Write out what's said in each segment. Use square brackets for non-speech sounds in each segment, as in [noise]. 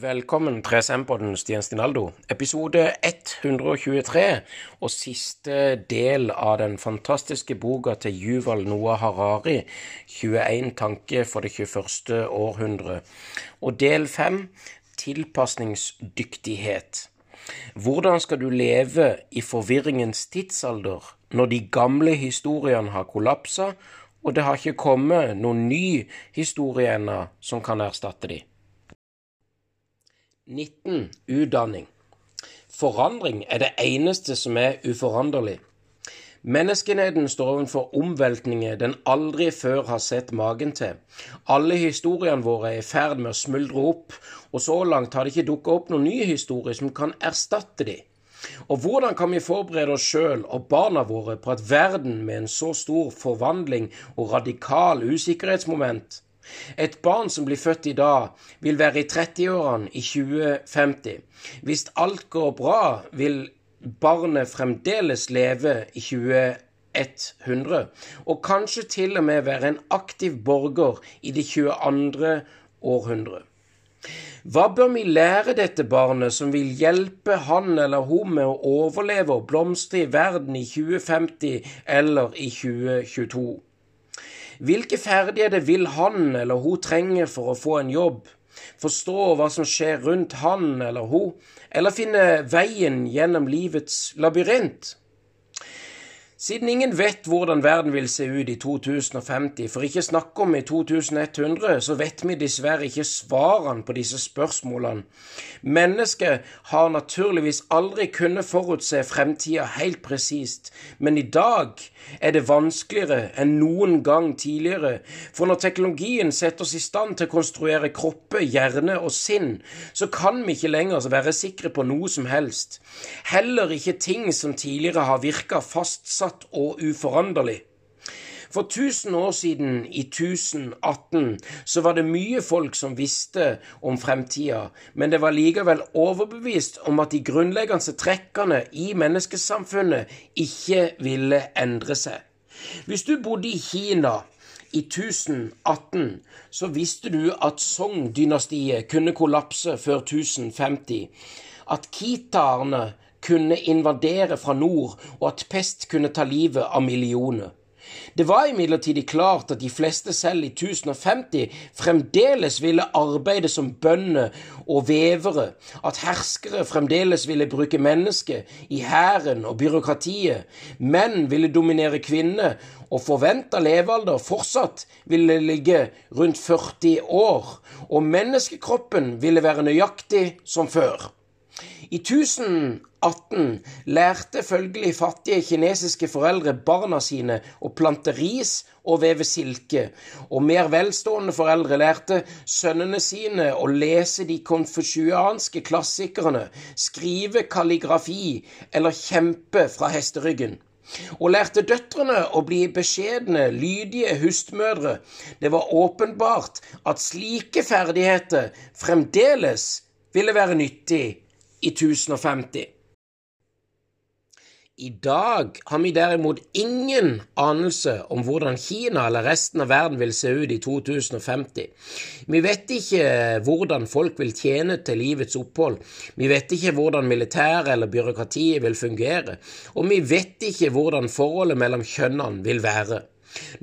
Velkommen til 3SM-podden, Stian Stinaldo. Episode 123 og siste del av den fantastiske boka til Yuval Noah Harari, 21 tanker for det 21. århundre. Og del 5, tilpasningsdyktighet. Hvordan skal du leve i forvirringens tidsalder når de gamle historiene har kollapsa, og det har ikke kommet noen ny historie ennå som kan erstatte de? 19. Utdanning. Forandring er det eneste som er uforanderlig. Menneskenheten står overfor omveltninger den aldri før har sett magen til. Alle historiene våre er i ferd med å smuldre opp, og så langt har det ikke dukket opp noen nye historier som kan erstatte de. Og hvordan kan vi forberede oss sjøl og barna våre på at verden med en så stor forvandling og radikal usikkerhetsmoment et barn som blir født i dag, vil være i 30-årene i 2050. Hvis alt går bra, vil barnet fremdeles leve i 2100, og kanskje til og med være en aktiv borger i det 22. århundre. Hva bør vi lære dette barnet som vil hjelpe han eller hun med å overleve og blomstre i verden i 2050 eller i 2022? Hvilke ferdigheter vil han eller hun trenge for å få en jobb, forstå hva som skjer rundt han eller hun, eller finne veien gjennom livets labyrint? Siden ingen vet hvordan verden vil se ut i 2050, for ikke snakke om i 2100, så vet vi dessverre ikke svarene på disse spørsmålene. Mennesket har naturligvis aldri kunnet forutse fremtida helt presist, men i dag er det vanskeligere enn noen gang tidligere, for når teknologien setter oss i stand til å konstruere kropper, hjerne og sinn, så kan vi ikke lenger være sikre på noe som helst. Heller ikke ting som tidligere har virka fastsatt fastsatt og uforanderlig. For 1000 år siden, i 1018, så var det mye folk som visste om fremtida, men det var likevel overbevist om at de grunnleggende trekkene i menneskesamfunnet ikke ville endre seg. Hvis du bodde i Kina i 1018, så visste du at Song-dynastiet kunne kollapse før 1050, at kitaerne kunne invadere fra nord, og at pest kunne ta livet av millioner. Det var imidlertid klart at de fleste selv i 1050 fremdeles ville arbeide som bønder og vevere, at herskere fremdeles ville bruke mennesker i hæren og byråkratiet, menn ville dominere kvinner, og forventa levealder fortsatt ville ligge rundt 40 år, og menneskekroppen ville være nøyaktig som før. I 1018 lærte følgelig fattige kinesiske foreldre barna sine å plante ris og veve silke, og mer velstående foreldre lærte sønnene sine å lese de konfusianske klassikerne, skrive kalligrafi eller kjempe fra hesteryggen og lærte døtrene å bli beskjedne, lydige hustmødre. Det var åpenbart at slike ferdigheter fremdeles ville være nyttig i 1050. I dag har vi derimot ingen anelse om hvordan Kina eller resten av verden vil se ut i 2050. Vi vet ikke hvordan folk vil tjene til livets opphold, vi vet ikke hvordan militæret eller byråkratiet vil fungere, og vi vet ikke hvordan forholdet mellom kjønnene vil være.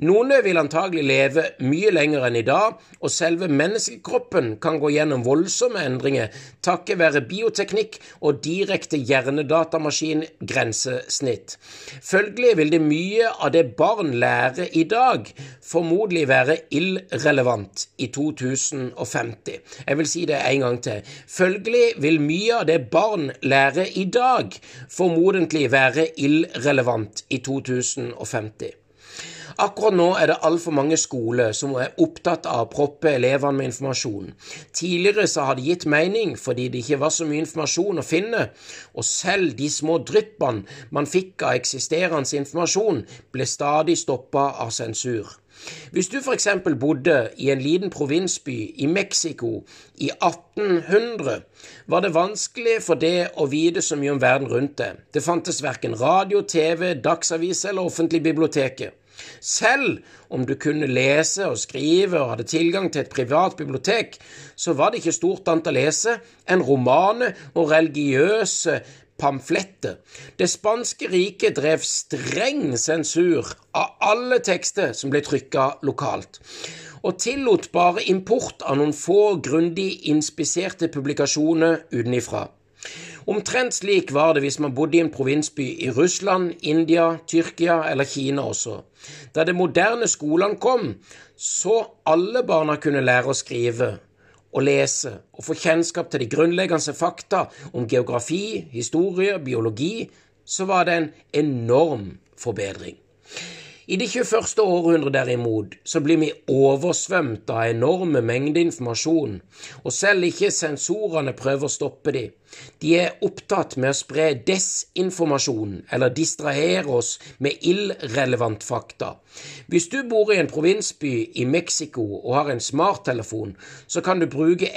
Noen vil antagelig leve mye lenger enn i dag, og selve menneskekroppen kan gå gjennom voldsomme endringer takket være bioteknikk og direkte hjernedatamaskin-grensesnitt. Følgelig vil det mye av det barn lærer i dag, formodentlig være irrelevant i 2050. Jeg vil si det en gang til. Følgelig vil mye av det barn lærer i dag, formodentlig være irrelevant i 2050. Akkurat nå er det altfor mange skoler som er opptatt av å proppe elevene med informasjon. Tidligere så har det gitt mening fordi det ikke var så mye informasjon å finne, og selv de små dryppene man fikk av eksisterende informasjon, ble stadig stoppa av sensur. Hvis du f.eks. bodde i en liten provinsby i Mexico i 1800, var det vanskelig for det å vite så mye om verden rundt deg. Det fantes verken radio, TV, dagsavis eller offentlig biblioteket. Selv om du kunne lese og skrive og hadde tilgang til et privat bibliotek, så var det ikke stort annet å lese enn romaner og religiøse pamfletter. Det spanske riket drev streng sensur av alle tekster som ble trykka lokalt, og tillot bare import av noen få grundig inspiserte publikasjoner utenifra. Omtrent slik var det hvis man bodde i en provinsby i Russland, India, Tyrkia eller Kina også. Da de moderne skolene kom, så alle barna kunne lære å skrive og lese og få kjennskap til de grunnleggende fakta om geografi, historie, biologi, så var det en enorm forbedring. I det 21. århundret derimot så blir vi oversvømt av enorme mengder informasjon, og selv ikke sensorene prøver å stoppe de. De er opptatt med å spre desinformasjon eller distrahere oss med irrelevant fakta. Hvis du bor i en provinsby i Mexico og har en smarttelefon, så kan du bruke,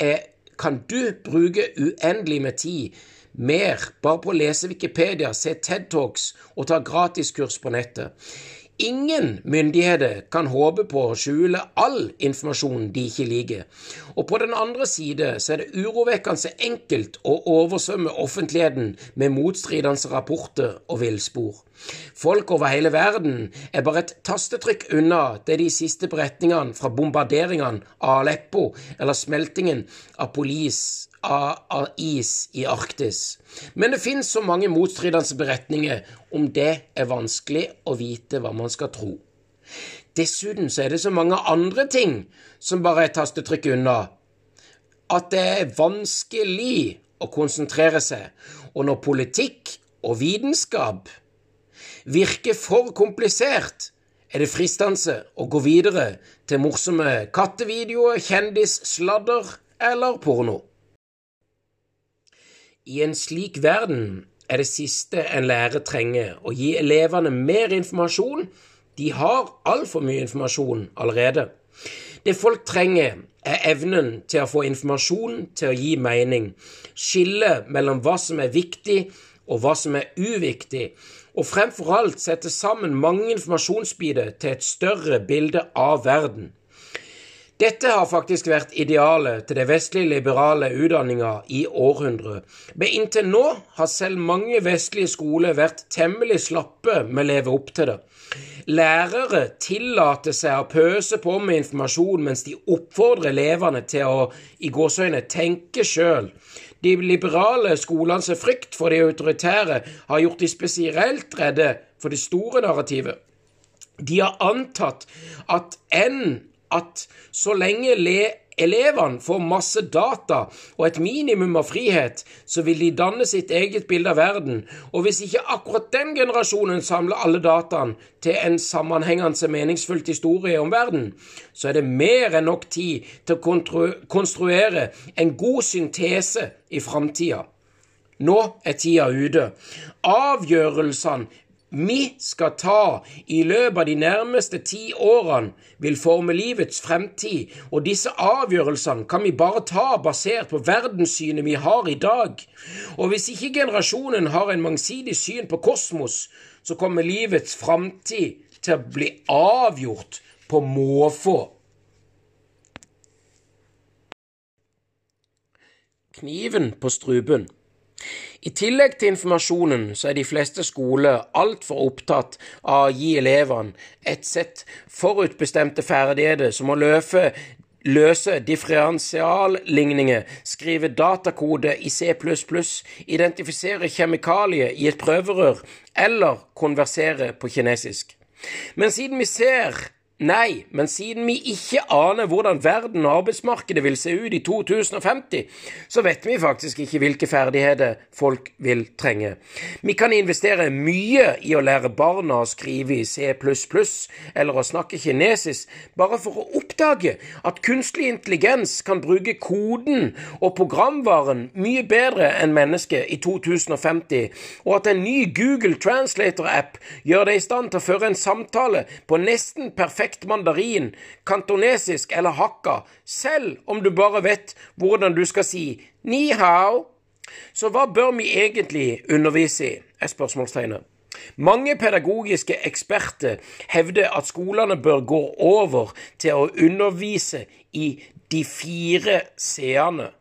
kan du bruke uendelig med tid mer bare på å lese Wikipedia, se TED Talks og ta gratiskurs på nettet. Ingen myndigheter kan håpe på å skjule all informasjon de ikke liker. Og på den andre side så er det urovekkende enkelt å oversvømme offentligheten med motstridende rapporter og villspor. Folk over hele verden er bare et tastetrykk unna det de siste beretningene fra bombarderingene av Aleppo eller smeltingen av police av, av is i Arktis. Men det finnes så mange motstridende beretninger om det er vanskelig å vite hva man skal tro. Dessuten så er det så mange andre ting som bare er tastetrykk unna, at det er vanskelig å konsentrere seg. Og når politikk og vitenskap virker for komplisert, er det fristende å gå videre til morsomme kattevideoer, kjendissladder eller porno. I en slik verden er det siste en lærer trenger, å gi elevene mer informasjon. De har altfor mye informasjon allerede. Det folk trenger, er evnen til å få informasjon til å gi mening, skille mellom hva som er viktig og hva som er uviktig, og fremfor alt sette sammen mange informasjonsbiter til et større bilde av verden. Dette har faktisk vært idealet til det vestlige liberale utdanninga i århundrer, men inntil nå har selv mange vestlige skoler vært temmelig slappe med å leve opp til det. Lærere tillater seg å pøse på med informasjon mens de oppfordrer elevene til å i gåsøgne, tenke sjøl. De liberale skolenes frykt for de autoritære har gjort de spesielt redde for det store narrativet. De har antatt at enn at så lenge elevene får masse data og et minimum av frihet, så vil de danne sitt eget bilde av verden, og hvis ikke akkurat den generasjonen samler alle dataene til en sammenhengende meningsfullt historie om verden, så er det mer enn nok tid til å konstruere en god syntese i framtida. Nå er tida ute. Avgjørelsene vi skal ta i løpet av de nærmeste ti årene, vil forme livets fremtid, og disse avgjørelsene kan vi bare ta basert på verdenssynet vi har i dag. Og hvis ikke generasjonen har en mangsidig syn på kosmos, så kommer livets fremtid til å bli avgjort på måfå. Kniven på strupen. I tillegg til informasjonen så er de fleste skoler altfor opptatt av å gi elevene et sett forutbestemte ferdigheter som å løpe løse differensialligninger, skrive datakode i C++, identifisere kjemikalier i et prøverør eller konversere på kinesisk. Men siden vi ser Nei, men siden vi ikke aner hvordan verden og arbeidsmarkedet vil se ut i 2050, så vet vi faktisk ikke hvilke ferdigheter folk vil trenge. Vi kan investere mye i å lære barna å skrive i C++ eller å snakke kinesisk, bare for å oppdage at kunstig intelligens kan bruke koden og programvaren mye bedre enn mennesket i 2050, og at en ny Google Translator-app gjør deg i stand til å føre en samtale på nesten perfekt perfekt mandarin, kantonesisk eller hakka, selv om du bare vet hvordan du skal si ni hao. Så hva bør vi egentlig undervise i, er spørsmålstegnet. Mange pedagogiske eksperter hevder at skolene bør gå over til å undervise i de fire c-ene.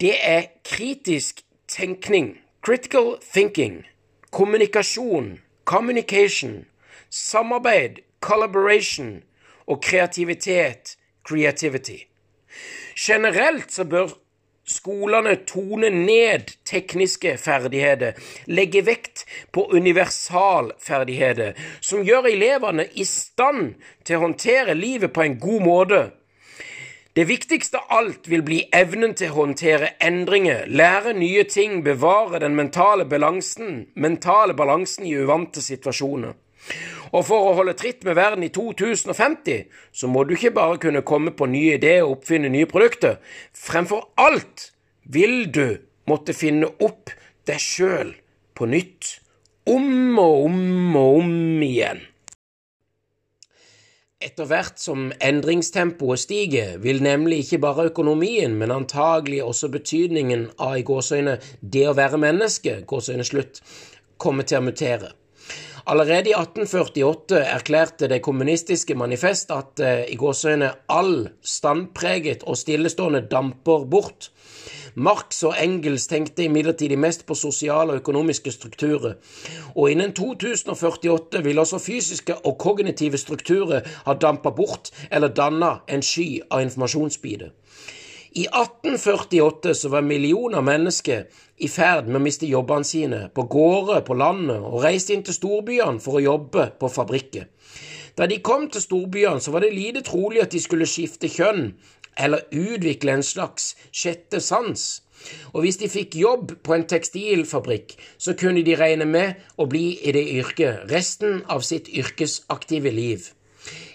Det er kritisk tenkning, critical thinking, kommunikasjon, communication, samarbeid, collaboration og kreativitet, creativity. Generelt så bør skolene tone ned tekniske ferdigheter, legge vekt på universalferdigheter, som gjør elevene i stand til å håndtere livet på en god måte. Det viktigste av alt vil bli evnen til å håndtere endringer, lære nye ting, bevare den mentale balansen, mentale balansen i uvante situasjoner. Og for å holde tritt med verden i 2050, så må du ikke bare kunne komme på nye ideer og oppfinne nye produkter. Fremfor alt vil du måtte finne opp deg sjøl på nytt. Om og om og om igjen. Etter hvert som endringstempoet stiger, vil nemlig ikke bare økonomien, men antagelig også betydningen av i gåsøyne det å være menneske, gåsøyne slutt, komme til å mutere. Allerede i 1848 erklærte det kommunistiske manifest at eh, i gåsøgne, all standpreget og stillestående damper bort. Marx og Engels tenkte imidlertid mest på sosiale og økonomiske strukturer, og innen 2048 vil også fysiske og kognitive strukturer ha dampa bort eller danna en sky av informasjonsbiter. I 1848 så var millioner mennesker i ferd med å miste jobbene sine på gårder på landet og reiste inn til storbyene for å jobbe på fabrikker. Da de kom til storbyene, så var det lite trolig at de skulle skifte kjønn eller utvikle en slags sjette sans. Og hvis de fikk jobb på en tekstilfabrikk, så kunne de regne med å bli i det yrket resten av sitt yrkesaktive liv.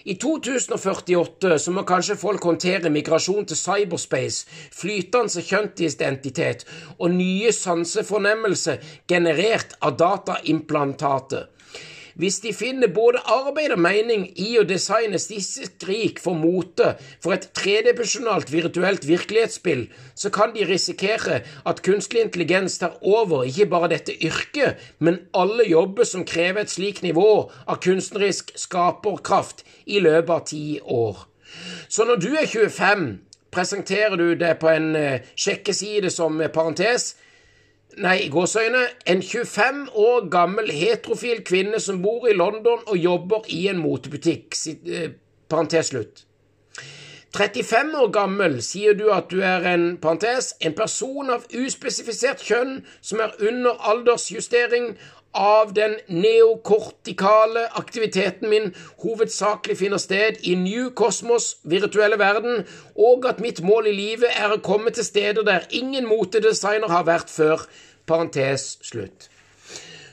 I 2048 så må kanskje folk håndtere migrasjon til cyberspace, flytende kjønnsidentitet og nye sansefornemmelser generert av dataimplantatet. Hvis de finner både arbeid og mening i å designe disse skrik for mote for et tredimensjonalt virtuelt virkelighetsspill, så kan de risikere at kunstig intelligens tar over ikke bare dette yrket, men alle jobber som krever et slikt nivå av kunstnerisk skaperkraft i løpet av ti år. Så når du er 25, presenterer du det på en eh, sjekkeside som parentes nei, i gåseøyne, en 25 år gammel heterofil kvinne som bor i London og jobber i en motebutikk. Eh, parentes slutt. 35 år gammel sier du at du er en parentes, en person av uspesifisert kjønn som er under aldersjustering av den neokortikale aktiviteten min hovedsakelig finner sted i New Cosmos virtuelle verden, og at mitt mål i livet er å komme til steder der ingen motedesigner har vært før. Parentes slutt.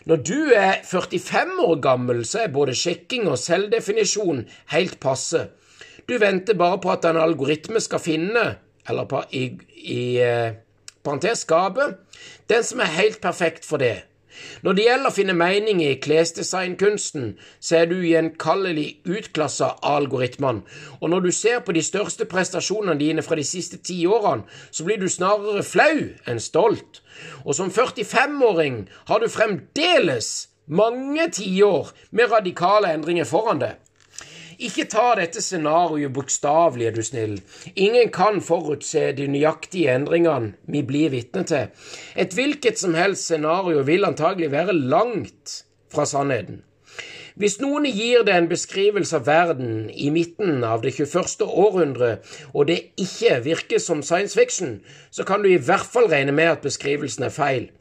Når du er 45 år gammel, så er både sjekking og selvdefinisjon helt passe. Du venter bare på at en algoritme skal finne, eller i, i eh, parentes skape, den som er helt perfekt for det. Når det gjelder å finne mening i klesdesignkunsten, så er du gjenkallelig utklassa av algoritmene, og når du ser på de største prestasjonene dine fra de siste ti årene, så blir du snarere flau enn stolt. Og som 45-åring har du fremdeles mange tiår med radikale endringer foran deg. Ikke ta dette scenarioet bokstavelig, er du snill. Ingen kan forutse de nøyaktige endringene vi blir vitne til. Et hvilket som helst scenario vil antagelig være langt fra sannheten. Hvis noen gir deg en beskrivelse av verden i midten av det 21. århundre, og det ikke virker som science fiction, så kan du i hvert fall regne med at beskrivelsen er feil.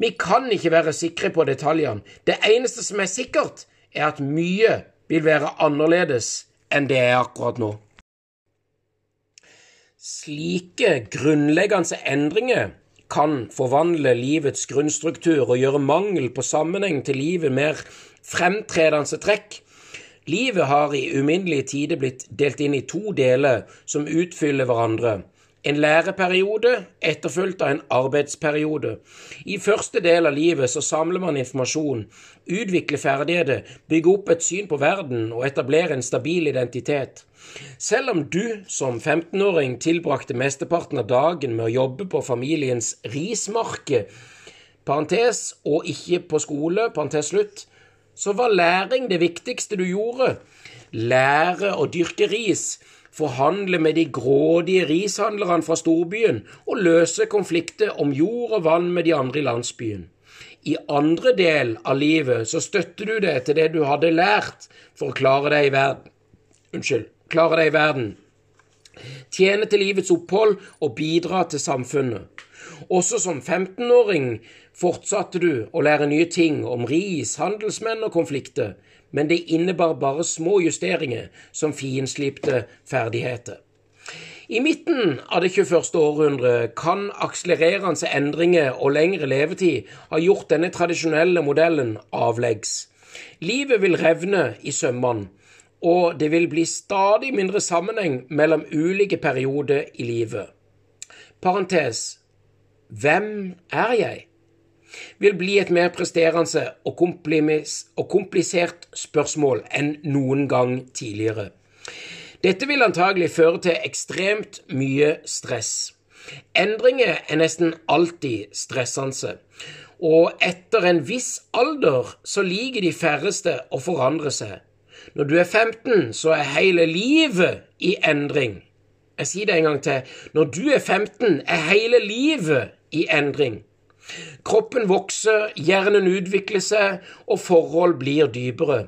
Vi kan ikke være sikre på detaljene. Det eneste som er sikkert, er at mye vil være annerledes enn det er akkurat nå. Slike grunnleggende endringer kan forvandle livets grunnstruktur og gjøre mangel på sammenheng til livet mer fremtredende trekk. Livet har i uminnelige tider blitt delt inn i to deler som utfyller hverandre. En læreperiode etterfulgt av en arbeidsperiode. I første del av livet så samler man informasjon, utvikler ferdigheter, bygger opp et syn på verden og etablerer en stabil identitet. Selv om du som 15-åring tilbrakte mesteparten av dagen med å jobbe på familiens rismarke, parentes, og ikke på skole, parentes slutt, så var læring det viktigste du gjorde. Lære å dyrke ris, forhandle med de grådige rishandlerne fra storbyen og løse konflikter om jord og vann med de andre i landsbyen. I andre del av livet så støtter du deg til det du hadde lært for å klare deg i verden. Unnskyld. Klare deg i verden. Tjene til livets opphold og bidra til samfunnet. Også som 15-åring fortsatte du å lære nye ting om ris, handelsmenn og konflikter, men det innebar bare små justeringer som finslipte ferdigheter. I midten av det 21. århundre kan akselererende endringer og lengre levetid ha gjort denne tradisjonelle modellen avleggs. Livet vil revne i sømmene, og det vil bli stadig mindre sammenheng mellom ulike perioder i livet. Parentes Hvem er jeg? Vil bli et mer presterende og, komplisert spørsmål enn noen gang tidligere. Dette vil antagelig føre til ekstremt mye stress. Endringer er nesten alltid stressende, og etter en viss alder så liker de færreste å forandre seg. Når du er 15, så er hele livet i endring. Jeg sier det en gang til. Når du er 15, er hele livet i endring. Kroppen vokser, hjernen utvikler seg, og forhold blir dypere.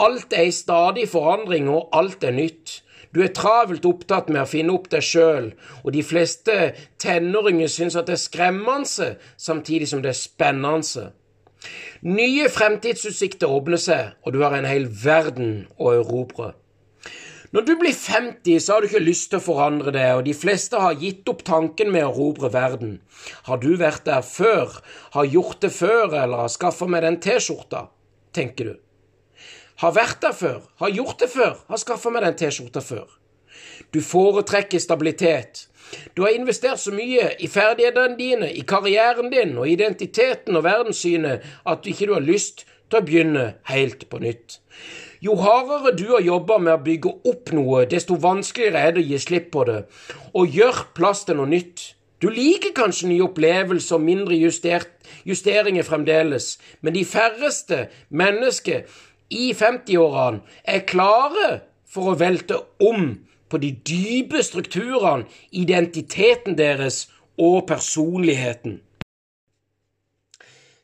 Alt er i stadig forandring, og alt er nytt. Du er travelt opptatt med å finne opp deg sjøl, og de fleste tenåringer syns at det er skremmende, samtidig som det er spennende. Nye fremtidsutsikter åpner seg, og du har en hel verden å erobre. Når du blir 50, så har du ikke lyst til å forandre det, og de fleste har gitt opp tanken med å erobre verden. Har du vært der før, har gjort det før, eller har skaffa meg den T-skjorta, tenker du. Har vært der før, har gjort det før, har skaffa meg den T-skjorta før. Du foretrekker stabilitet. Du har investert så mye i ferdighetene dine, i karrieren din og identiteten og verdenssynet at du ikke har lyst til å begynne helt på nytt. Jo hardere du har jobba med å bygge opp noe, desto vanskeligere er det å gi slipp på det, og gjør plass til noe nytt. Du liker kanskje nye opplevelser og mindre justert, justeringer fremdeles, men de færreste mennesker i 50-årene er klare for å velte om på de dype strukturene, identiteten deres og personligheten.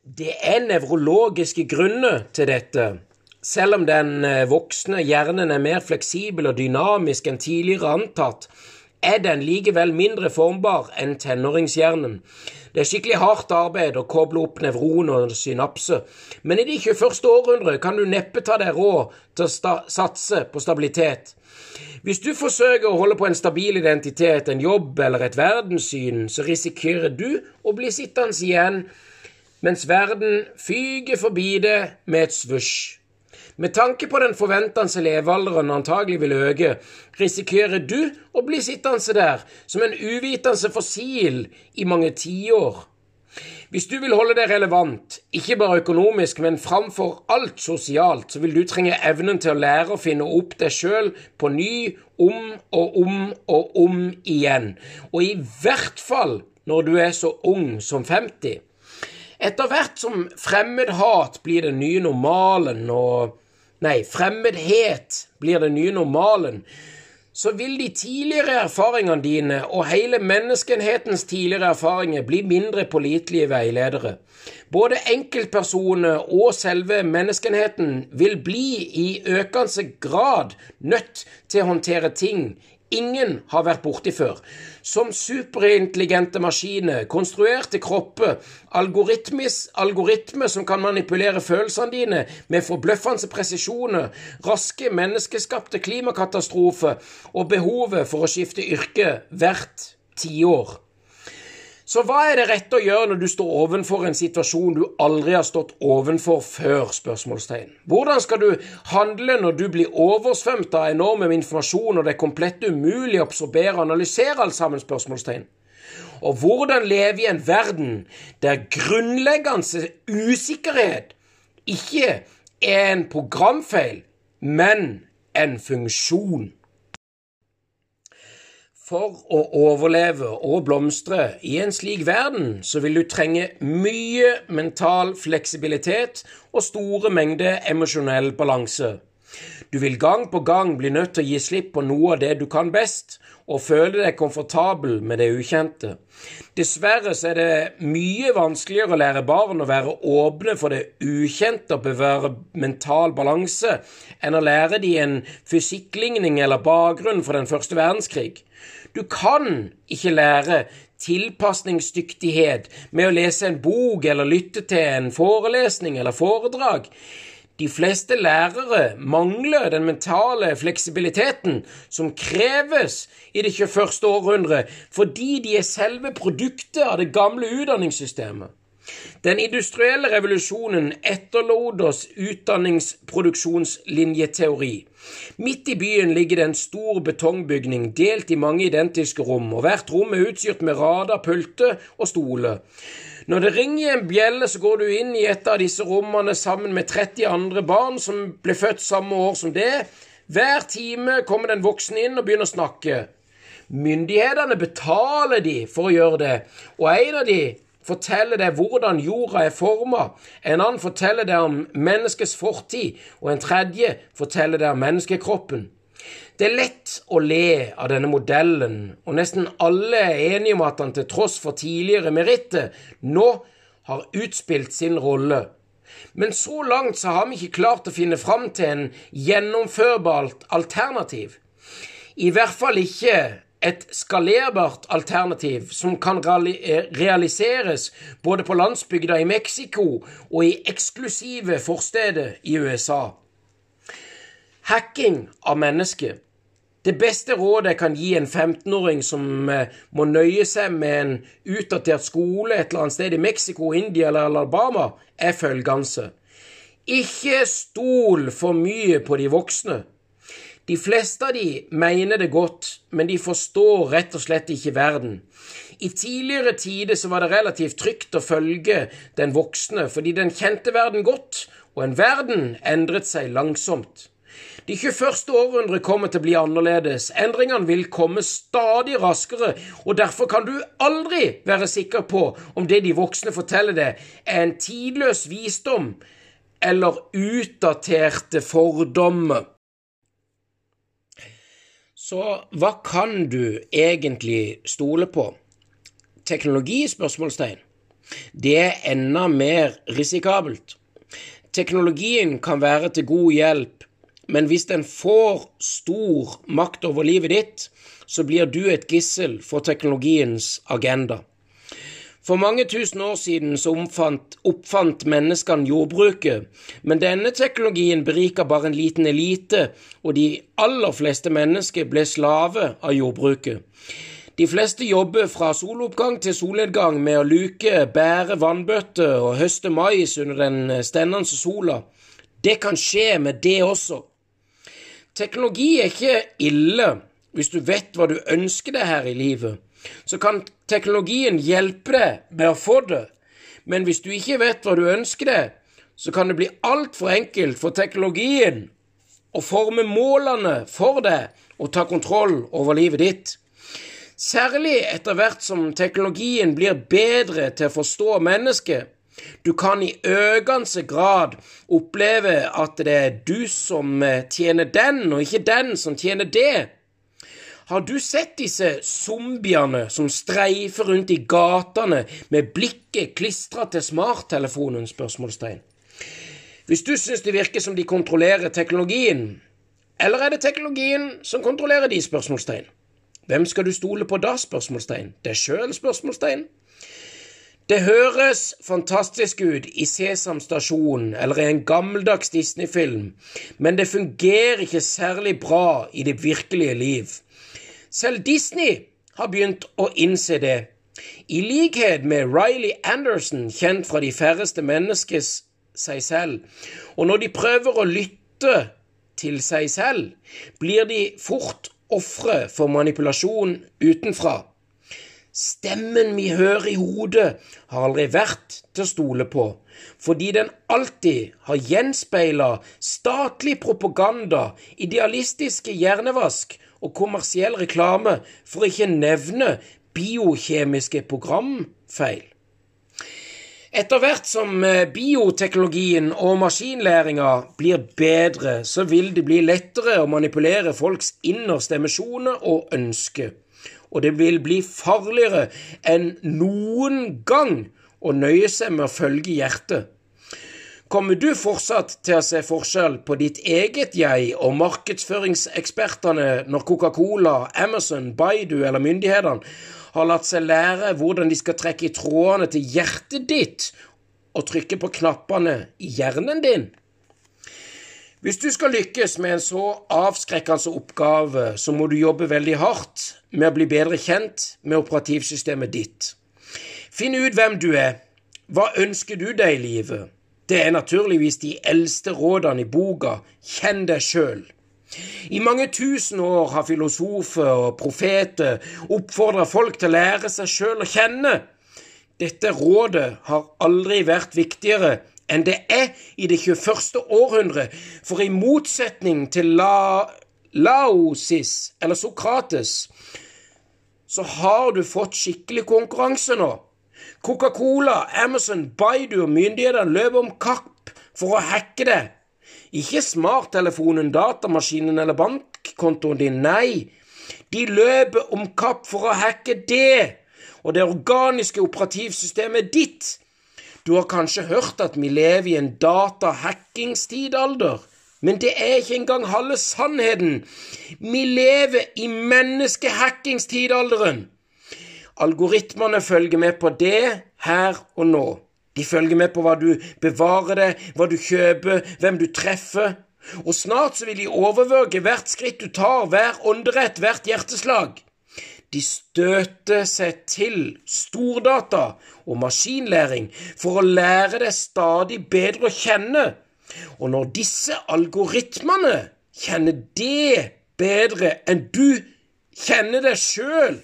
Det er nevrologiske grunner til dette. Selv om den eh, voksne hjernen er mer fleksibel og dynamisk enn tidligere antatt, er den likevel mindre formbar enn tenåringshjernen. Det er skikkelig hardt arbeid å koble opp nevroner og synapser, men i det 21. århundre kan du neppe ta deg råd til å satse på stabilitet. Hvis du forsøker å holde på en stabil identitet, en jobb eller et verdenssyn, så risikerer du å bli sittende igjen mens verden fyker forbi det med et svusj. Med tanke på den forventede levealderen antagelig vil øke, risikerer du å bli sittende der som en uvitende fossil i mange tiår. Hvis du vil holde deg relevant, ikke bare økonomisk, men framfor alt sosialt, så vil du trenge evnen til å lære å finne opp deg sjøl på ny, om og om og om igjen. Og i hvert fall når du er så ung som 50. Etter hvert som fremmedhat blir den nye normalen, og Nei, fremmedhet blir den nye normalen. Så vil de tidligere erfaringene dine og hele menneskenhetens tidligere erfaringer bli mindre pålitelige veiledere. Både enkeltpersoner og selve menneskenheten vil bli i økende grad nødt til å håndtere ting ingen har vært borti før. Som superintelligente maskiner, konstruerte kropper, algoritmer som kan manipulere følelsene dine med forbløffende presisjoner, raske menneskeskapte klimakatastrofer og behovet for å skifte yrke hvert tiår. Så hva er det rette å gjøre når du står ovenfor en situasjon du aldri har stått ovenfor før? spørsmålstegn. Hvordan skal du handle når du blir oversvømt av enorm informasjon, og det er komplett umulig å absorbere og analysere alt sammen? spørsmålstegn. Og hvordan leve i en verden der grunnleggende usikkerhet ikke er en programfeil, men en funksjon? For å overleve og blomstre i en slik verden, så vil du trenge mye mental fleksibilitet og store mengder emosjonell balanse. Du vil gang på gang bli nødt til å gi slipp på noe av det du kan best, og føle deg komfortabel med det ukjente. Dessverre så er det mye vanskeligere å lære barn å være åpne for det ukjente og bevare mental balanse, enn å lære de en fysikkligning eller bakgrunn for den første verdenskrig. Du kan ikke lære tilpasningsdyktighet med å lese en bok eller lytte til en forelesning eller foredrag. De fleste lærere mangler den mentale fleksibiliteten som kreves i det 21. århundret, fordi de er selve produktet av det gamle utdanningssystemet. Den industrielle revolusjonen etterlot oss utdanningsproduksjonslinjeteori. Midt i byen ligger det en stor betongbygning delt i mange identiske rom, og hvert rom er utstyrt med rader, pulter og stoler. Når det ringer en bjelle, så går du inn i et av disse rommene sammen med 30 andre barn som ble født samme år som det. Hver time kommer den voksne inn og begynner å snakke. Myndighetene betaler de for å gjøre det, og en av de forteller deg hvordan jorda er forma, en annen forteller deg om menneskets fortid, og en tredje forteller deg om menneskekroppen. Det er lett å le av denne modellen, og nesten alle er enige om at han til tross for tidligere meritter nå har utspilt sin rolle. Men så langt så har vi ikke klart å finne fram til en gjennomførbart alternativ. I hvert fall ikke et skalerbart alternativ som kan realiseres både på landsbygda i Mexico og i eksklusive forsteder i USA. Hacking av mennesker det beste rådet jeg kan gi en 15-åring som eh, må nøye seg med en utdatert skole et eller annet sted i Mexico, India eller Alabama, er følgende. Ikke stol for mye på de voksne. De fleste av de mener det godt, men de forstår rett og slett ikke verden. I tidligere tider så var det relativt trygt å følge den voksne, fordi den kjente verden godt, og en verden endret seg langsomt. De 21. århundre kommer til å bli annerledes. Endringene vil komme stadig raskere, og derfor kan du aldri være sikker på om det de voksne forteller deg, er en tidløs visdom eller utdaterte fordommer. Så hva kan du egentlig stole på? Teknologi? spørsmålstegn. Det er enda mer risikabelt. Teknologien kan være til god hjelp men hvis den får stor makt over livet ditt, så blir du et gissel for teknologiens agenda. For mange tusen år siden så omfant, oppfant menneskene jordbruket, men denne teknologien berika bare en liten elite, og de aller fleste mennesker ble slave av jordbruket. De fleste jobber fra soloppgang til solnedgang med å luke, bære vannbøtter og høste mais under den stennende sola. Det kan skje med det også. Teknologi er ikke ille hvis du vet hva du ønsker deg her i livet. Så kan teknologien hjelpe deg med å få det, men hvis du ikke vet hva du ønsker deg, så kan det bli altfor enkelt for teknologien å forme målene for deg og ta kontroll over livet ditt. Særlig etter hvert som teknologien blir bedre til å forstå mennesket, du kan i økende grad oppleve at det er du som eh, tjener den, og ikke den som tjener det. Har du sett disse zombiene som streifer rundt i gatene med blikket klistra til smarttelefonen? spørsmålstegn. Hvis du syns det virker som de kontrollerer teknologien, eller er det teknologien som kontrollerer de? spørsmålstegn? Hvem skal du stole på da? spørsmålstegn? Deg sjøl? spørsmålstegn? Det høres fantastisk ut i Sesam stasjon eller i en gammeldags Disney-film, men det fungerer ikke særlig bra i det virkelige liv. Selv Disney har begynt å innse det. I likhet med Riley Anderson, kjent fra de færreste menneskes seg selv, og når de prøver å lytte til seg selv, blir de fort ofre for manipulasjon utenfra. Stemmen vi hører i hodet, har aldri vært til å stole på, fordi den alltid har gjenspeila statlig propaganda, idealistiske hjernevask og kommersiell reklame, for ikke nevne biokjemiske programfeil. Etter hvert som eh, bioteknologien og maskinlæringa blir bedre, så vil det bli lettere å manipulere folks innerste emosjoner og ønsker. Og det vil bli farligere enn noen gang å nøye seg med å følge hjertet. Kommer du fortsatt til å se forskjell på ditt eget jeg og markedsføringsekspertene når Coca-Cola, Amazon, Baidu eller myndighetene har latt seg lære hvordan de skal trekke i trådene til hjertet ditt og trykke på knappene i hjernen din? Hvis du skal lykkes med en så avskrekkende oppgave, så må du jobbe veldig hardt med å bli bedre kjent med operativsystemet ditt. Finn ut hvem du er. Hva ønsker du deg i livet? Det er naturligvis de eldste rådene i boka Kjenn deg sjøl. I mange tusen år har filosofer og profeter oppfordra folk til å lære seg sjøl å kjenne. Dette rådet har aldri vært viktigere enn det er i det 21. århundre, for i motsetning til La Laosis eller Sokrates, så har du fått skikkelig konkurranse nå. Coca-Cola, Amazon, Baidu og myndighetene løper om kapp for å hacke det. Ikke smarttelefonen, datamaskinen eller bankkontoen din, nei. De løper om kapp for å hacke det og det organiske operativsystemet ditt. Du har kanskje hørt at vi lever i en datahackingstidalder, men det er ikke engang halve sannheten. Vi lever i menneskehackingstidalderen. Algoritmene følger med på det her og nå. De følger med på hva du bevarer deg, hva du kjøper, hvem du treffer. Og snart så vil de overvåke hvert skritt du tar, hver åndedrett, hvert hjerteslag. De støter seg til stordata og maskinlæring for å lære deg stadig bedre å kjenne. Og når disse algoritmene kjenner det bedre enn du kjenner deg sjøl,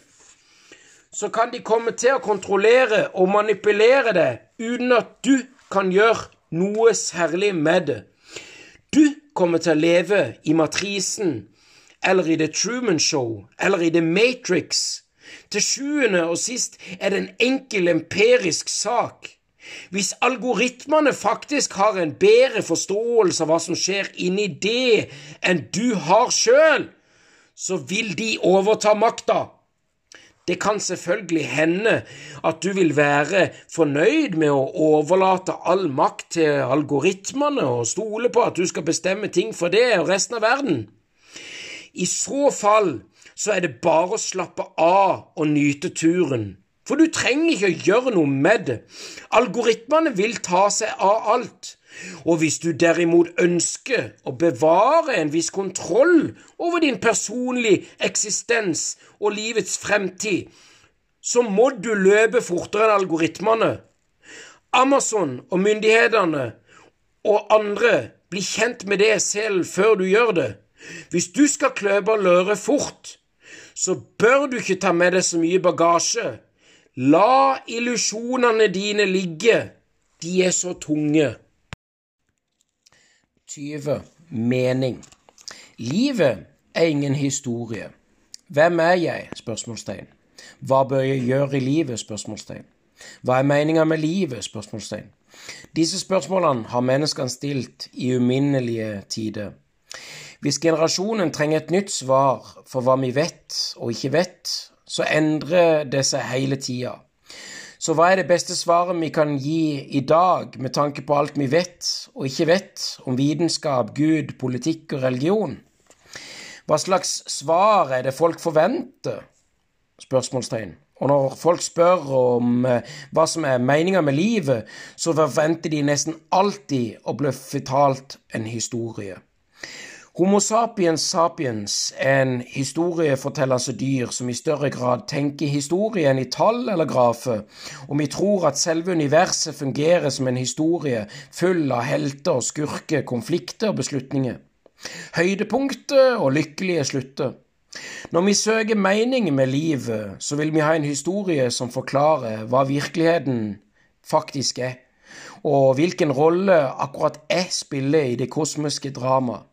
så kan de komme til å kontrollere og manipulere det uten at du kan gjøre noe særlig med det. Du kommer til å leve i matrisen eller i The Truman Show eller i The Matrix. Til sjuende og sist er det en enkel empirisk sak. Hvis algoritmene faktisk har en bedre forståelse av hva som skjer inni det enn du har sjøl, så vil de overta makta. Det kan selvfølgelig hende at du vil være fornøyd med å overlate all makt til algoritmene og stole på at du skal bestemme ting for det og resten av verden. I så fall så er det bare å slappe av og nyte turen. For du trenger ikke å gjøre noe med det. Algoritmene vil ta seg av alt. Og hvis du derimot ønsker å bevare en viss kontroll over din personlige eksistens og livets fremtid, så må du løpe fortere enn algoritmene. Amazon og myndighetene og andre blir kjent med det selv før du gjør det. Hvis du skal kløpe og løre fort, så bør du ikke ta med deg så mye bagasje. La illusjonene dine ligge, de er så tunge. 20. Mening. Livet er ingen historie. Hvem er jeg? spørsmålstegn. Hva bør jeg gjøre i livet? spørsmålstegn. Hva er meninga med livet? spørsmålstegn. Disse spørsmålene har menneskene stilt i uminnelige tider. Hvis generasjonen trenger et nytt svar for hva vi vet og ikke vet, så endrer det seg hele tida. Så hva er det beste svaret vi kan gi i dag med tanke på alt vi vet og ikke vet om vitenskap, Gud, politikk og religion? Hva slags svar er det folk forventer? Spørsmålstegn. Og når folk spør om eh, hva som er meninga med livet, så forventer de nesten alltid å bli fortalt en historie. Homo sapiens sapiens en historiefortellende dyr som i større grad tenker historie enn i tall eller grafer, og vi tror at selve universet fungerer som en historie full av helter, skurker, konflikter og beslutninger. Høydepunkter og lykkelige slutter. Når vi søker mening med livet, så vil vi ha en historie som forklarer hva virkeligheten faktisk er, og hvilken rolle akkurat jeg spiller i det kosmiske dramaet.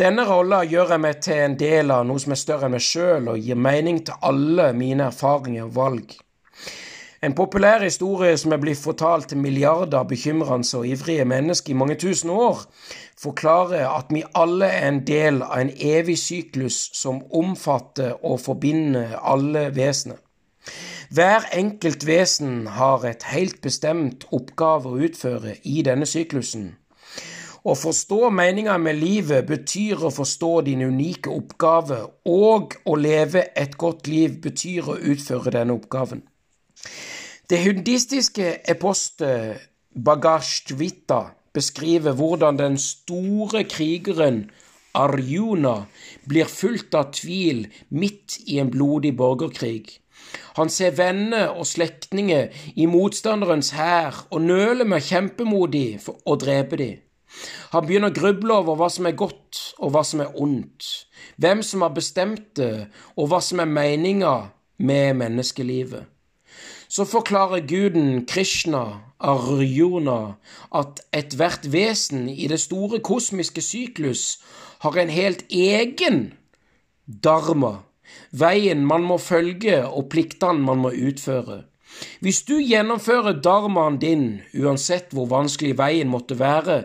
Denne rolla gjør jeg meg til en del av noe som er større enn meg sjøl, og gir mening til alle mine erfaringer og valg. En populær historie som er blitt fortalt til milliarder av bekymrende og ivrige mennesker i mange tusen år, forklarer at vi alle er en del av en evig syklus som omfatter og forbinder alle vesener. Hver enkelt vesen har et helt bestemt oppgave å utføre i denne syklusen. Å forstå meninga med livet betyr å forstå din unike oppgave, og å leve et godt liv betyr å utføre denne oppgaven. Det hundistiske epostet Bagashtvita beskriver hvordan den store krigeren Arjuna blir fulgt av tvil midt i en blodig borgerkrig. Han ser venner og slektninger i motstanderens hær og nøler med å kjempe mot dem for å drepe dem. Han begynner å gruble over hva som er godt og hva som er ondt, hvem som har bestemt det, og hva som er meninga med menneskelivet. Så forklarer guden Krishna, Arjuna, at ethvert vesen i det store kosmiske syklus har en helt egen dharma, veien man må følge og pliktene man må utføre. Hvis du gjennomfører dharmaen din, uansett hvor vanskelig veien måtte være,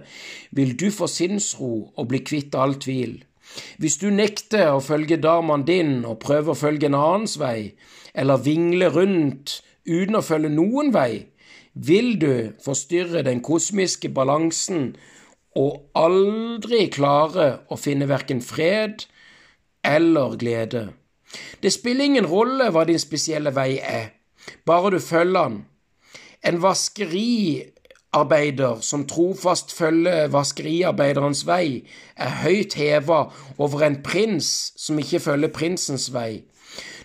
vil du få sinnsro og bli kvitt all tvil. Hvis du nekter å følge dharmaen din og prøver å følge en annens vei, eller vingler rundt uten å følge noen vei, vil du forstyrre den kosmiske balansen og aldri klare å finne verken fred eller glede. Det spiller ingen rolle hva din spesielle vei er bare du følger han. En vaskeriarbeider som trofast følger vaskeriarbeiderens vei, er høyt heva over en prins som ikke følger prinsens vei.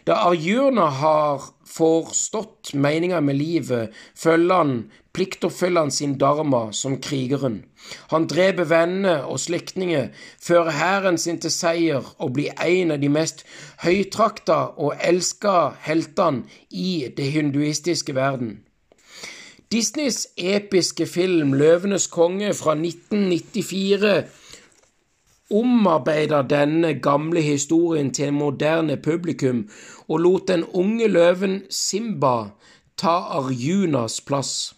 Da Arjuna har forstått meninga med livet, følger han pliktoppfyller sin dharma som krigeren. Han dreper venner og slektninger, fører hæren sin til seier og blir en av de mest høytrakta og elska heltene i det hinduistiske verden. Disneys episke film 'Løvenes konge' fra 1994 omarbeidet denne gamle historien til en moderne publikum og lot den unge løven Simba ta Arjunas plass.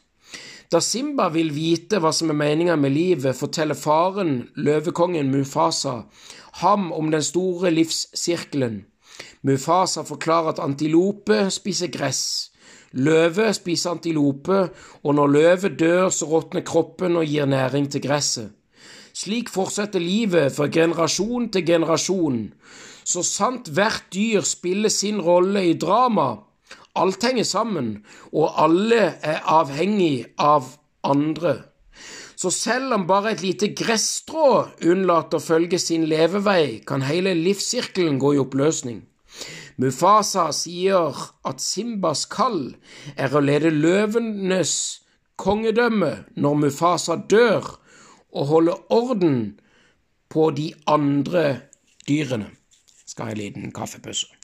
Da Simba vil vite hva som er meninga med livet, forteller faren, løvekongen Mufasa, ham om den store livssirkelen. Mufasa forklarer at antilope spiser gress. Løve spiser antilope, og når løvet dør, så råtner kroppen og gir næring til gresset. Slik fortsetter livet fra generasjon til generasjon. Så sant hvert dyr spiller sin rolle i dramaet, Alt henger sammen, og alle er avhengig av andre. Så selv om bare et lite gresstrå unnlater å følge sin levevei, kan hele livssirkelen gå i oppløsning. Mufasa sier at Simbas kall er å lede løvenes kongedømme når Mufasa dør, og holde orden på de andre dyrene. Skal ha en liten kaffepause.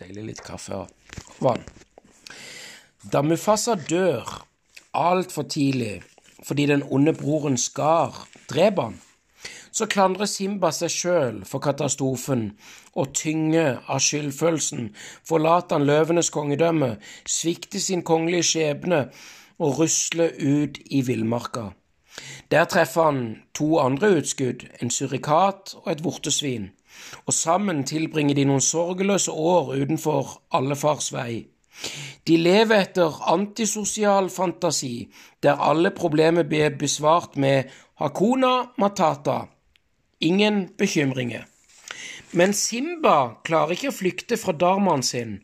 Deilig litt kaffe og vann. Da Mufasa dør altfor tidlig fordi den onde broren Skar dreper han, så klandrer Simba seg sjøl for katastrofen, og tynger av skyldfølelsen forlater han løvenes kongedømme, svikter sin kongelige skjebne og rusler ut i villmarka. Der treffer han to andre utskudd, en surikat og et vortesvin og sammen tilbringer de noen sorgløse år utenfor allefars vei. De lever etter antisosial fantasi, der alle problemer blir besvart med hakuna matata, ingen bekymringer. Men Simba klarer ikke å flykte fra dharmaen sin.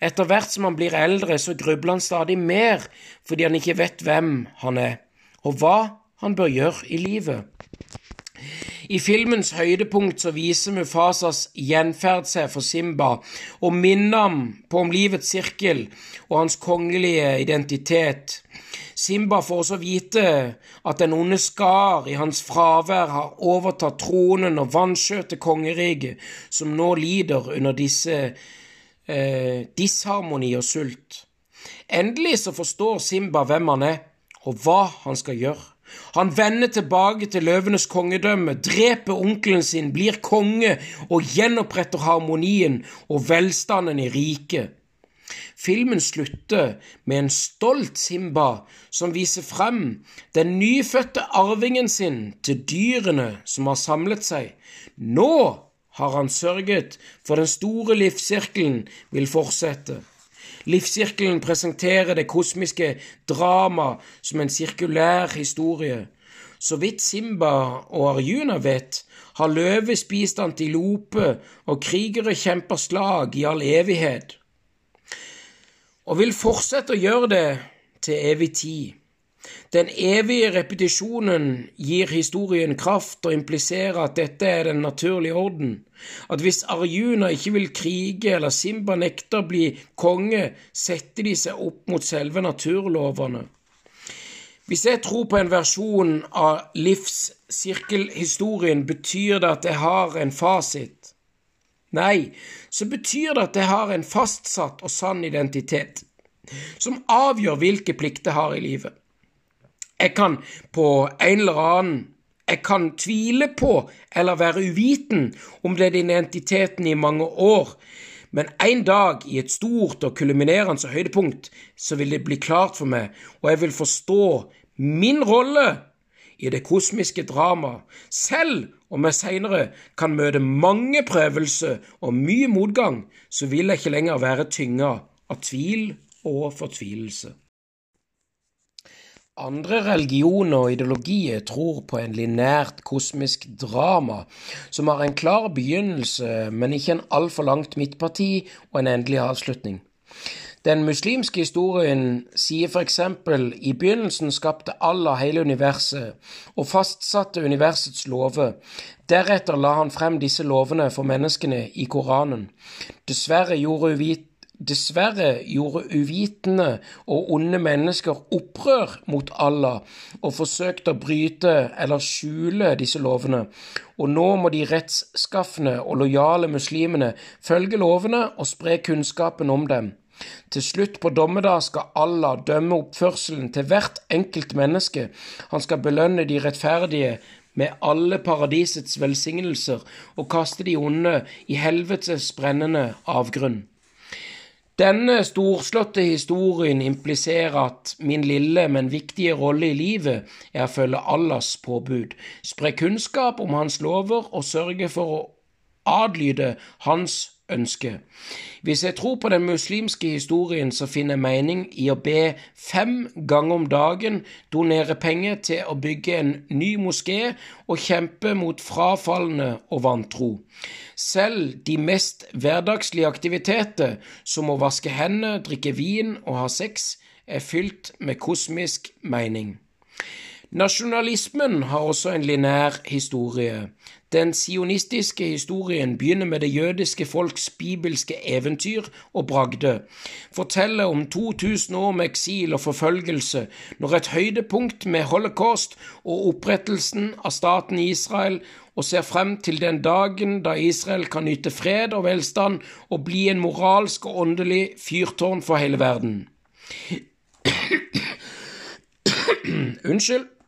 Etter hvert som han blir eldre, så grubler han stadig mer fordi han ikke vet hvem han er, og hva han bør gjøre i livet. I filmens høydepunkt så viser Mufasas gjenferd seg for Simba og minner ham på om livets sirkel og hans kongelige identitet. Simba får også vite at den onde skar i hans fravær har overtatt tronen og vanskjøtte kongeriket, som nå lider under disse eh, disharmoni og sult. Endelig så forstår Simba hvem han er, og hva han skal gjøre. Han vender tilbake til løvenes kongedømme, dreper onkelen sin, blir konge og gjenoppretter harmonien og velstanden i riket. Filmen slutter med en stolt Simba som viser frem den nyfødte arvingen sin til dyrene som har samlet seg. Nå har han sørget for den store livssirkelen vil fortsette. Livssirkelen presenterer det kosmiske drama som en sirkulær historie. Så vidt Simba og Arjuna vet, har løve spist antilope, og krigere kjemper slag i all evighet. Og vil fortsette å gjøre det til evig tid. Den evige repetisjonen gir historien kraft og impliserer at dette er den naturlige orden. At hvis Arjuna ikke vil krige eller Simba nekter å bli konge, setter de seg opp mot selve naturlovene. Hvis jeg tror på en versjon av livssirkelhistorien, betyr det at jeg har en fasit. Nei, så betyr det at jeg har en fastsatt og sann identitet, som avgjør hvilke plikter jeg har i livet. Jeg kan på en eller annen jeg kan tvile på eller være uviten om den identiteten i mange år, men en dag, i et stort og kulminerende høydepunkt, så vil det bli klart for meg, og jeg vil forstå min rolle i det kosmiske dramaet, selv om jeg seinere kan møte mange prøvelser og mye motgang, så vil jeg ikke lenger være tynga av tvil og fortvilelse. Andre religioner og ideologier tror på en linært kosmisk drama som har en klar begynnelse, men ikke en altfor langt midtparti og en endelig avslutning. Den muslimske historien sier eksempel i begynnelsen skapte Allah hele universet og fastsatte universets lover. Deretter la han frem disse lovene for menneskene i Koranen. Dessverre gjorde Dessverre gjorde uvitende og onde mennesker opprør mot Allah og forsøkte å bryte eller skjule disse lovene, og nå må de rettsskaffende og lojale muslimene følge lovene og spre kunnskapen om dem. Til slutt på dommedag skal Allah dømme oppførselen til hvert enkelt menneske. Han skal belønne de rettferdige med alle paradisets velsignelser og kaste de onde i helvetes brennende avgrunn. Denne storslåtte historien impliserer at min lille, men viktige rolle i livet er å følge Allahs påbud, spre kunnskap om Hans lover og sørge for å adlyde Hans ønske. Hvis jeg tror på den muslimske historien, så finner jeg mening i å be fem ganger om dagen, donere penger til å bygge en ny moské og kjempe mot frafalne og vantro. Selv de mest hverdagslige aktiviteter, som å vaske hendene, drikke vin og ha sex, er fylt med kosmisk mening. Nasjonalismen har også en linær historie. Den sionistiske historien begynner med det jødiske folks bibelske eventyr og bragde, forteller om 2000 år med eksil og forfølgelse, når et høydepunkt med holocaust og opprettelsen av staten Israel, og ser frem til den dagen da Israel kan nyte fred og velstand og bli en moralsk og åndelig fyrtårn for hele verden. [coughs] Unnskyld.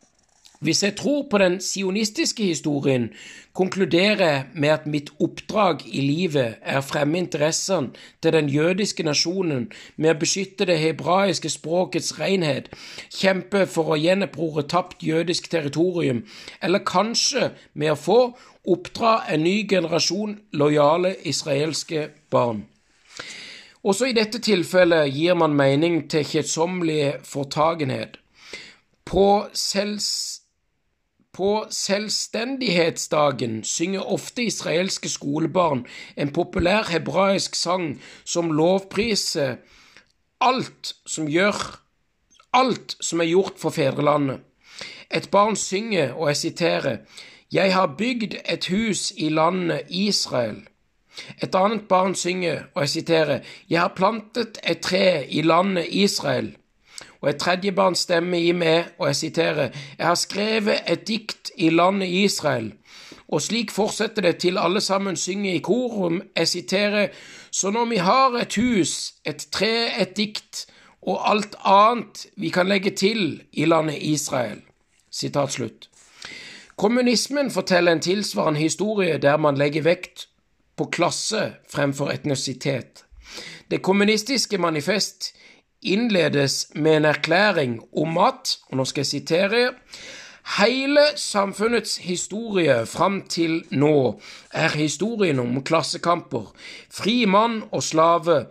Hvis jeg tror på den sionistiske historien, konkluderer jeg med at mitt oppdrag i livet er å fremme interessene til den jødiske nasjonen med å beskytte det hebraiske språkets renhet, kjempe for å gjenerobre tapt jødisk territorium, eller kanskje med å få oppdra en ny generasjon lojale israelske barn. Også i dette tilfellet gir man mening til kjedsommelig fortagenhet. På selvs på selvstendighetsdagen synger ofte israelske skolebarn en populær hebraisk sang som lovpriser alt som gjør alt som er gjort for fedrelandet. Et barn synger, og jeg siterer, Jeg har bygd et hus i landet Israel. Et annet barn synger, og jeg siterer, Jeg har plantet et tre i landet Israel og et tredje barn stemmer i meg, og jeg siterer, Jeg har skrevet et dikt i landet Israel. Og slik fortsetter det til alle sammen synger i korum. Jeg siterer, Så når vi har et hus, et tre, et dikt, og alt annet vi kan legge til i landet Israel. Sitat slutt. Kommunismen forteller en tilsvarende historie der man legger vekt på klasse fremfor etnisitet. Det kommunistiske manifest innledes med en erklæring om at, og nå skal jeg sitere, hele samfunnets historie fram til nå er historien om klassekamper, fri mann og slave,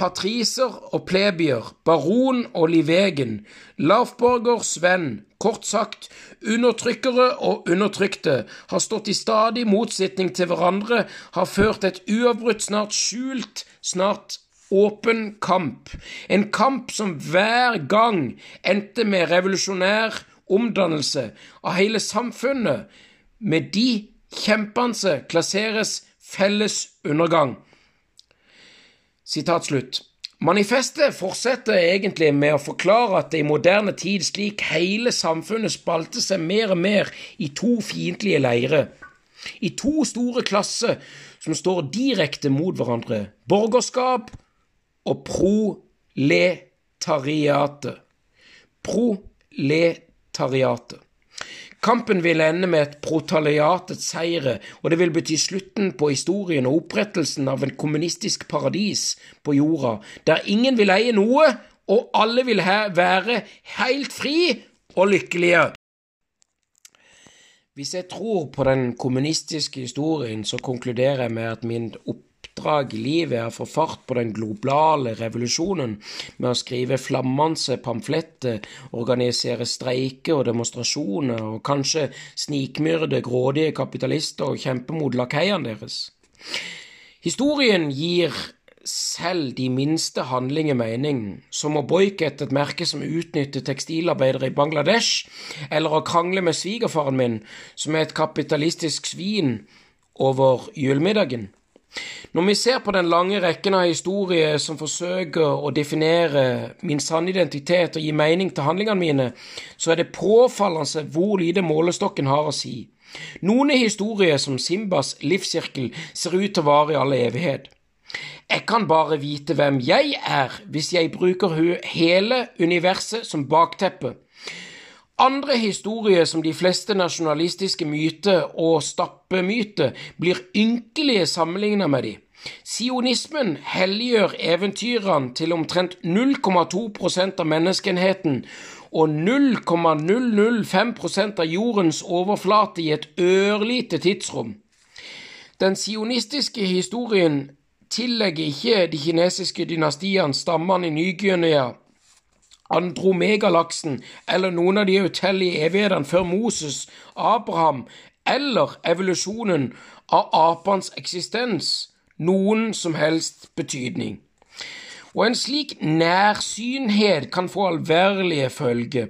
patriser og plebier, baron og livegen, lavborgers venn, kort sagt, undertrykkere og undertrykte, har stått i stadig motsetning til hverandre, har ført et uavbrutt, snart skjult, snart åpen kamp. En kamp som hver gang endte med revolusjonær omdannelse av hele samfunnet. Med de kjempende klasseres felles undergang. Sitat slutt. Manifestet fortsetter egentlig med å forklare at det i moderne tid slik hele samfunnet spalte seg mer og mer i to fiendtlige leirer, i to store klasser som står direkte mot hverandre, borgerskap og proletariatet. Proletariatet. Kampen vil ende med et protaliatets seire, og det vil bety slutten på historien og opprettelsen av en kommunistisk paradis på jorda, der ingen vil eie noe, og alle vil være helt fri og lykkelige. Hvis jeg tror på den kommunistiske historien, så konkluderer jeg med at min opp oppdrag i livet er å få fart på den globale revolusjonen med å skrive flammende pamfletter, organisere streiker og demonstrasjoner, og kanskje snikmyrde grådige kapitalister og kjempe mot lakeiene deres. Historien gir selv de minste handlinger mening, som å boikotte et merke som utnytter tekstilarbeidere i Bangladesh, eller å krangle med svigerfaren min, som er et kapitalistisk svin, over julemiddagen. Når vi ser på den lange rekken av historier som forsøker å definere min sanne identitet og gi mening til handlingene mine, så er det påfallende hvor lite målestokken har å si. Noen historier, som Simbas livssirkel, ser ut til å vare i all evighet. Jeg kan bare vite hvem jeg er, hvis jeg bruker hele universet som bakteppe. Andre historier, som de fleste nasjonalistiske myter og stappemyter, blir ynkelige sammenlignet med de. Sionismen helliggjør eventyrene til omtrent 0,2% av menneskenheten og 0,005% av jordens overflate i et ørlite tidsrom. Den sionistiske historien tillegger ikke de kinesiske dynastiene stammene i Ny-Guinea Andromegalaksen eller noen av de utallige evighetene før Moses, Abraham eller evolusjonen av apenes eksistens noen som helst betydning. Og en slik nærsynhet kan få alvorlige følger.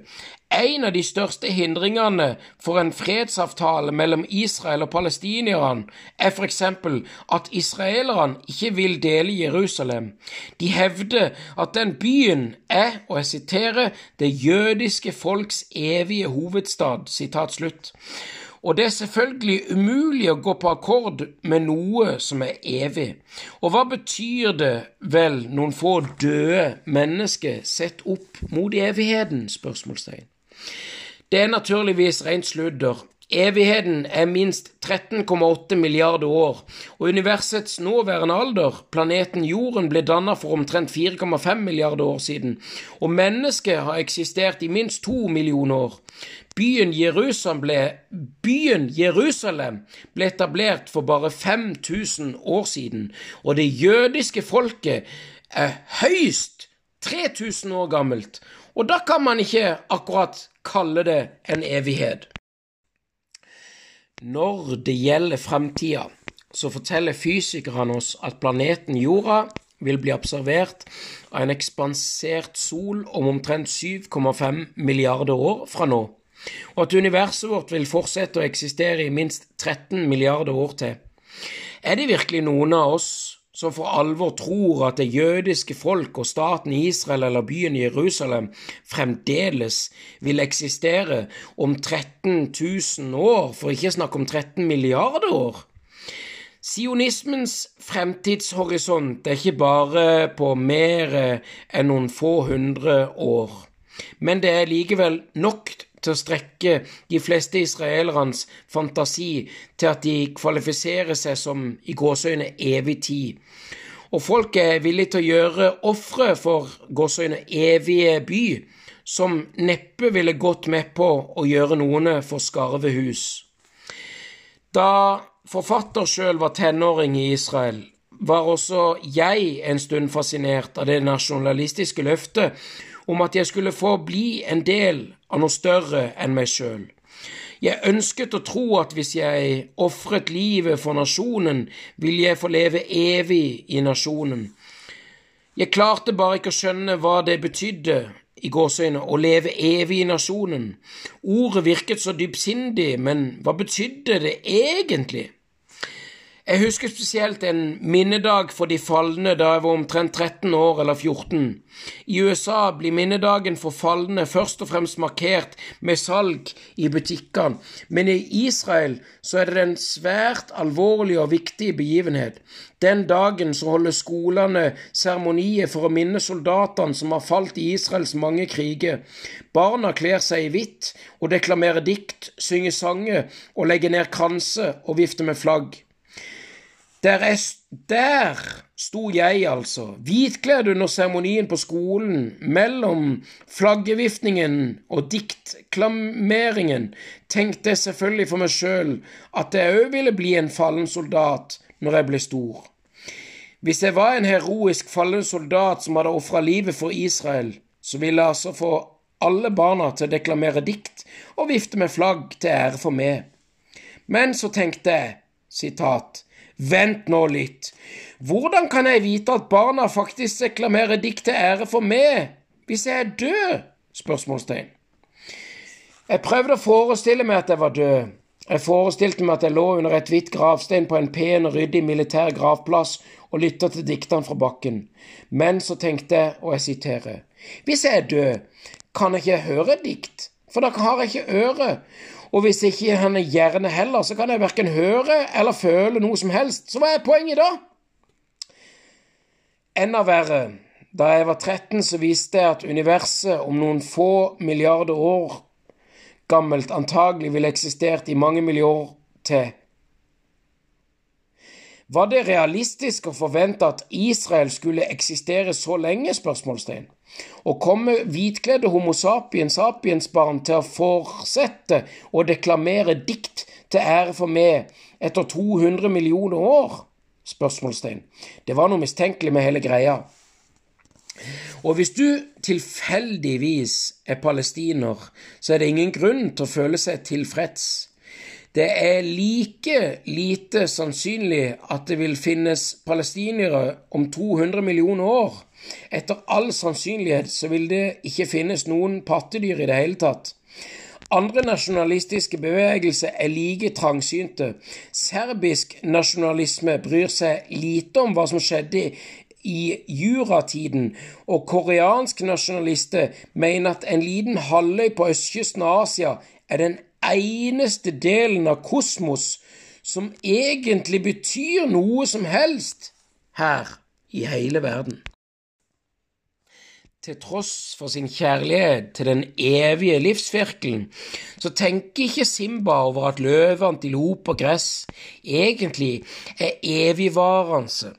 En av de største hindringene for en fredsavtale mellom Israel og palestinerne er f.eks. at israelerne ikke vil dele Jerusalem. De hevder at den byen er, og jeg siterer, det jødiske folks evige hovedstad. Sitat slutt. Og det er selvfølgelig umulig å gå på akkord med noe som er evig. Og hva betyr det vel noen få døde mennesker sett opp mot evigheten? spørsmålstegn. Det er naturligvis rent sludder. Evigheten er minst 13,8 milliarder år, og universets nåværende alder, planeten Jorden, ble dannet for omtrent 4,5 milliarder år siden, og mennesket har eksistert i minst to millioner år. Byen Jerusalem, ble, byen Jerusalem ble etablert for bare 5000 år siden, og det jødiske folket er høyst 3000 år gammelt, og da kan man ikke akkurat kalle det en evighet. Når det gjelder fremtida, så forteller fysikerne oss at planeten Jorda vil bli observert av en ekspansert sol om omtrent 7,5 milliarder år fra nå, og at universet vårt vil fortsette å eksistere i minst 13 milliarder år til. Er det virkelig noen av oss som for alvor tror at det jødiske folk og staten Israel eller byen Jerusalem fremdeles vil eksistere om 13 000 år, for ikke å snakke om 13 milliarder år? Sionismens fremtidshorisont er ikke bare på mer enn noen få hundre år, men det er likevel nok til å strekke de fleste israelernes fantasi til at de kvalifiserer seg som i gåseøyne evig tid. Og folk er villige til å gjøre ofre for gåseøyne evige by, som neppe ville gått med på å gjøre noen for skarve hus. Da forfatter sjøl var tenåring i Israel, var også jeg en stund fascinert av det nasjonalistiske løftet om at jeg skulle få bli en del av noe større enn meg sjøl. Jeg ønsket å tro at hvis jeg ofret livet for nasjonen, ville jeg få leve evig i nasjonen. Jeg klarte bare ikke å skjønne hva det betydde, i gåseøyne, å leve evig i nasjonen. Ordet virket så dypsindig, men hva betydde det egentlig? Jeg husker spesielt en minnedag for de falne da jeg var omtrent 13 år eller 14. I USA blir minnedagen for falne først og fremst markert med salg i butikkene, men i Israel så er det en svært alvorlig og viktig begivenhet. Den dagen så holder skolene seremonier for å minne soldatene som har falt i Israels mange kriger. Barna kler seg i hvitt og deklamerer dikt, synger sanger og legger ned kranser og vifter med flagg. Der, er, der sto jeg, altså, hvitkledd under seremonien på skolen, mellom flaggeviftningen og diktklameringen, tenkte jeg selvfølgelig for meg sjøl at jeg òg ville bli en fallen soldat når jeg ble stor. Hvis jeg var en heroisk fallen soldat som hadde ofra livet for Israel, så ville jeg altså få alle barna til å deklamere dikt og vifte med flagg til ære for meg. Men så tenkte jeg, sitat, Vent nå litt. Hvordan kan jeg vite at barna faktisk reklamerer dikt til ære for meg hvis jeg er død? Spørsmålstegn. Jeg prøvde å forestille meg at jeg var død. Jeg forestilte meg at jeg lå under et hvitt gravstein på en pen og ryddig militær gravplass og lytta til diktene fra bakken. Men så tenkte jeg, og jeg siterer, hvis jeg er død, kan jeg ikke høre dikt, for da har jeg ikke øre, og hvis ikke han er gjerne heller, så kan jeg verken høre eller føle noe som helst. Så hva er poenget da? Enda verre. Da jeg var 13, så viste jeg at universet om noen få milliarder år gammelt antagelig ville eksistert i mange millioner til. Var det realistisk å forvente at Israel skulle eksistere så lenge? spørsmålstegn? Og kommer hvitkledde Homo sapiens sapiens-barn til å fortsette å deklamere dikt til ære for meg etter 200 millioner år? Spørsmålstegn. Det var noe mistenkelig med hele greia. Og hvis du tilfeldigvis er palestiner, så er det ingen grunn til å føle seg tilfreds. Det er like lite sannsynlig at det vil finnes palestinere om 200 millioner år etter all sannsynlighet så vil det ikke finnes noen pattedyr i det hele tatt. Andre nasjonalistiske bevegelser er like trangsynte. Serbisk nasjonalisme bryr seg lite om hva som skjedde i juratiden, og koreanske nasjonalister mener at en liten halvøy på østkysten av Asia er den eneste delen av kosmos som egentlig betyr noe som helst her i hele verden til tross for sin kjærlighet til den evige livsvirkelen, så tenker ikke Simba over at løve, antilop og gress egentlig er evigvarende.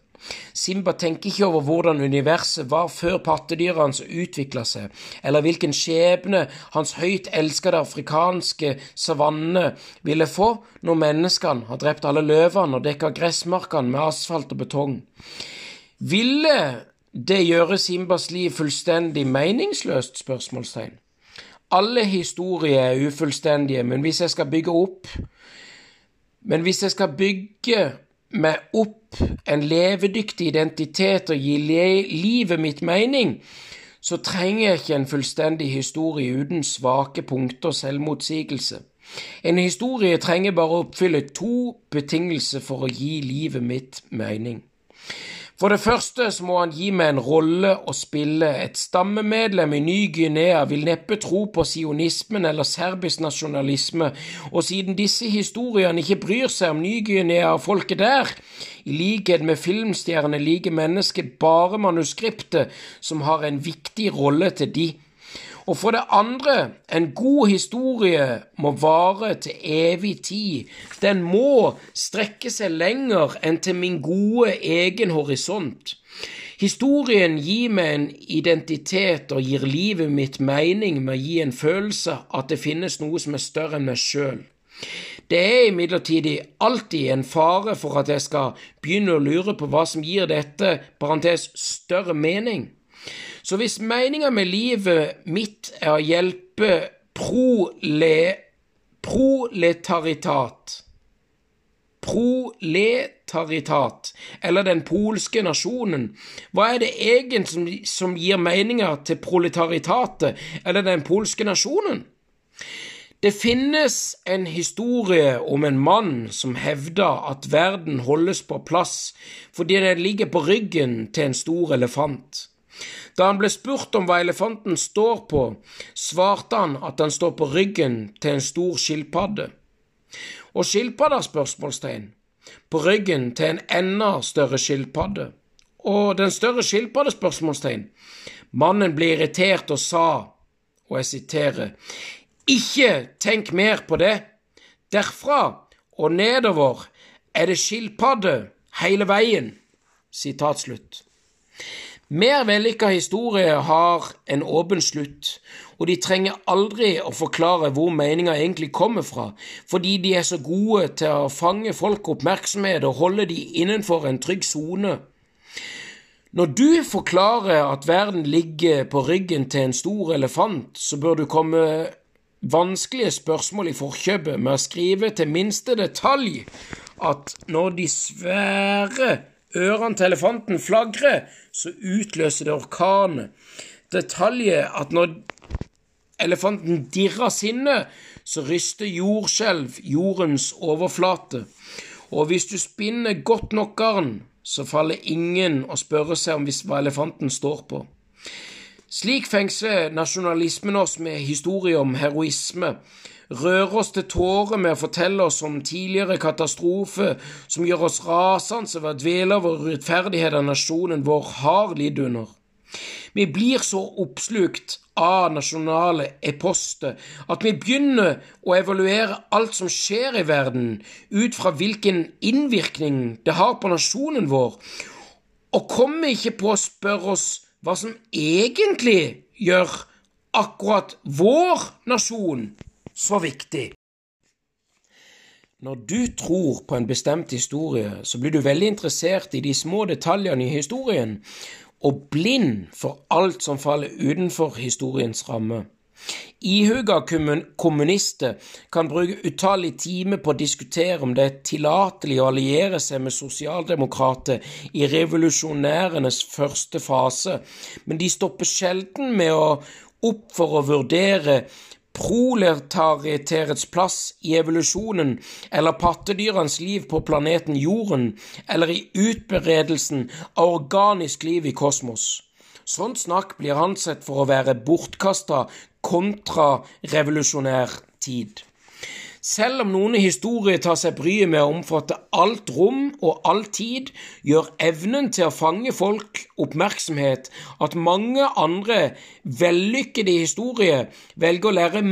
Simba tenker ikke over hvordan universet var før pattedyrene hans utvikla seg, eller hvilken skjebne hans høyt elskede afrikanske savanne ville få når menneskene har drept alle løvene og dekka gressmarkene med asfalt og betong. Ville det gjør Simbas liv fullstendig meningsløst? spørsmålstegn. Alle historier er ufullstendige, men hvis jeg skal bygge opp Men hvis jeg skal bygge meg opp en levedyktig identitet og gi livet mitt mening, så trenger jeg ikke en fullstendig historie uten svake punkter og selvmotsigelse. En historie trenger bare å oppfylle to betingelser for å gi livet mitt mening. For det første så må han gi meg en rolle å spille. Et stammemedlem i Ny-Guinea vil neppe tro på sionismen eller serbisk nasjonalisme, og siden disse historiene ikke bryr seg om Ny-Guinea og folket der, i likhet med filmstjerner liker mennesket bare manuskriptet som har en viktig rolle til de. Og for det andre, en god historie må vare til evig tid. Den må strekke seg lenger enn til min gode egen horisont. Historien gir meg en identitet og gir livet mitt mening med å gi en følelse at det finnes noe som er større enn meg sjøl. Det er imidlertid alltid en fare for at jeg skal begynne å lure på hva som gir dette parentes større mening. Så hvis meninga med livet mitt er å hjelpe prole, proletaritat Proletaritat, eller den polske nasjonen, hva er det egentlig som, som gir meninga til proletaritatet, eller den polske nasjonen? Det finnes en historie om en mann som hevder at verden holdes på plass fordi den ligger på ryggen til en stor elefant. Da han ble spurt om hva elefanten står på, svarte han at den står på ryggen til en stor skilpadde. Og skilpadda? spørsmålstegn. På ryggen til en enda større skilpadde. Og den større skilpadde? spørsmålstegn. Mannen ble irritert og sa, og jeg siterer, ikke tenk mer på det. Derfra og nedover er det skilpadde hele veien. Sitat slutt. Mer vellykka historier har en åpen slutt, og de trenger aldri å forklare hvor meninga egentlig kommer fra, fordi de er så gode til å fange folk oppmerksomhet og holde de innenfor en trygg sone. Når du forklarer at verden ligger på ryggen til en stor elefant, så bør du komme vanskelige spørsmål i forkjøpet med å skrive til minste detalj at når de svære ørene til elefanten flagrer, så utløser det orkan. Detaljet at når elefanten dirrer sinne, så ryster jordskjelv jordens overflate. Og hvis du spinner godt nok garn, så faller ingen å spørre seg om hva elefanten står på. Slik fengsler nasjonalismen oss med historie om heroisme, rører oss til tårer med å fortelle oss om tidligere katastrofe som gjør oss rasende ved å dvele over urettferdigheten nasjonen vår har lidd under. Vi blir så oppslukt av nasjonale eposter at vi begynner å evaluere alt som skjer i verden, ut fra hvilken innvirkning det har på nasjonen vår, og kommer ikke på å spørre oss hva som egentlig gjør akkurat vår nasjon så viktig. Når du tror på en bestemt historie, så blir du veldig interessert i de små detaljene i historien, og blind for alt som faller utenfor historiens ramme. Ihuga kommunister kan bruke utallige timer på å diskutere om det er tillatelig å alliere seg med sosialdemokrater i revolusjonærenes første fase, men de stopper sjelden med å opp for å vurdere proletarietets plass i evolusjonen eller pattedyrenes liv på planeten Jorden eller i utberedelsen av organisk liv i kosmos. Sånt snakk blir ansett for å være bortkasta kontrarevolusjonær tid. Selv om noen historier tar seg bryet med å omfatte alt rom og all tid, gjør evnen til å fange folk oppmerksomhet at mange andre vellykkede historier velger å lære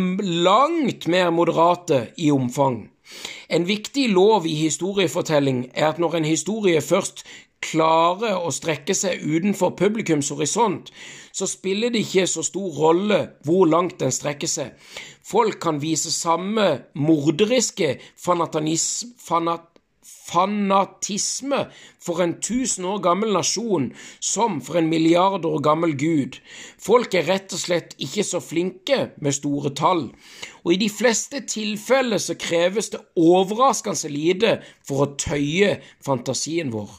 langt mer moderate i omfang. En viktig lov i historiefortelling er at når en historie først klarer å strekke seg utenfor publikums horisont, så spiller det ikke så stor rolle hvor langt den strekker seg. Folk kan vise samme morderiske fanat fanatisme for en tusen år gammel nasjon som for en milliard år gammel gud. Folk er rett og slett ikke så flinke med store tall, og i de fleste tilfeller så kreves det overraskende lite for å tøye fantasien vår.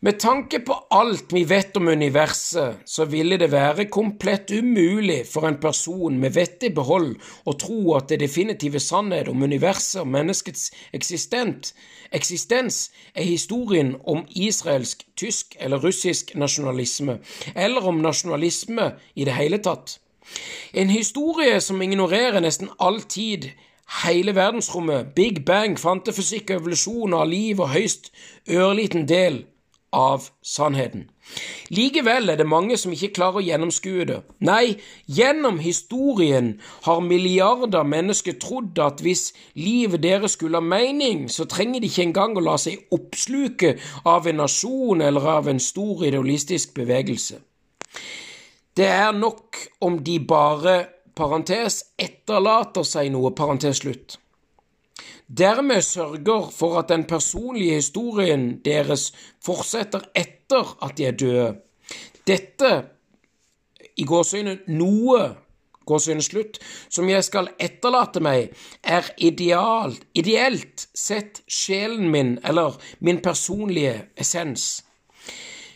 Med tanke på alt vi vet om universet, så ville det være komplett umulig for en person med vett i behold å tro at det definitive sannhet om universet og menneskets eksistent, eksistens er historien om israelsk, tysk eller russisk nasjonalisme, eller om nasjonalisme i det hele tatt. En historie som ignorerer nesten all tid hele verdensrommet, big bang, kvantefysikk, evolusjon av liv og høyst ørliten del av sannheten. Likevel er det mange som ikke klarer å gjennomskue det. Nei, gjennom historien har milliarder mennesker trodd at hvis livet deres skulle ha mening, så trenger de ikke engang å la seg oppsluke av en nasjon eller av en stor idealistisk bevegelse. Det er nok om de bare, parentes, etterlater seg noe, parentes slutt dermed sørger for at den personlige historien deres fortsetter etter at de er døde. Dette, i gåseøyne noe gåseøyne slutt, som jeg skal etterlate meg, er idealt, ideelt sett sjelen min, eller min personlige essens.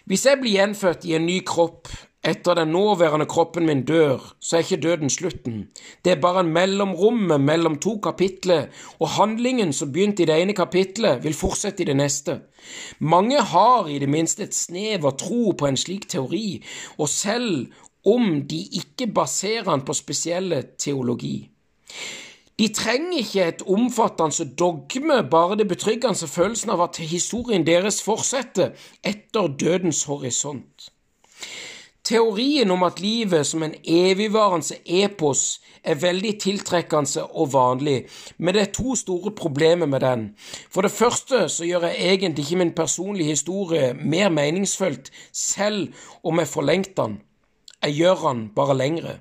Hvis jeg blir gjenfødt i en ny kropp, etter den nåværende kroppen min dør, så er ikke døden slutten. Det er bare mellomrommet mellom to kapitler, og handlingen som begynte i det ene kapitlet, vil fortsette i det neste. Mange har i det minste et snev av tro på en slik teori, og selv om de ikke baserer den på spesielle teologi. De trenger ikke et omfattende dogme, bare det betryggende følelsen av at historien deres fortsetter etter dødens horisont. Teorien om at livet som en evigvarende epos er veldig tiltrekkende og vanlig, men det er to store problemer med den. For det første så gjør jeg egentlig ikke min personlige historie mer meningsfullt selv om jeg forlengte den. Jeg gjør den bare lengre.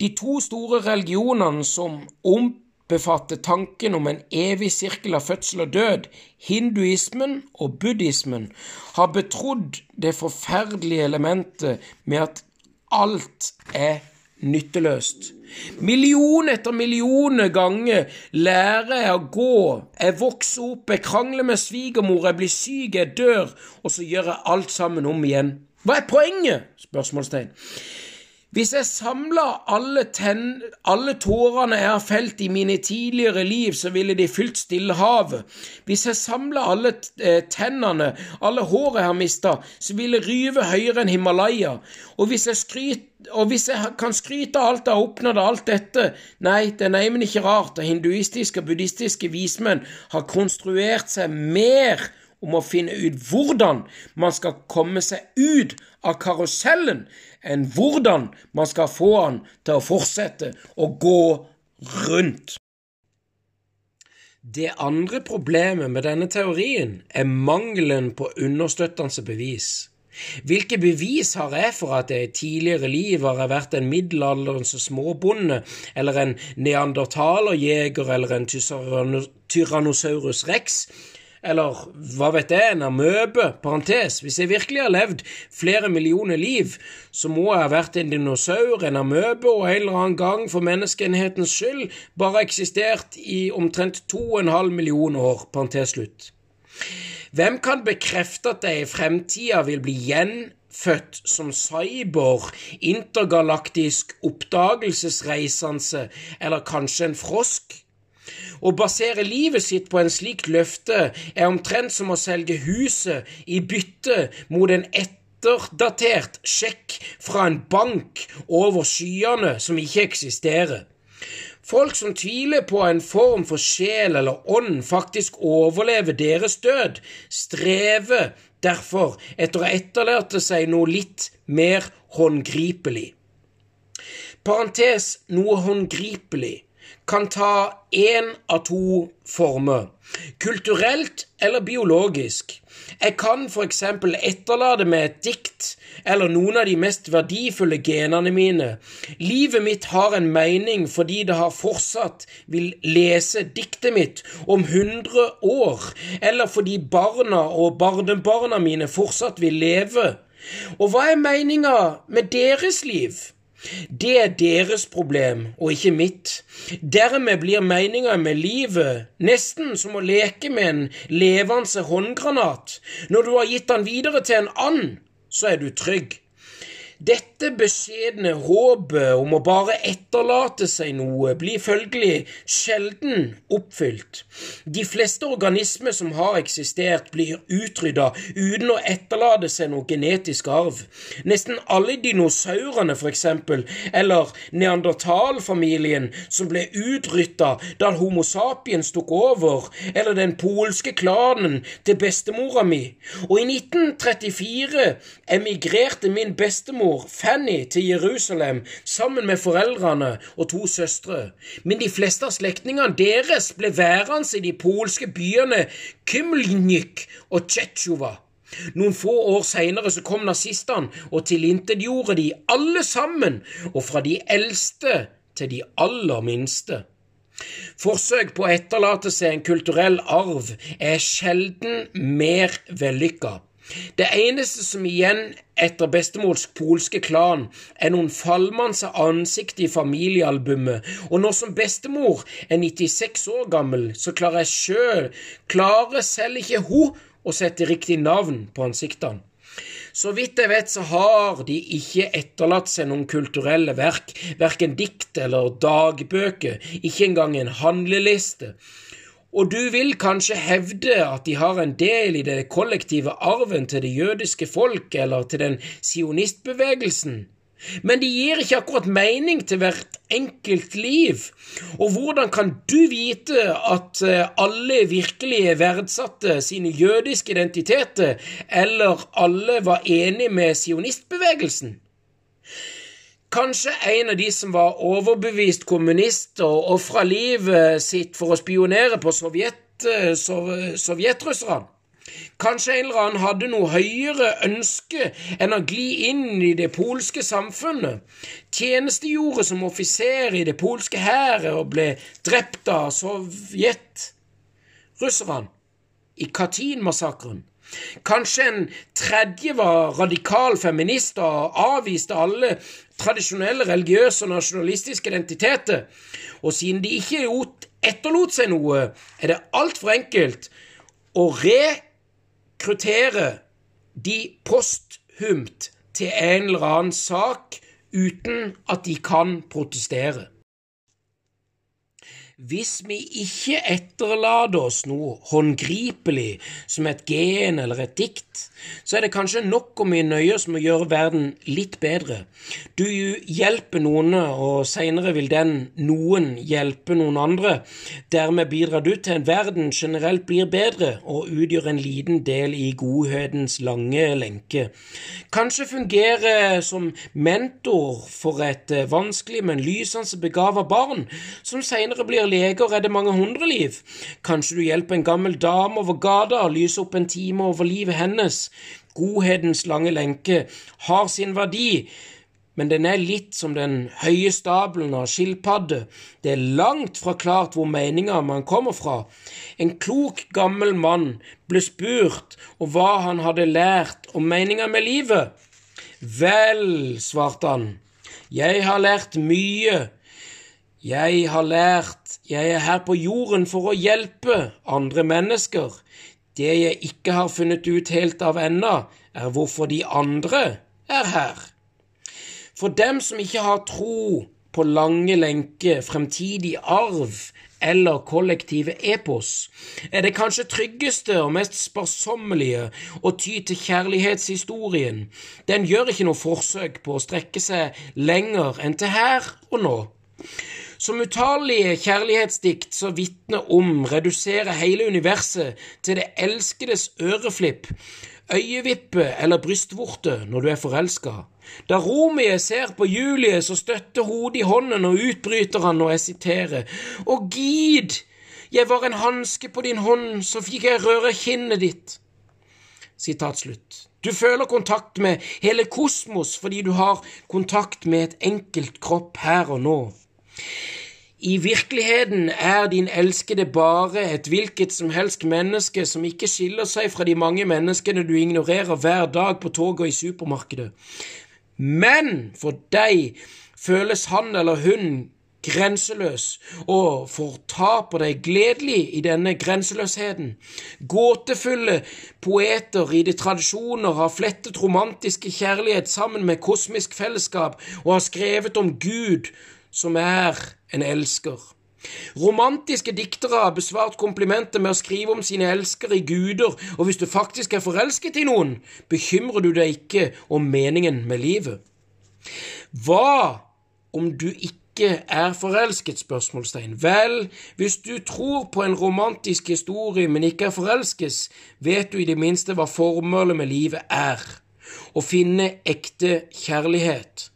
De to store religionene som om befatter tanken om en evig sirkel av fødsel og død, hinduismen og buddhismen, har betrodd det forferdelige elementet med at alt er nytteløst. Million etter millioner ganger lærer jeg å gå, jeg vokser opp, jeg krangler med svigermor, jeg blir syk, jeg dør, og så gjør jeg alt sammen om igjen. Hva er poenget? spørsmålstegn. Hvis jeg samla alle, alle, tårene jeg har felt i mine tidligere liv, så ville de fylt Stillehavet. Hvis jeg samla alle eh, tennene, alle håret jeg har mista, så ville ryve høyere enn Himalaya. Og hvis, skryt, og hvis jeg kan skryte av alt jeg har oppnådd, alt dette Nei, det er neimen ikke rart at hinduistiske og buddhistiske vismenn har konstruert seg mer om å finne ut hvordan man skal komme seg ut av karusellen, enn hvordan man skal få han til å fortsette å gå rundt. Det andre problemet med denne teorien er mangelen på understøttende bevis. Hvilke bevis har jeg for at jeg i tidligere liv har vært en middelalderens småbonde, eller en neandertalerjeger eller en tyrannosaurus rex, eller hva vet jeg, en amøbe, parentes, hvis jeg virkelig har levd flere millioner liv, så må jeg ha vært en dinosaur, en amøbe, og en eller annen gang for menneskeenhetens skyld bare eksistert i omtrent to og en halv million år, parentes slutt. Hvem kan bekrefte at jeg i fremtida vil bli gjenfødt som cyborg, intergalaktisk oppdagelsesreisende eller kanskje en frosk? Å basere livet sitt på en slik løfte er omtrent som å selge huset i bytte mot en etterdatert sjekk fra en bank over skyene som ikke eksisterer. Folk som tviler på en form for sjel eller ånd faktisk overlever deres død, strever derfor etter å etterlate seg noe litt mer håndgripelig. Parentes noe håndgripelig kan ta én av to former, kulturelt eller biologisk. Jeg kan eksempel etterlate meg et dikt eller noen av de mest verdifulle genene mine. Livet mitt har en mening fordi det har fortsatt vil lese diktet mitt om hundre år, eller fordi barna og barnebarna mine fortsatt vil leve. Og hva er meninga med deres liv? Det er deres problem, og ikke mitt. Dermed blir meninga med livet nesten som å leke med en levende håndgranat. Når du har gitt den videre til en and, så er du trygg. Dette beskjedne håpet om å bare etterlate seg noe blir følgelig sjelden oppfylt. De fleste organismer som har eksistert, blir utrydda uten å etterlate seg noe genetisk arv. Nesten alle dinosaurene, eksempel, eller neandertalfamilien som ble utrydda da Homo sapiens tok over, eller den polske klanen til bestemora mi. Og i 1934 emigrerte min bestemor mor Fanny til Jerusalem sammen med foreldrene og to søstre, men de fleste av slektningene deres ble værende i de polske byene Kymlnyk og Tsjetsjova. Noen få år seinere kom nazistene og tilintetgjorde de alle sammen, og fra de eldste til de aller minste. Forsøk på å etterlate seg en kulturell arv er sjelden mer vellykka. Det eneste som igjen etter bestemors polske klan er noen falmende ansikt i familiealbumet, og nå som bestemor er 96 år gammel, så klarer jeg sjøl, klarer selv ikke hun, å sette riktig navn på ansiktene. Så vidt jeg vet, så har de ikke etterlatt seg noen kulturelle verk, verken dikt eller dagbøker, ikke engang en handleliste. Og du vil kanskje hevde at de har en del i det kollektive arven til det jødiske folk eller til den sionistbevegelsen, men de gir ikke akkurat mening til hvert enkelt liv. Og hvordan kan du vite at eh, alle virkelig verdsatte sine jødiske identiteter, eller alle var enig med sionistbevegelsen? Kanskje en av de som var overbevist kommunist og ofra livet sitt for å spionere på sovjet, eh, sov, sovjetrusserne. Kanskje en eller annen hadde noe høyere ønske enn å gli inn i det polske samfunnet, tjenestegjorde som offiser i det polske hæret og ble drept av sovjetrusserne i Katyn-massakren. Kanskje en tredje var radikal feminist og avviste alle tradisjonelle religiøse og nasjonalistiske identiteter. Og siden de ikke etterlot seg noe, er det altfor enkelt å rekruttere de posthumt til en eller annen sak uten at de kan protestere. Hvis vi ikke etterlater oss noe håndgripelig som et gen eller et dikt, så er det kanskje nok om vi nøyer oss med å gjøre verden litt bedre. Du hjelper noen, og seinere vil den noen hjelpe noen andre. Dermed bidrar du til en verden generelt blir bedre, og utgjør en liten del i godhetens lange lenke. Kanskje fungere som mentor for et vanskelig, men lysende begava barn, som seinere blir lege og redder mange hundre liv. Kanskje du hjelper en gammel dame over gata og lyser opp en time over livet hennes. Godhetens lange lenke har sin verdi, men den er litt som den høye stabelen av skilpadde. Det er langt fra klart hvor meninga man kommer fra. En klok, gammel mann ble spurt om hva han hadde lært om meninga med livet. Vel, svarte han, jeg har lært mye jeg har lært, jeg er her på jorden for å hjelpe andre mennesker. Det jeg ikke har funnet ut helt av ennå, er hvorfor de andre er her. For dem som ikke har tro på lange lenke, fremtidig arv eller kollektive epos, er det kanskje tryggeste og mest sparsommelige å ty til kjærlighetshistorien. Den gjør ikke noe forsøk på å strekke seg lenger enn til her og nå. Som utallige kjærlighetsdikt som vitner om, reduserer hele universet til det elskedes øreflipp, øyevippe eller brystvorte når du er forelska. Da Romie ser på Julie, så støtter hodet i hånden og utbryter han, og jeg siterer, Å gid, jeg var en hanske på din hånd, så fikk jeg røre kinnet ditt. Sitat slutt. Du føler kontakt med hele kosmos fordi du har kontakt med et enkelt kropp her og nå. I virkeligheten er din elskede bare et hvilket som helst menneske som ikke skiller seg fra de mange menneskene du ignorerer hver dag på toget og i supermarkedet. Men for deg føles han eller hun grenseløs og fortaper deg gledelig i denne grenseløsheten. Gåtefulle poeter i de tradisjoner har flettet romantiske kjærlighet sammen med kosmisk fellesskap og har skrevet om Gud som er en elsker. Romantiske diktere har besvart komplimentet med å skrive om sine elskere i guder, og hvis du faktisk er forelsket i noen, bekymrer du deg ikke om meningen med livet. Hva om du ikke er forelsket? spørsmålstegn. Vel, hvis du tror på en romantisk historie, men ikke er forelsket, vet du i det minste hva formålet med livet er. Å finne ekte kjærlighet.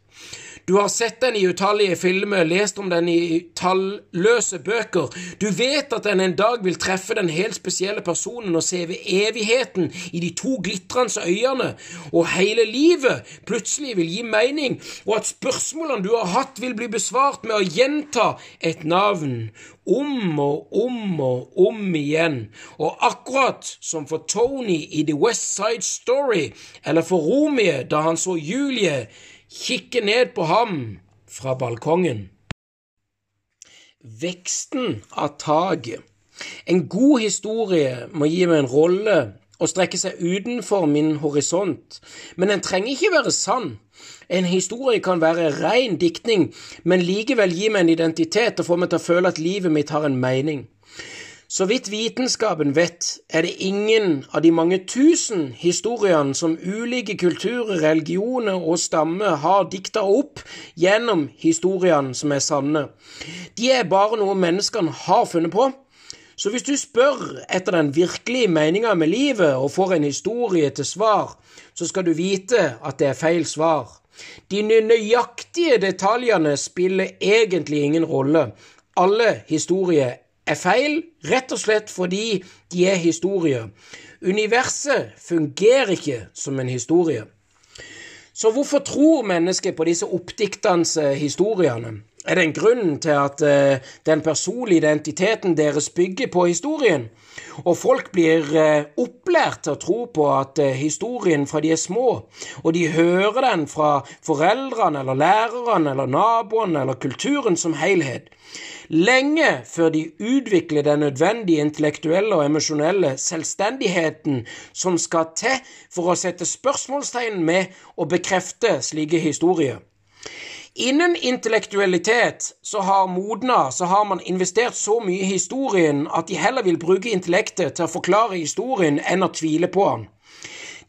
Du har sett den i utallige filmer, lest om den i talløse bøker. Du vet at den en dag vil treffe den helt spesielle personen og se ved evigheten i de to glitrende øyene, og hele livet plutselig vil gi mening, og at spørsmålene du har hatt, vil bli besvart med å gjenta et navn om og om og om igjen. Og akkurat som for Tony i The West Side Story, eller for Romie da han så Julie kikke ned på ham fra balkongen. Veksten av taket. En god historie må gi meg en rolle og strekke seg utenfor min horisont, men den trenger ikke være sann. En historie kan være ren diktning, men likevel gi meg en identitet og få meg til å føle at livet mitt har en mening. Så vidt vitenskapen vet, er det ingen av de mange tusen historiene som ulike kulturer, religioner og stammer har dikta opp gjennom historiene som er sanne. De er bare noe menneskene har funnet på. Så hvis du spør etter den virkelige meninga med livet og får en historie til svar, så skal du vite at det er feil svar. De nøyaktige detaljene spiller egentlig ingen rolle. Alle historier er feil, rett og slett fordi de er historier. Universet fungerer ikke som en historie. Så hvorfor tror mennesket på disse oppdiktende historiene? Er det en grunn til at uh, den personlige identiteten deres bygger på historien? Og folk blir uh, opplært til å tro på at uh, historien fra de er små, og de hører den fra foreldrene eller lærerne eller naboene eller kulturen som helhet lenge før de utvikler den nødvendige intellektuelle og emosjonelle selvstendigheten som skal til for å sette spørsmålstegn med og bekrefte slike historier. Innen intellektualitet så har modna, så har man investert så mye i historien at de heller vil bruke intellektet til å forklare historien enn å tvile på den.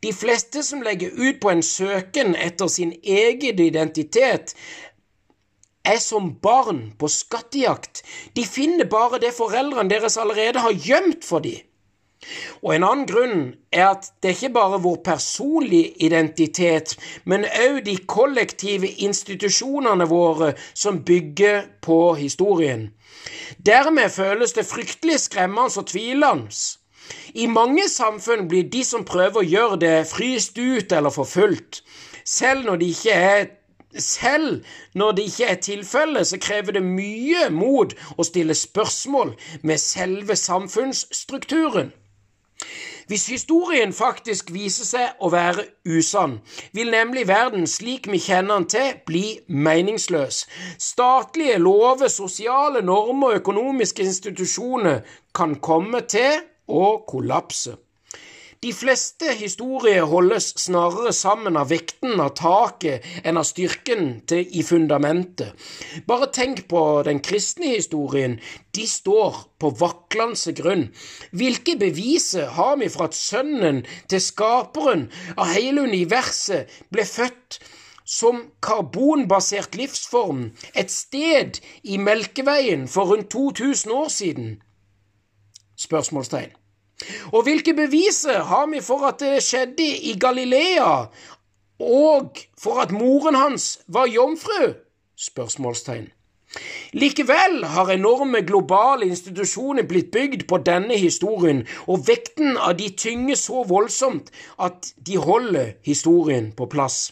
De fleste som legger ut på en søken etter sin egen identitet, er som barn på skattejakt. De finner bare det foreldrene deres allerede har gjemt for dem. Og en annen grunn er at det er ikke bare vår personlige identitet, men òg de kollektive institusjonene våre som bygger på historien. Dermed føles det fryktelig skremmende og tvilende. I mange samfunn blir de som prøver å gjøre det, fryst ut eller forfulgt, selv når det ikke er selv når det ikke er tilfellet, så krever det mye mot å stille spørsmål med selve samfunnsstrukturen. Hvis historien faktisk viser seg å være usann, vil nemlig verden slik vi kjenner den til, bli meningsløs. Statlige lover, sosiale normer og økonomiske institusjoner kan komme til å kollapse. De fleste historier holdes snarere sammen av vekten av taket enn av styrken til, i fundamentet. Bare tenk på den kristne historien. De står på vaklende grunn. Hvilke beviser har vi for at sønnen til skaperen av hele universet ble født som karbonbasert livsform et sted i Melkeveien for rundt 2000 år siden? Spørsmålstegn. Og hvilke beviser har vi for at det skjedde i Galilea, og for at moren hans var jomfru? Spørsmålstegn. Likevel har enorme globale institusjoner blitt bygd på denne historien, og vekten av de tynger så voldsomt at de holder historien på plass.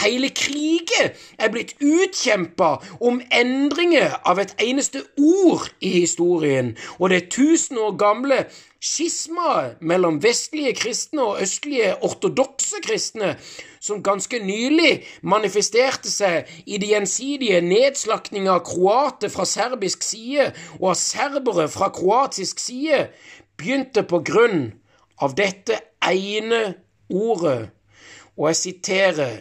Hele kriger er blitt utkjempa om endringer av et eneste ord i historien, og det tusen år gamle skismaet mellom vestlige kristne og østlige ortodokse kristne, som ganske nylig manifesterte seg i de gjensidige nedslakting av kroater fra serbisk side og av serbere fra kroatisk side, begynte på grunn av dette ene ordet, og jeg siterer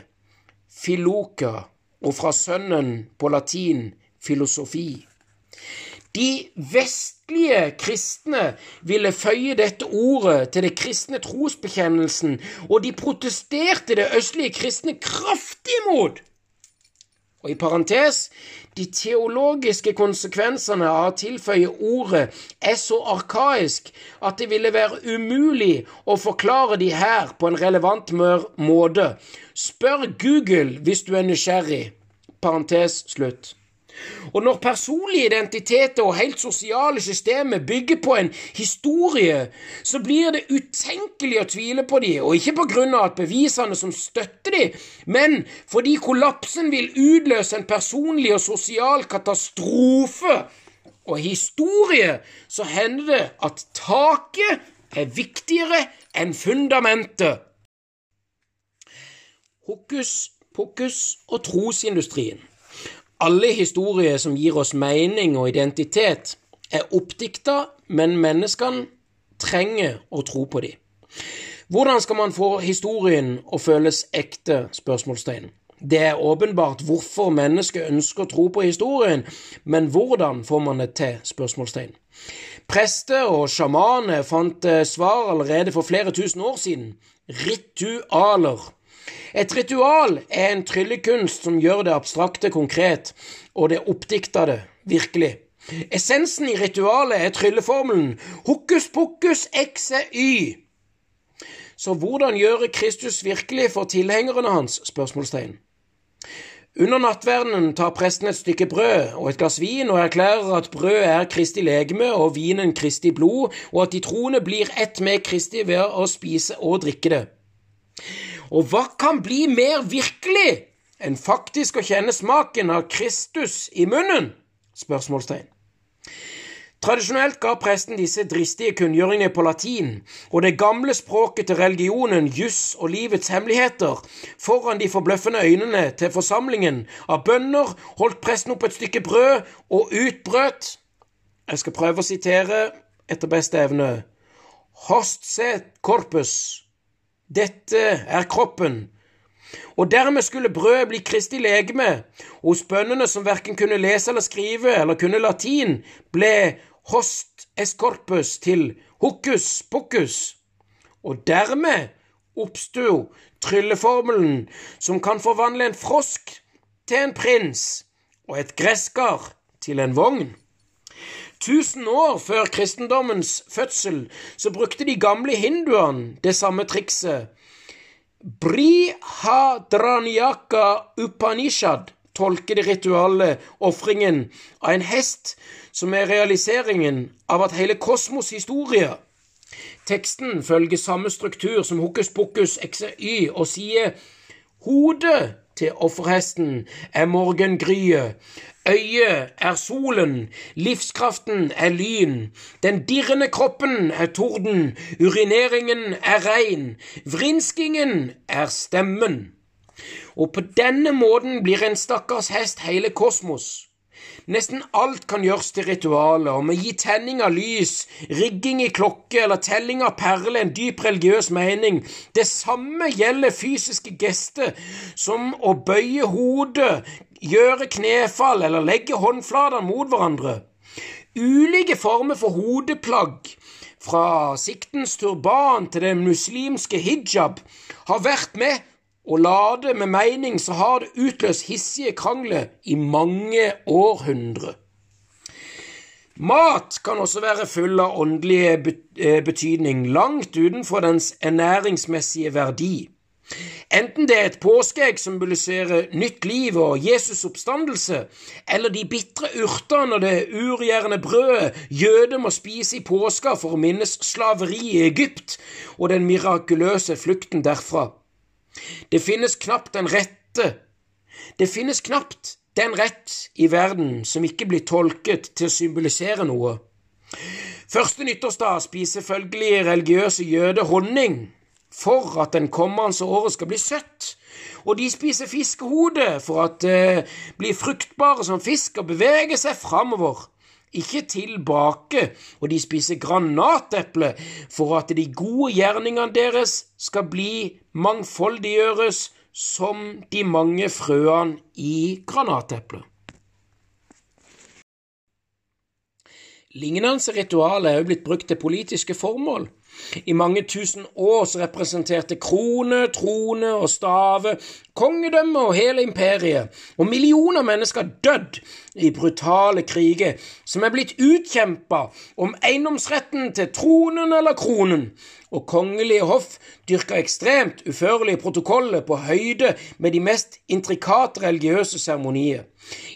filoka, og fra sønnen på latin filosofi. De vestlige kristne ville føye dette ordet til det kristne trosbekjennelsen, og de protesterte det østlige kristne kraftig imot. Og i parentes de teologiske konsekvensene av å tilføye ordet er så arkaisk at det ville være umulig å forklare de her på en relevant måte. Spør Google hvis du er nysgjerrig. Parentes slutt. Og når personlige identiteter og helt sosiale systemer bygger på en historie, så blir det utenkelig å tvile på dem, og ikke på grunn av at bevisene som støtter dem, men fordi kollapsen vil utløse en personlig og sosial katastrofe. Og historie så hender det at taket er viktigere enn fundamentet. Hokus pokus og trosindustrien. Alle historier som gir oss mening og identitet, er oppdikta, men menneskene trenger å tro på dem. Hvordan skal man få historien å føles ekte? spørsmålstegn. Det er åpenbart hvorfor mennesket ønsker å tro på historien, men hvordan får man det til? spørsmålstegn. Prester og sjamaner fant svar allerede for flere tusen år siden. Ritualer. Et ritual er en tryllekunst som gjør det abstrakte konkret, og det oppdiktede virkelig. Essensen i ritualet er trylleformelen hokus pokus exe y. Så hvordan gjøre Kristus virkelig for tilhengerne hans? spørsmålstegn. Under nattverdenen tar presten et stykke brød og et glass vin og erklærer at brødet er Kristi legeme og vinen Kristi blod, og at de troende blir ett med Kristi ved å spise og drikke det. Og hva kan bli mer virkelig enn faktisk å kjenne smaken av Kristus i munnen? Spørsmålstegn. Tradisjonelt ga presten disse dristige kunngjøringene på latin, og det gamle språket til religionen, juss og livets hemmeligheter, foran de forbløffende øynene til forsamlingen av bønder, holdt presten opp et stykke brød og utbrøt Jeg skal prøve å sitere etter beste evne. Host set corpus dette er kroppen. Og dermed skulle brødet bli Kristi legeme, og hos bøndene som verken kunne lese eller skrive eller kunne latin, ble host escorpus til hokus pokus. Og dermed oppsto trylleformelen som kan forvandle en frosk til en prins og et gresskar til en vogn. Tusen år før kristendommens fødsel så brukte de gamle hinduene det samme trikset. Brihadraniyaka Upanishad tolker det rituale ofringen av en hest som er realiseringen av at hele kosmos historie. Teksten følger samme struktur som hokus pokus xy og sier hodet til offerhesten er morgengryet, Øyet er solen, livskraften er lyn, den dirrende kroppen er torden, urineringen er regn, vrinskingen er stemmen. Og på denne måten blir en stakkars hest hele kosmos. Nesten alt kan gjøres til ritualer, om å gi tenning av lys, rigging i klokke eller telling av perler en dyp religiøs mening. Det samme gjelder fysiske gester, som å bøye hodet, gjøre knefall eller legge håndflatene mot hverandre. Ulike former for hodeplagg, fra siktens turban til den muslimske hijab, har vært med å lade med mening så har det utløst hissige krangler i mange århundre. Mat kan også være full av åndelig eh, betydning, langt utenfor dens ernæringsmessige verdi. Enten det er et påskeegg som symboliserer nytt liv og Jesus' oppstandelse, eller de bitre urtene og det urgjerne brødet jøder må spise i påska for å minnes slaveri i Egypt og den mirakuløse flukten derfra. Det finnes knapt den rette Det finnes knapt den rett i verden som ikke blir tolket til å symbolisere noe. Første nyttårsdag spiser følgelig religiøse jøder honning for at den kommende året skal bli søtt. Og de spiser fiskehode for at det blir fruktbare som fisk og beveger seg framover ikke tilbake, og de spiser granateple for at de gode gjerningene deres skal bli mangfoldiggjøres som de mange frøene i granateplet. Lignende ritualer er også blitt brukt til politiske formål. I mange tusen år så representerte krone, trone og stave kongedømme og hele imperiet, og millioner mennesker dødd i brutale kriger som er blitt utkjempa om eiendomsretten til tronen eller kronen, og kongelige hoff dyrka ekstremt uførlige protokoller på høyde med de mest intrikate religiøse seremonier.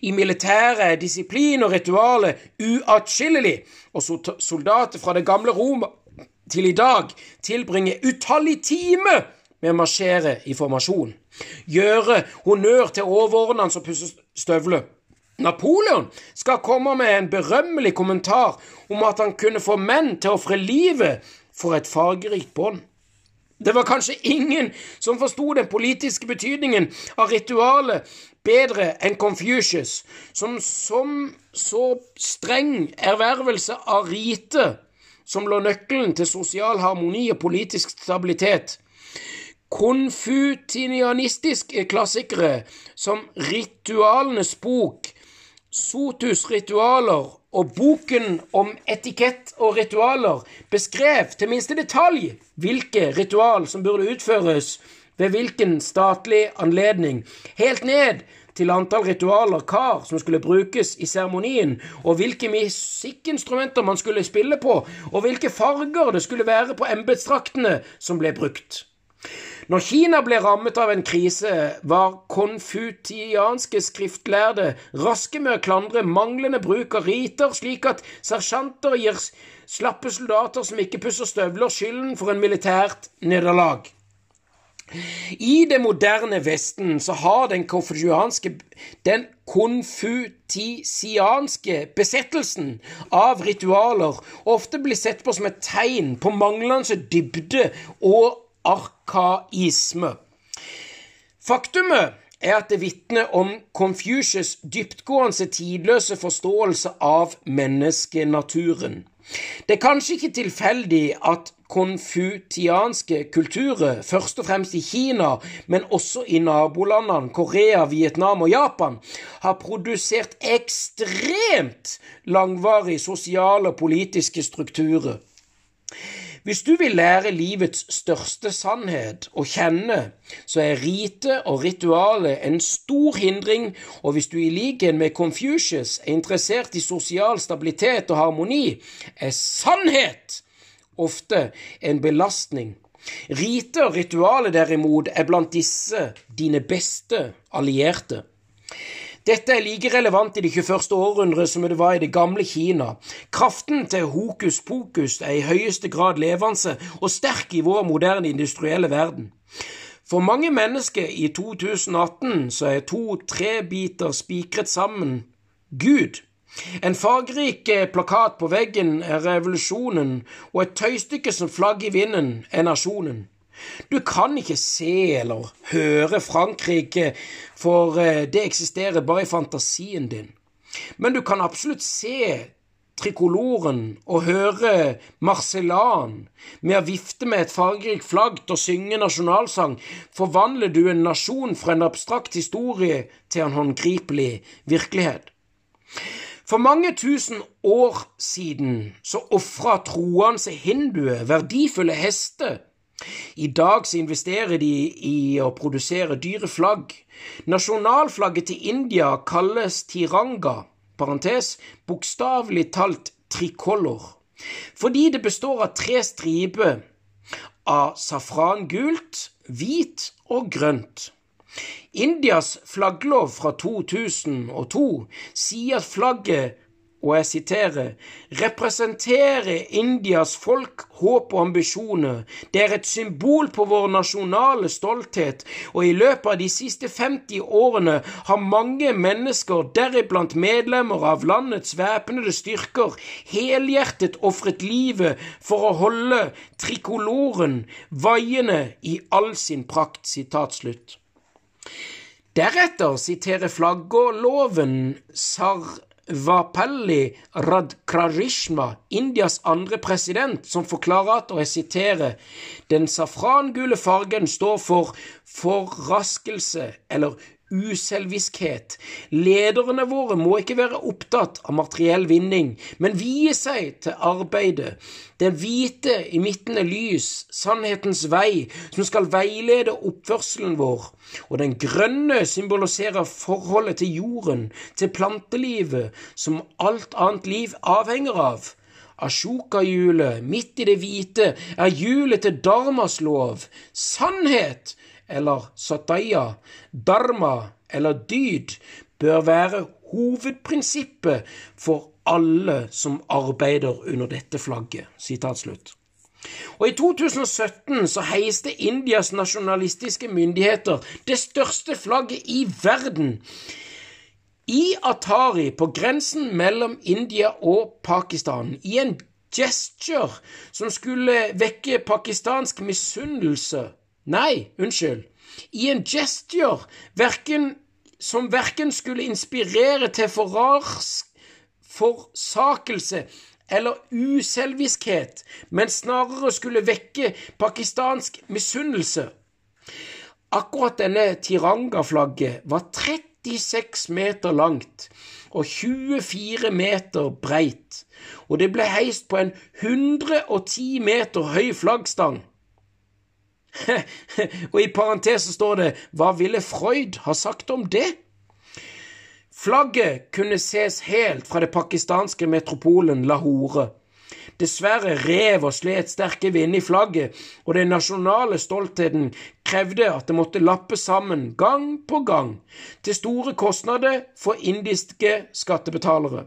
I militæret er disiplin og ritualer uatskillelig, og soldater fra det gamle Roma til i dag tilbringer utallige timer med å marsjere i formasjon, gjøre honnør til overordnede som pusser støvler. Napoleon skal komme med en berømmelig kommentar om at han kunne få menn til å ofre livet for et fargerikt bånd. Det var kanskje ingen som forsto den politiske betydningen av ritualet bedre enn Confucius, som som så streng ervervelse av rite som lå nøkkelen til sosial harmoni og politisk stabilitet. Konfutinianistiske klassikere som Ritualenes bok, Sotus ritualer og boken om etikett og ritualer beskrev til minste detalj hvilke ritual som burde utføres ved hvilken statlig anledning, helt ned til antall ritualer kar som skulle brukes i seremonien, og hvilke musikkinstrumenter man skulle spille på, og hvilke farger det skulle være på embetsdraktene som ble brukt. Når Kina ble rammet av en krise, var konfutianske skriftlærde raske med å klandre manglende bruk av riter, slik at sersjanter gir slappe soldater som ikke pusser støvler, skylden for en militært nederlag. I det moderne Vesten så har den konfusianske den konfutisianske besettelsen av ritualer ofte blitt sett på som et tegn på manglende dybde og arkaisme. Faktumet er at det vitner om Confucius' dyptgående tidløse forståelse av menneskenaturen. Det er kanskje ikke tilfeldig at konfutianske kulturer, først og fremst i Kina, men også i nabolandene Korea, Vietnam og Japan, har produsert ekstremt langvarige sosiale og politiske strukturer. Hvis du vil lære livets største sannhet å kjenne, så er rite og ritualet en stor hindring, og hvis du i likhet med Confucius er interessert i sosial stabilitet og harmoni, er sannhet ofte en belastning. Rite og ritualet derimot er blant disse dine beste allierte. Dette er like relevant i det 21. århundre som det var i det gamle Kina. Kraften til hokus pokus er i høyeste grad levende og sterk i vår moderne industrielle verden. For mange mennesker i 2018 så er to trebiter spikret sammen Gud. En fargerik eh, plakat på veggen er revolusjonen, og et tøystykke som flagger i vinden er nasjonen. Du kan ikke se eller høre Frankrike, for eh, det eksisterer bare i fantasien din. Men du kan absolutt se trikoloren og høre Marcellan. Med å vifte med et fargerikt flagg og synge nasjonalsang forvandler du en nasjon fra en abstrakt historie til en håndgripelig virkelighet. For mange tusen år siden så ofra troende hinduer verdifulle hester i dag så investerer de i å produsere dyre flagg. Nasjonalflagget til India kalles tiranga, parentes, bokstavelig talt trikolor, fordi det består av tre striper av safrangult, hvit og grønt. Indias flagglov fra 2002 sier at flagget og jeg siterer, representerer Indias folk håp og ambisjoner. Det er et symbol på vår nasjonale stolthet, og i løpet av de siste 50 årene har mange mennesker, deriblant medlemmer av landets væpnede styrker, helhjertet ofret livet for å holde trikoloren vaiende i all sin prakt. Sitat slutt. Deretter siterer flaggloven Sar Vapalli Radkrarishma, Indias andre president, som forklarer at, og jeg siterer, den safrangule fargen står for forraskelse eller uselviskhet. Lederne våre må ikke være opptatt av materiell vinning, men vie seg til arbeidet. Den hvite i midten er lys, sannhetens vei, som skal veilede oppførselen vår. Og den grønne symboliserer forholdet til jorden, til plantelivet, som alt annet liv avhenger av. Ashoka-hjulet, midt i det hvite, er hjulet til Dharmas lov. Sannhet eller sataya, dharma eller dyd, bør være hovedprinsippet for alle som arbeider under dette flagget. Og I 2017 så heiste Indias nasjonalistiske myndigheter det største flagget i verden. I Atari, på grensen mellom India og Pakistan, i en gesture som skulle vekke pakistansk misunnelse Nei, unnskyld. I en gesture verken, som verken skulle inspirere til forsakelse eller uselviskhet, men snarere skulle vekke pakistansk misunnelse. Akkurat denne tiranga-flagget var 36 meter langt og 24 meter breit, og det ble heist på en 110 meter høy flaggstang. [laughs] og i parentes står det Hva ville Freud ha sagt om det? Flagget kunne ses helt fra det pakistanske metropolen Lahore. Dessverre rev og slet sterke vind i flagget, og den nasjonale stoltheten krevde at det måtte lappes sammen gang på gang, til store kostnader for indiske skattebetalere.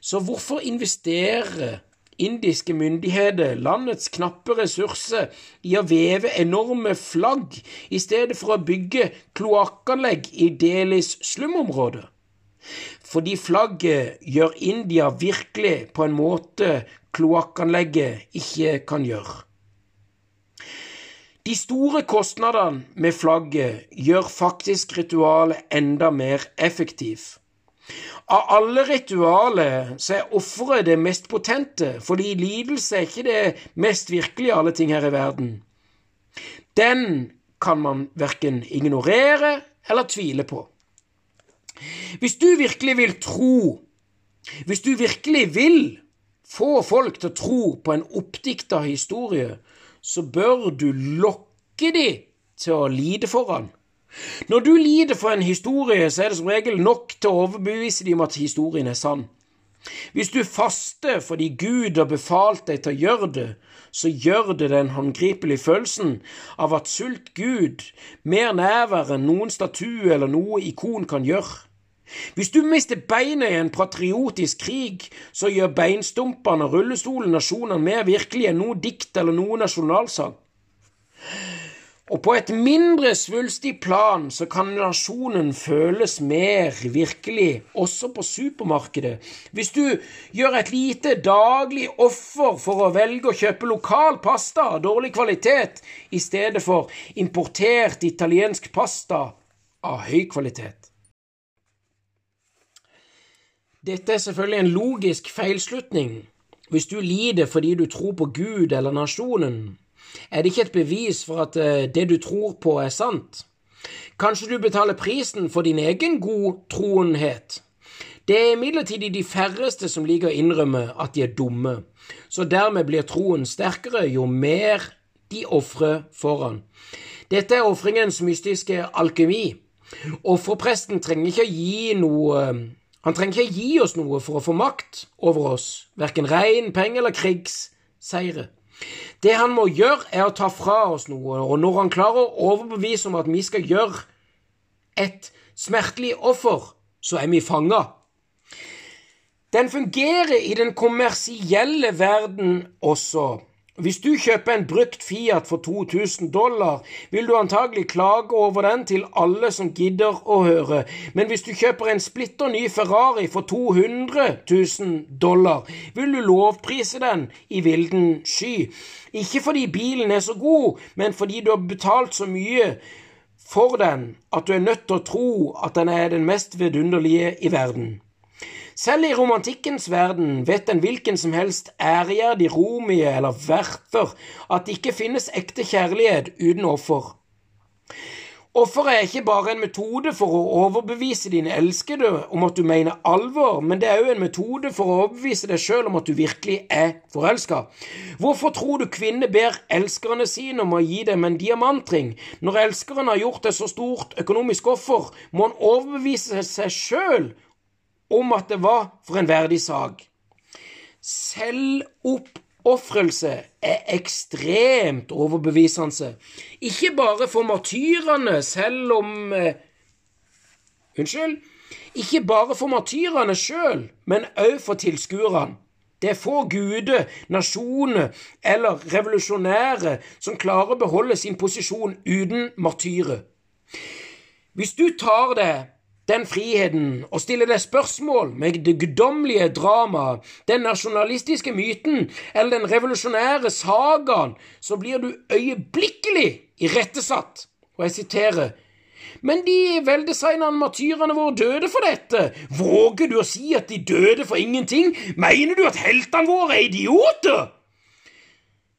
Så hvorfor investere indiske myndigheter landets knappe ressurser i å veve enorme flagg i stedet for å bygge kloakkanlegg i Delis slumområde. Fordi flagget gjør India virkelig på en måte kloakkanlegget ikke kan gjøre. De store kostnadene med flagget gjør faktisk ritualet enda mer effektivt. Av alle ritualer så er offeret det mest potente, fordi lidelse er ikke det mest virkelige av alle ting her i verden. Den kan man verken ignorere eller tvile på. Hvis du virkelig vil tro, hvis du virkelig vil få folk til å tro på en oppdikta historie, så bør du lokke dem til å lide for han. Når du lider for en historie, så er det som regel nok til å overbevise dem om at historien er sann. Hvis du faster fordi Gud har befalt deg til å gjøre det, så gjør det den håndgripelige følelsen av at sult Gud mer nærvær enn noen statue eller noe ikon kan gjøre. Hvis du mister beinet i en patriotisk krig, så gjør beinstumpene og rullestolen nasjonene mer virkelig enn noe dikt eller noe nasjonalsang. Og på et mindre svulstig plan så kan nasjonen føles mer virkelig, også på supermarkedet. Hvis du gjør et lite daglig offer for å velge å kjøpe lokal pasta av dårlig kvalitet i stedet for importert italiensk pasta av høy kvalitet. Dette er selvfølgelig en logisk feilslutning. Hvis du lider fordi du tror på Gud eller nasjonen, er det ikke et bevis for at eh, det du tror på, er sant? Kanskje du betaler prisen for din egen godtroenhet? Det er imidlertid de færreste som liker å innrømme at de er dumme, så dermed blir troen sterkere jo mer de ofrer foran. Dette er ofringens mystiske alkemi. Offerpresten trenger ikke å gi noe Han trenger ikke å gi oss noe for å få makt over oss, verken regn, penger eller krigsseire. Det han må gjøre, er å ta fra oss noe, og når han klarer å overbevise om at vi skal gjøre et smertelig offer, så er vi fanga. Den fungerer i den kommersielle verden også. Hvis du kjøper en brukt Fiat for 2000 dollar, vil du antagelig klage over den til alle som gidder å høre, men hvis du kjøper en splitter ny Ferrari for 200 000 dollar, vil du lovprise den i vilden sky. Ikke fordi bilen er så god, men fordi du har betalt så mye for den at du er nødt til å tro at den er den mest vidunderlige i verden. Selv i romantikkens verden vet en hvilken som helst æregjerdig romie eller verfer at det ikke finnes ekte kjærlighet uten offer. Offeret er ikke bare en metode for å overbevise dine elskede om at du mener alvor, men det er òg en metode for å overbevise deg sjøl om at du virkelig er forelska. Hvorfor tror du kvinner ber elskerne sine om å gi dem en diamantring? Når elskeren har gjort et så stort økonomisk offer, må han overbevise seg sjøl om at det var for en verdig sak. Selvoppofrelse er ekstremt overbevisende. Ikke bare for martyrene, selv om eh, Unnskyld? Ikke bare for martyrene sjøl, men òg for tilskuerne. Det er få guder, nasjoner eller revolusjonære som klarer å beholde sin posisjon uten martyrer. Hvis du tar det den friheten og stille deg spørsmål med det guddommelige dramaet, den nasjonalistiske myten eller den revolusjonære sagaen, så blir du øyeblikkelig irettesatt. Og jeg siterer men de veldesignede martyrene våre døde for dette. Våger du å si at de døde for ingenting? Mener du at heltene våre er idioter?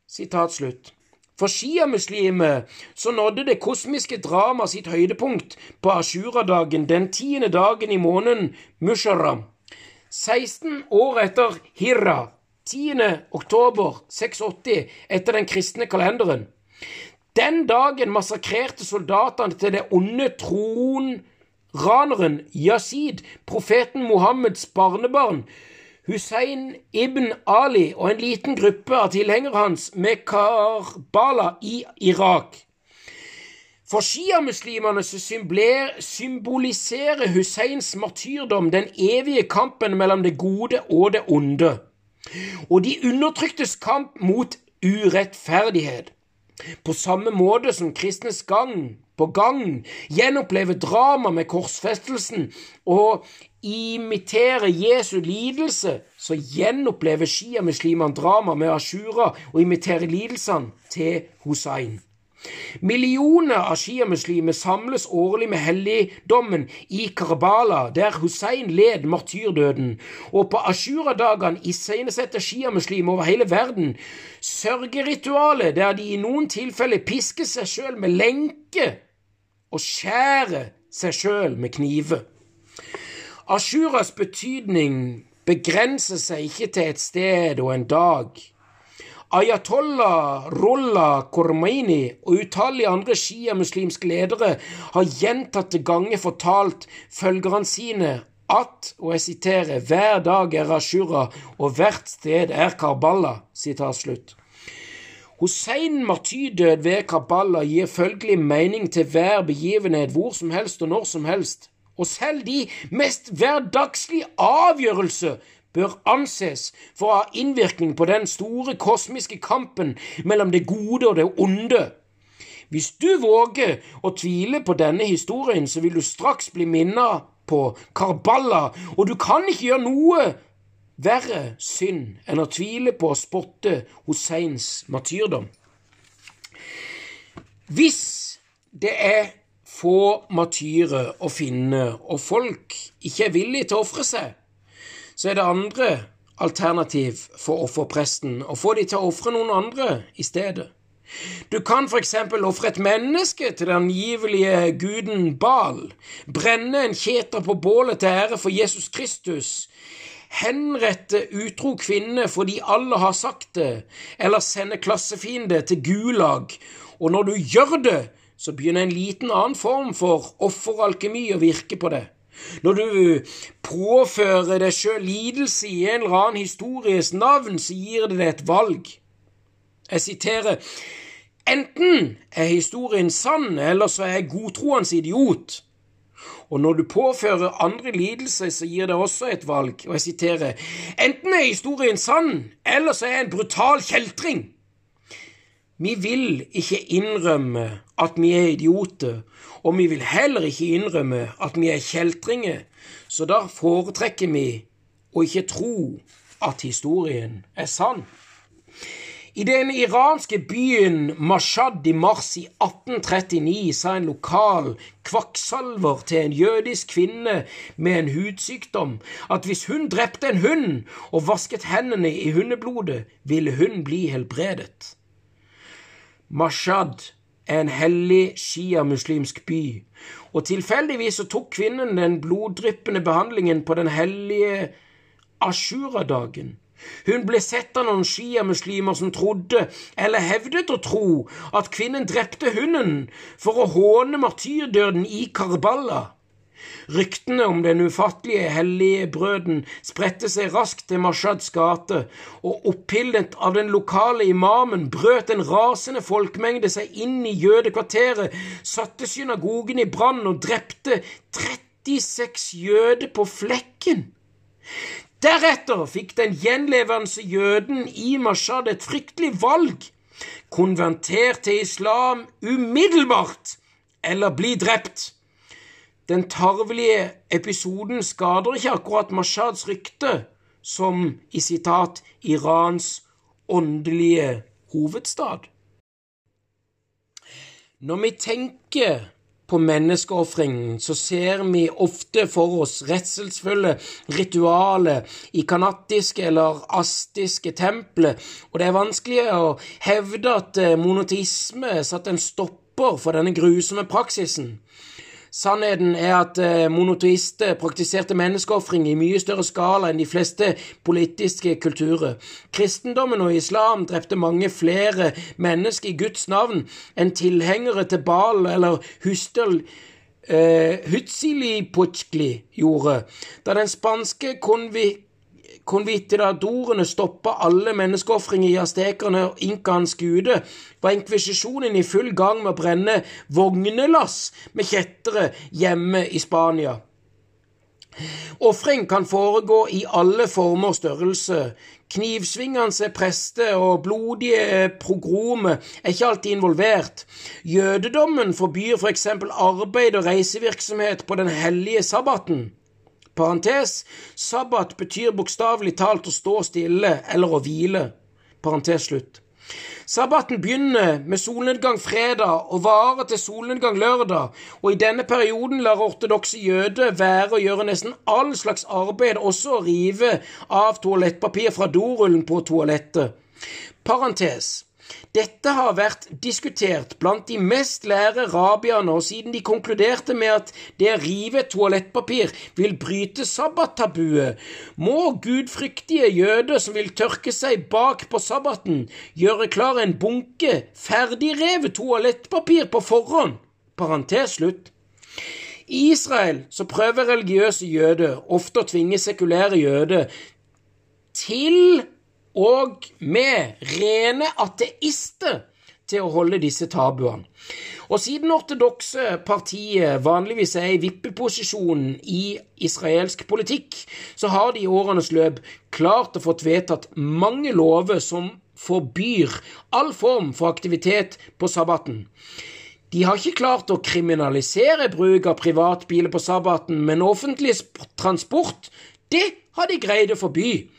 Sitat slutt. For sjiamuslimer så nådde det kosmiske dramaet sitt høydepunkt på Ashura-dagen, den tiende dagen i måneden Musharram. 16 år etter Hira, 10. oktober 680 etter den kristne kalenderen. Den dagen massakrerte soldatene til det onde tronraneren Yazid, profeten Mohammeds barnebarn, Hussein ibn Ali og en liten gruppe av tilhengere hans med Karbala i Irak. For sjiamuslimene symboliserer Husseins martyrdom den evige kampen mellom det gode og det onde, og de undertryktes kamp mot urettferdighet. På samme måte som kristnes gang på gang gjenopplever drama med korsfestelsen og imiterer Jesu lidelse, så gjenopplever sjiamuslimene drama med Ashura og imiterer lidelsene til Hussein. Millioner av sjiamuslimer samles årlig med helligdommen i Karbala, der Hussein led martyrdøden, og på Ashura-dagene iscenesetter sjiamuslimer over hele verden sørgeritualet der de i noen tilfeller pisker seg sjøl med lenke og skjærer seg sjøl med kniver. Ashuras betydning begrenser seg ikke til et sted og en dag. Ayatollah Rolla Kormaini og utallige andre sjiamuslimske ledere har gjentatte ganger fortalt følgerne sine at, og jeg siterer, hver dag er Ashura, og hvert sted er Karbala. slutt. Hussein martyrdød ved Karbala gir følgelig mening til hver begivenhet hvor som helst og når som helst. Og selv de mest hverdagslige avgjørelser bør anses for å ha innvirkning på den store kosmiske kampen mellom det gode og det onde. Hvis du våger å tvile på denne historien, så vil du straks bli minnet på Karballa, og du kan ikke gjøre noe verre synd enn å tvile på å spotte Husseins martyrdom. Hvis det er få matyrer og finne, og folk ikke er villige til å ofre seg, så er det andre alternativ for offerpresten, å få de til å ofre noen andre i stedet. Du kan f.eks. ofre et menneske til den angivelige guden Bal, brenne en kjeter på bålet til ære for Jesus Kristus, henrette utro kvinne fordi alle har sagt det, eller sende klassefiende til Gulag, og når du gjør det, så begynner en liten annen form for offeralkemi å virke på det. Når du påfører deg sjøl lidelse i en eller annen histories navn, så gir det deg et valg. Jeg siterer Enten er historien sann, eller så er jeg godtroende idiot. Og når du påfører andre lidelse, så gir det også et valg, og jeg siterer, enten er historien sann, eller så er jeg en brutal kjeltring. Vi vil ikke innrømme at vi er idioter, og vi vil heller ikke innrømme at vi er kjeltringer, så da foretrekker vi å ikke tro at historien er sann. I den iranske byen Mashad i mars i 1839 sa en lokal kvakksalver til en jødisk kvinne med en hudsykdom at hvis hun drepte en hund og vasket hendene i hundeblodet, ville hun bli helbredet. Mashad en hellig sjiamuslimsk by, og tilfeldigvis så tok kvinnen den bloddryppende behandlingen på den hellige Ashura-dagen. Hun ble sett av noen sjiamuslimer som trodde, eller hevdet å tro, at kvinnen drepte hunden for å håne martyrdøden i Karbala. Ryktene om den ufattelige hellige brøden spredte seg raskt til Mashads gate, og opphildet av den lokale imamen brøt en rasende folkemengde seg inn i jødekvarteret, satte synagogen i brann og drepte 36 jøder på flekken. Deretter fikk den gjenlevende jøden i Mashad et fryktelig valg. Konverter til islam umiddelbart, eller bli drept. Den tarvelige episoden skader ikke akkurat Mashads rykte som i sitat Irans åndelige hovedstad. Når vi tenker på menneskeofringen, så ser vi ofte for oss redselsfulle ritualer i kanattiske eller astiske templer, og det er vanskelig å hevde at monotisme monoteisme satte en stopper for denne grusomme praksisen. Sannheten er at eh, monoteister praktiserte menneskeofring i mye større skala enn de fleste politiske kulturer. Kristendommen og islam drepte mange flere mennesker i Guds navn enn tilhengere til Bal eller Hustel uh, Hutzilipuchli gjorde. Da den spanske konvik konvitidadorene stoppa alle menneskeofringer i aztekerne og inkaens gude, var inkvisisjonen i full gang med å brenne vognelass med kjettere hjemme i Spania. Ofring kan foregå i alle former og størrelse. Knivsvingende prester og blodige progromer er ikke alltid involvert. Jødedommen forbyr for eksempel arbeid og reisevirksomhet på den hellige sabbaten. Parentes, sabbat betyr bokstavelig talt å stå stille eller å hvile. Parentes slutt. Sabbaten begynner med solnedgang fredag og varer til solnedgang lørdag, og i denne perioden lar ortodokse jøder være å gjøre nesten all slags arbeid, også å rive av toalettpapir fra dorullen på toalettet. Parentes. Dette har vært diskutert blant de mest lære rabierne, og siden de konkluderte med at det å rive toalettpapir vil bryte sabbattabuet, må gudfryktige jøder som vil tørke seg bak på sabbaten, gjøre klar en bunke ferdigrevet toalettpapir på forhånd. Parentes slutt. I Israel så prøver religiøse jøder ofte å tvinge sekulære jøder til og med rene ateister til å holde disse tabuene. Og siden ortodokse partiet vanligvis er i vippeposisjonen i israelsk politikk, så har de i årenes løp klart å få vedtatt mange lover som forbyr all form for aktivitet på sabbaten. De har ikke klart å kriminalisere bruk av privatbiler på sabbaten, men offentlig transport, det har de greid å forby.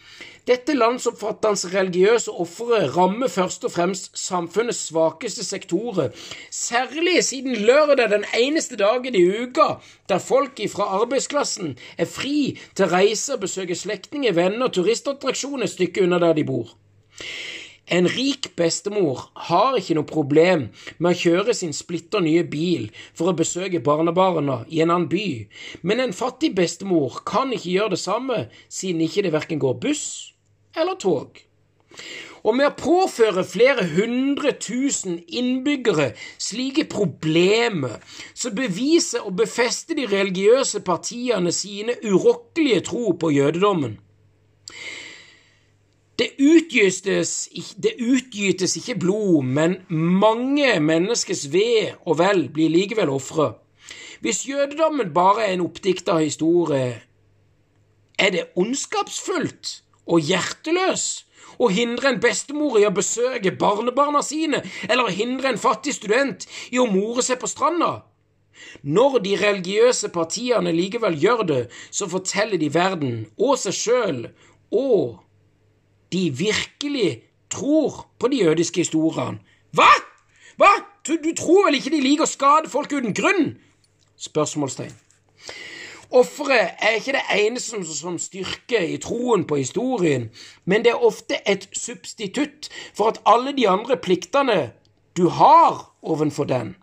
Dette landsomfattende religiøse offeret rammer først og fremst samfunnets svakeste sektorer, særlig siden lørdag den eneste dagen i uka der folk fra arbeidsklassen er fri til å reise og besøke slektninger, venner og turistattraksjoner et stykke unna der de bor. En rik bestemor har ikke noe problem med å kjøre sin splitter nye bil for å besøke barnebarna i en annen by, men en fattig bestemor kan ikke gjøre det samme siden ikke det verken går buss eller tog. Og med å påføre flere hundre tusen innbyggere slike problemer, så beviser og befester de religiøse partiene sine urokkelige tro på jødedommen. Det utgytes, det utgytes ikke blod, men mange menneskers ve og vel blir likevel ofre. Hvis jødedommen bare er en oppdikta historie, er det ondskapsfullt og hjerteløs å hindre en bestemor i å besøke barnebarna sine, eller å hindre en fattig student i å more seg på stranda. Når de religiøse partiene likevel gjør det, så forteller de verden og seg sjøl og de virkelig tror på de jødiske historiene. Hva?! Hva?! Du, du tror vel ikke de liker å skade folk uten grunn? Spørsmålstegn. Offeret er ikke det eneste som, som styrker i troen på historien, men det er ofte et substitutt for at alle de andre pliktene du har ovenfor den.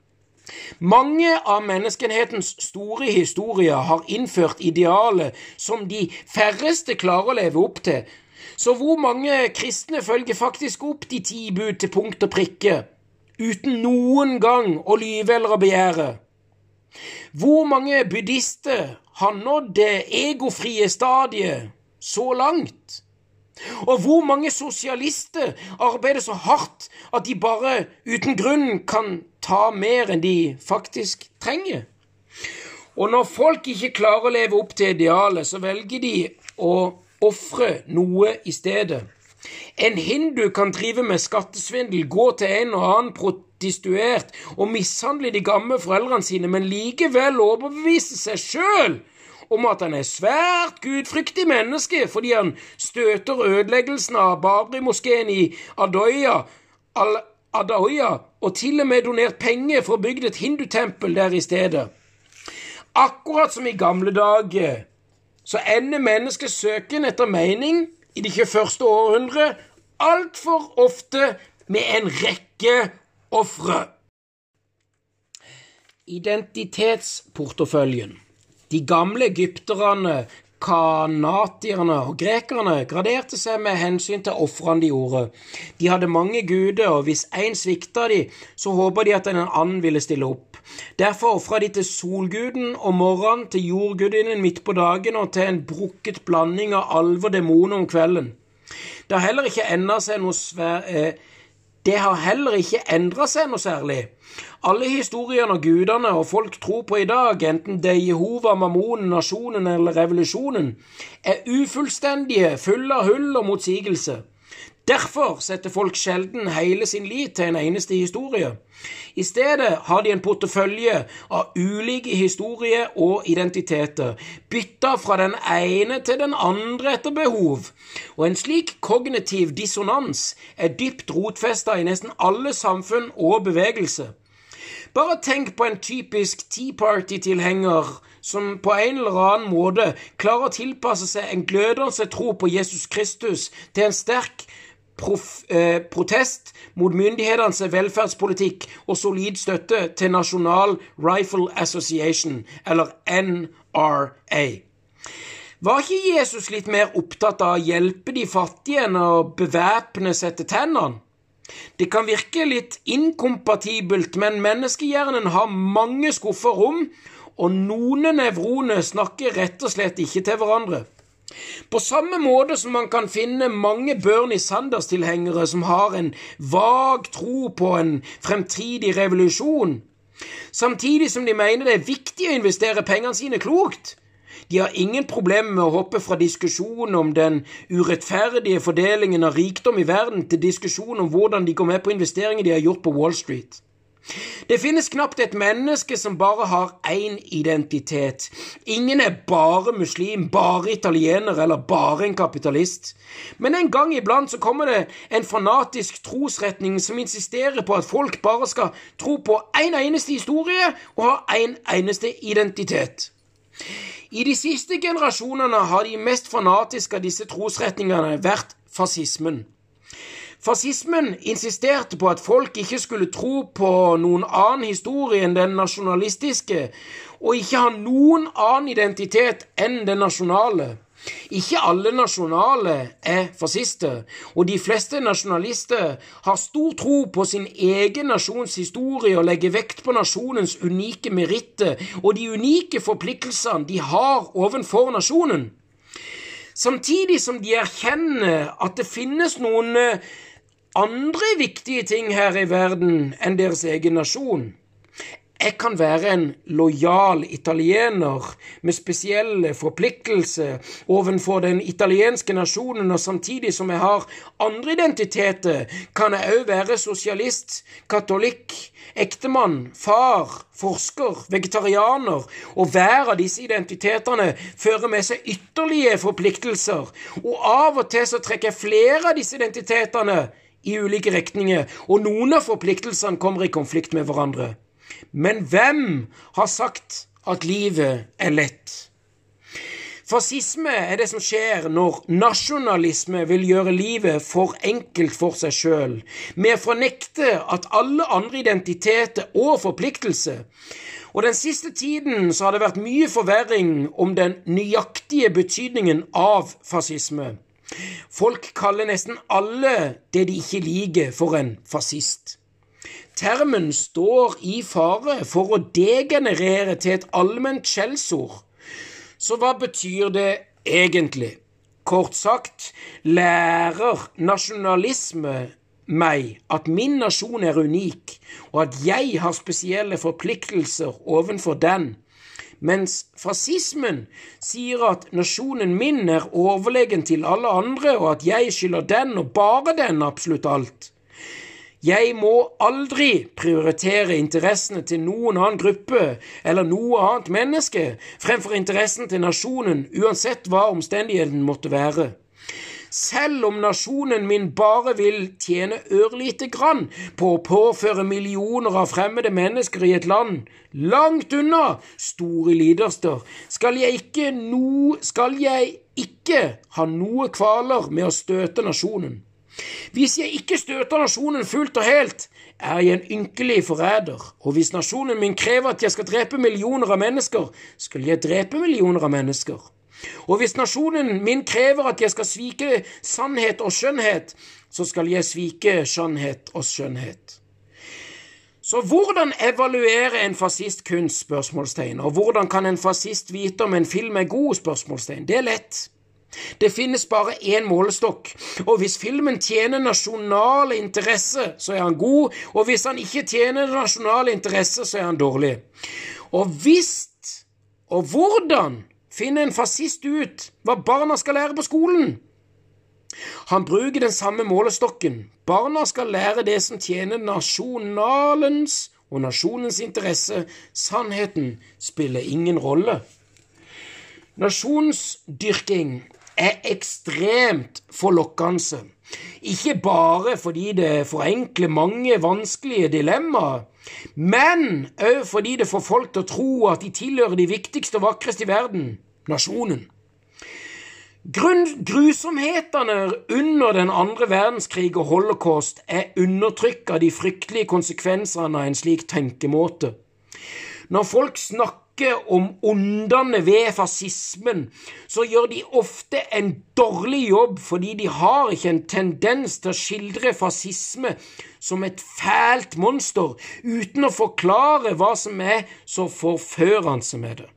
Mange av menneskenhetens store historier har innført idealet som de færreste klarer å leve opp til. Så hvor mange kristne følger faktisk opp de ti bud til punkt og prikke, uten noen gang å lyve eller å begjære? Hvor mange buddhister har nådd det egofrie stadiet så langt? Og hvor mange sosialister arbeider så hardt at de bare uten grunn kan ta mer enn de faktisk trenger? Og når folk ikke klarer å leve opp til idealet, så velger de å ofre noe i stedet. En hindu kan drive med skattesvindel, gå til en og annen prostituert og mishandle de gamle foreldrene sine, men likevel overbevise seg sjøl om at han er svært gudfryktig menneske fordi han støter ødeleggelsen av Babri-moskeen i Adoya, Adaoya og til og med donert penger for å bygge et hindutempel der i stedet. Akkurat som i gamle dager så ender menneskets søken etter mening i det 21. århundre altfor ofte med en rekke ofre. Identitetsporteføljen. De gamle egypterne, kanatierne og grekerne graderte seg med hensyn til ofrene de gjorde. De hadde mange guder, og hvis én svikta de, så håpa de at en annen ville stille opp. Derfor ofra de til solguden om morgenen, til jordgudinnen midt på dagen og til en brukket blanding av alver og demoner om kvelden. Det har heller ikke enda seg noe svært Eh, det har heller ikke endra seg noe særlig. Alle historiene og gudene og folk tror på i dag, enten det er Jehova, Mammonen, nasjonen eller revolusjonen, er ufullstendige, fulle av hull og motsigelse. Derfor setter folk sjelden hele sin lit til en eneste historie. I stedet har de en portefølje av ulike historier og identiteter, bytta fra den ene til den andre etter behov. Og en slik kognitiv dissonans er dypt rotfesta i nesten alle samfunn og bevegelse. Bare tenk på en typisk Tea Party-tilhenger som på en eller annen måte klarer å tilpasse seg en glødende tro på Jesus Kristus til en sterk prof, eh, protest mot myndighetenes velferdspolitikk og solid støtte til Nasjonal Rifle Association, eller NRA. Var ikke Jesus litt mer opptatt av å hjelpe de fattige enn å bevæpne seg til tennene? Det kan virke litt inkompatibelt, men menneskehjernen har mange skuffer rom, og noen nevroner snakker rett og slett ikke til hverandre. På samme måte som man kan finne mange Bernie Sanders-tilhengere som har en vag tro på en fremtidig revolusjon, samtidig som de mener det er viktig å investere pengene sine klokt. De har ingen problemer med å hoppe fra diskusjonen om den urettferdige fordelingen av rikdom i verden til diskusjonen om hvordan de går med på investeringer de har gjort på Wall Street. Det finnes knapt et menneske som bare har én identitet. Ingen er bare muslim, bare italiener eller bare en kapitalist. Men en gang iblant så kommer det en fanatisk trosretning som insisterer på at folk bare skal tro på én en eneste historie og ha én en eneste identitet. I de siste generasjonene har de mest fanatiske av disse trosretningene vært fascismen. Fascismen insisterte på at folk ikke skulle tro på noen annen historie enn den nasjonalistiske, og ikke ha noen annen identitet enn den nasjonale. Ikke alle nasjonale er fascister, og de fleste nasjonalister har stor tro på sin egen nasjons historie og legger vekt på nasjonens unike meritter og de unike forpliktelsene de har ovenfor nasjonen. Samtidig som de erkjenner at det finnes noen andre viktige ting her i verden enn deres egen nasjon. Jeg kan være en lojal italiener med spesielle forpliktelser overfor den italienske nasjonen, og samtidig som jeg har andre identiteter, kan jeg òg være sosialist, katolikk, ektemann, far, forsker, vegetarianer, og hver av disse identitetene fører med seg ytterligere forpliktelser, og av og til så trekker jeg flere av disse identitetene i ulike retninger, og noen av forpliktelsene kommer i konflikt med hverandre. Men hvem har sagt at livet er lett? Fascisme er det som skjer når nasjonalisme vil gjøre livet for enkelt for seg sjøl, med å fornekte at alle andre identiteter og forpliktelser og Den siste tiden så har det vært mye forverring om den nøyaktige betydningen av fascisme. Folk kaller nesten alle det de ikke liker, for en fascist. Termen står i fare for å degenerere til et allment skjellsord. Så hva betyr det egentlig? Kort sagt lærer nasjonalisme meg at min nasjon er unik, og at jeg har spesielle forpliktelser overfor den, mens fascismen sier at nasjonen min er overlegen til alle andre, og at jeg skylder den, og bare den, absolutt alt. Jeg må aldri prioritere interessene til noen annen gruppe eller noe annet menneske fremfor interessen til nasjonen, uansett hva omstendigheten måtte være. Selv om nasjonen min bare vil tjene ørlite grann på å påføre millioner av fremmede mennesker i et land langt unna store liderster, skal jeg ikke, no, skal jeg ikke ha noe kvaler med å støte nasjonen. Hvis jeg ikke støter nasjonen fullt og helt, er jeg en ynkelig forræder, og hvis nasjonen min krever at jeg skal drepe millioner av mennesker, skal jeg drepe millioner av mennesker. Og hvis nasjonen min krever at jeg skal svike sannhet og skjønnhet, så skal jeg svike skjønnhet og skjønnhet. Så hvordan evaluere en fascist kunst? spørsmålstegn, Og hvordan kan en fascist vite om en film er god? spørsmålstegn? Det er lett. Det finnes bare én målestokk, og hvis filmen tjener nasjonal interesse, så er han god, og hvis han ikke tjener nasjonal interesse, så er han dårlig. Og hvis og hvordan finner en fascist ut hva barna skal lære på skolen? Han bruker den samme målestokken. Barna skal lære det som tjener nasjonalens og nasjonens interesse. Sannheten spiller ingen rolle. Nasjonsdyrking er ekstremt forlokkende. Ikke bare fordi det forenkler mange vanskelige dilemmaer, men òg fordi det får folk til å tro at de tilhører de viktigste og vakreste i verden nasjonen. Grusomhetene under den andre verdenskrig og holocaust er undertrykk av de fryktelige konsekvensene av en slik tenkemåte. Når folk snakker snakker om ondene ved fascismen, så gjør de ofte en dårlig jobb fordi de har ikke en tendens til å skildre fascisme som et fælt monster, uten å forklare hva som er så forførende med det.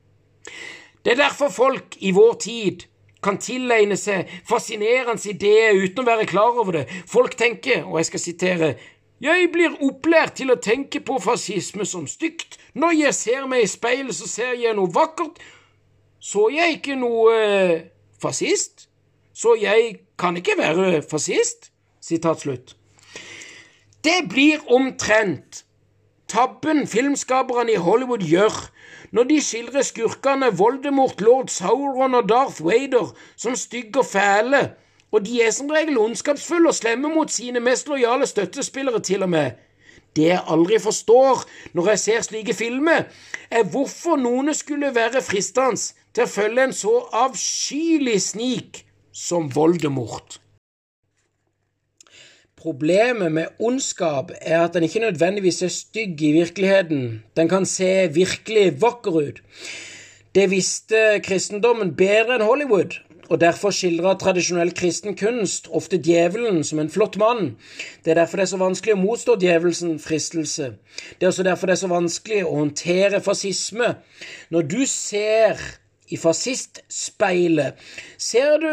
Det er derfor folk i vår tid kan tilegne seg fascinerende ideer uten å være klar over det. Folk tenker, og jeg skal sitere, jeg blir opplært til å tenke på fascisme som stygt. Når jeg ser meg i speilet, så ser jeg noe vakkert. Så jeg ikke noe eh, fascist? Så jeg kan ikke være fascist? Sitat slutt. Det blir omtrent tabben filmskaperne i Hollywood gjør når de skildrer skurkene Voldemort, lord Sauron og Darth Vader som stygge og fæle og de er som regel ondskapsfulle og slemme mot sine mest lojale støttespillere, til og med. Det jeg aldri forstår når jeg ser slike filmer, er hvorfor noen skulle være fristende til å følge en så avskyelig snik som Voldemort. Problemet med ondskap er at den ikke nødvendigvis er stygg i virkeligheten. Den kan se virkelig vakker ut. Det visste kristendommen bedre enn Hollywood, og derfor skildrer tradisjonell kristen kunst ofte djevelen som en flott mann. Det er derfor det er så vanskelig å motstå djevelsen fristelse. Det er også derfor det er så vanskelig å håndtere fascisme. Når du ser i fascistspeilet, ser du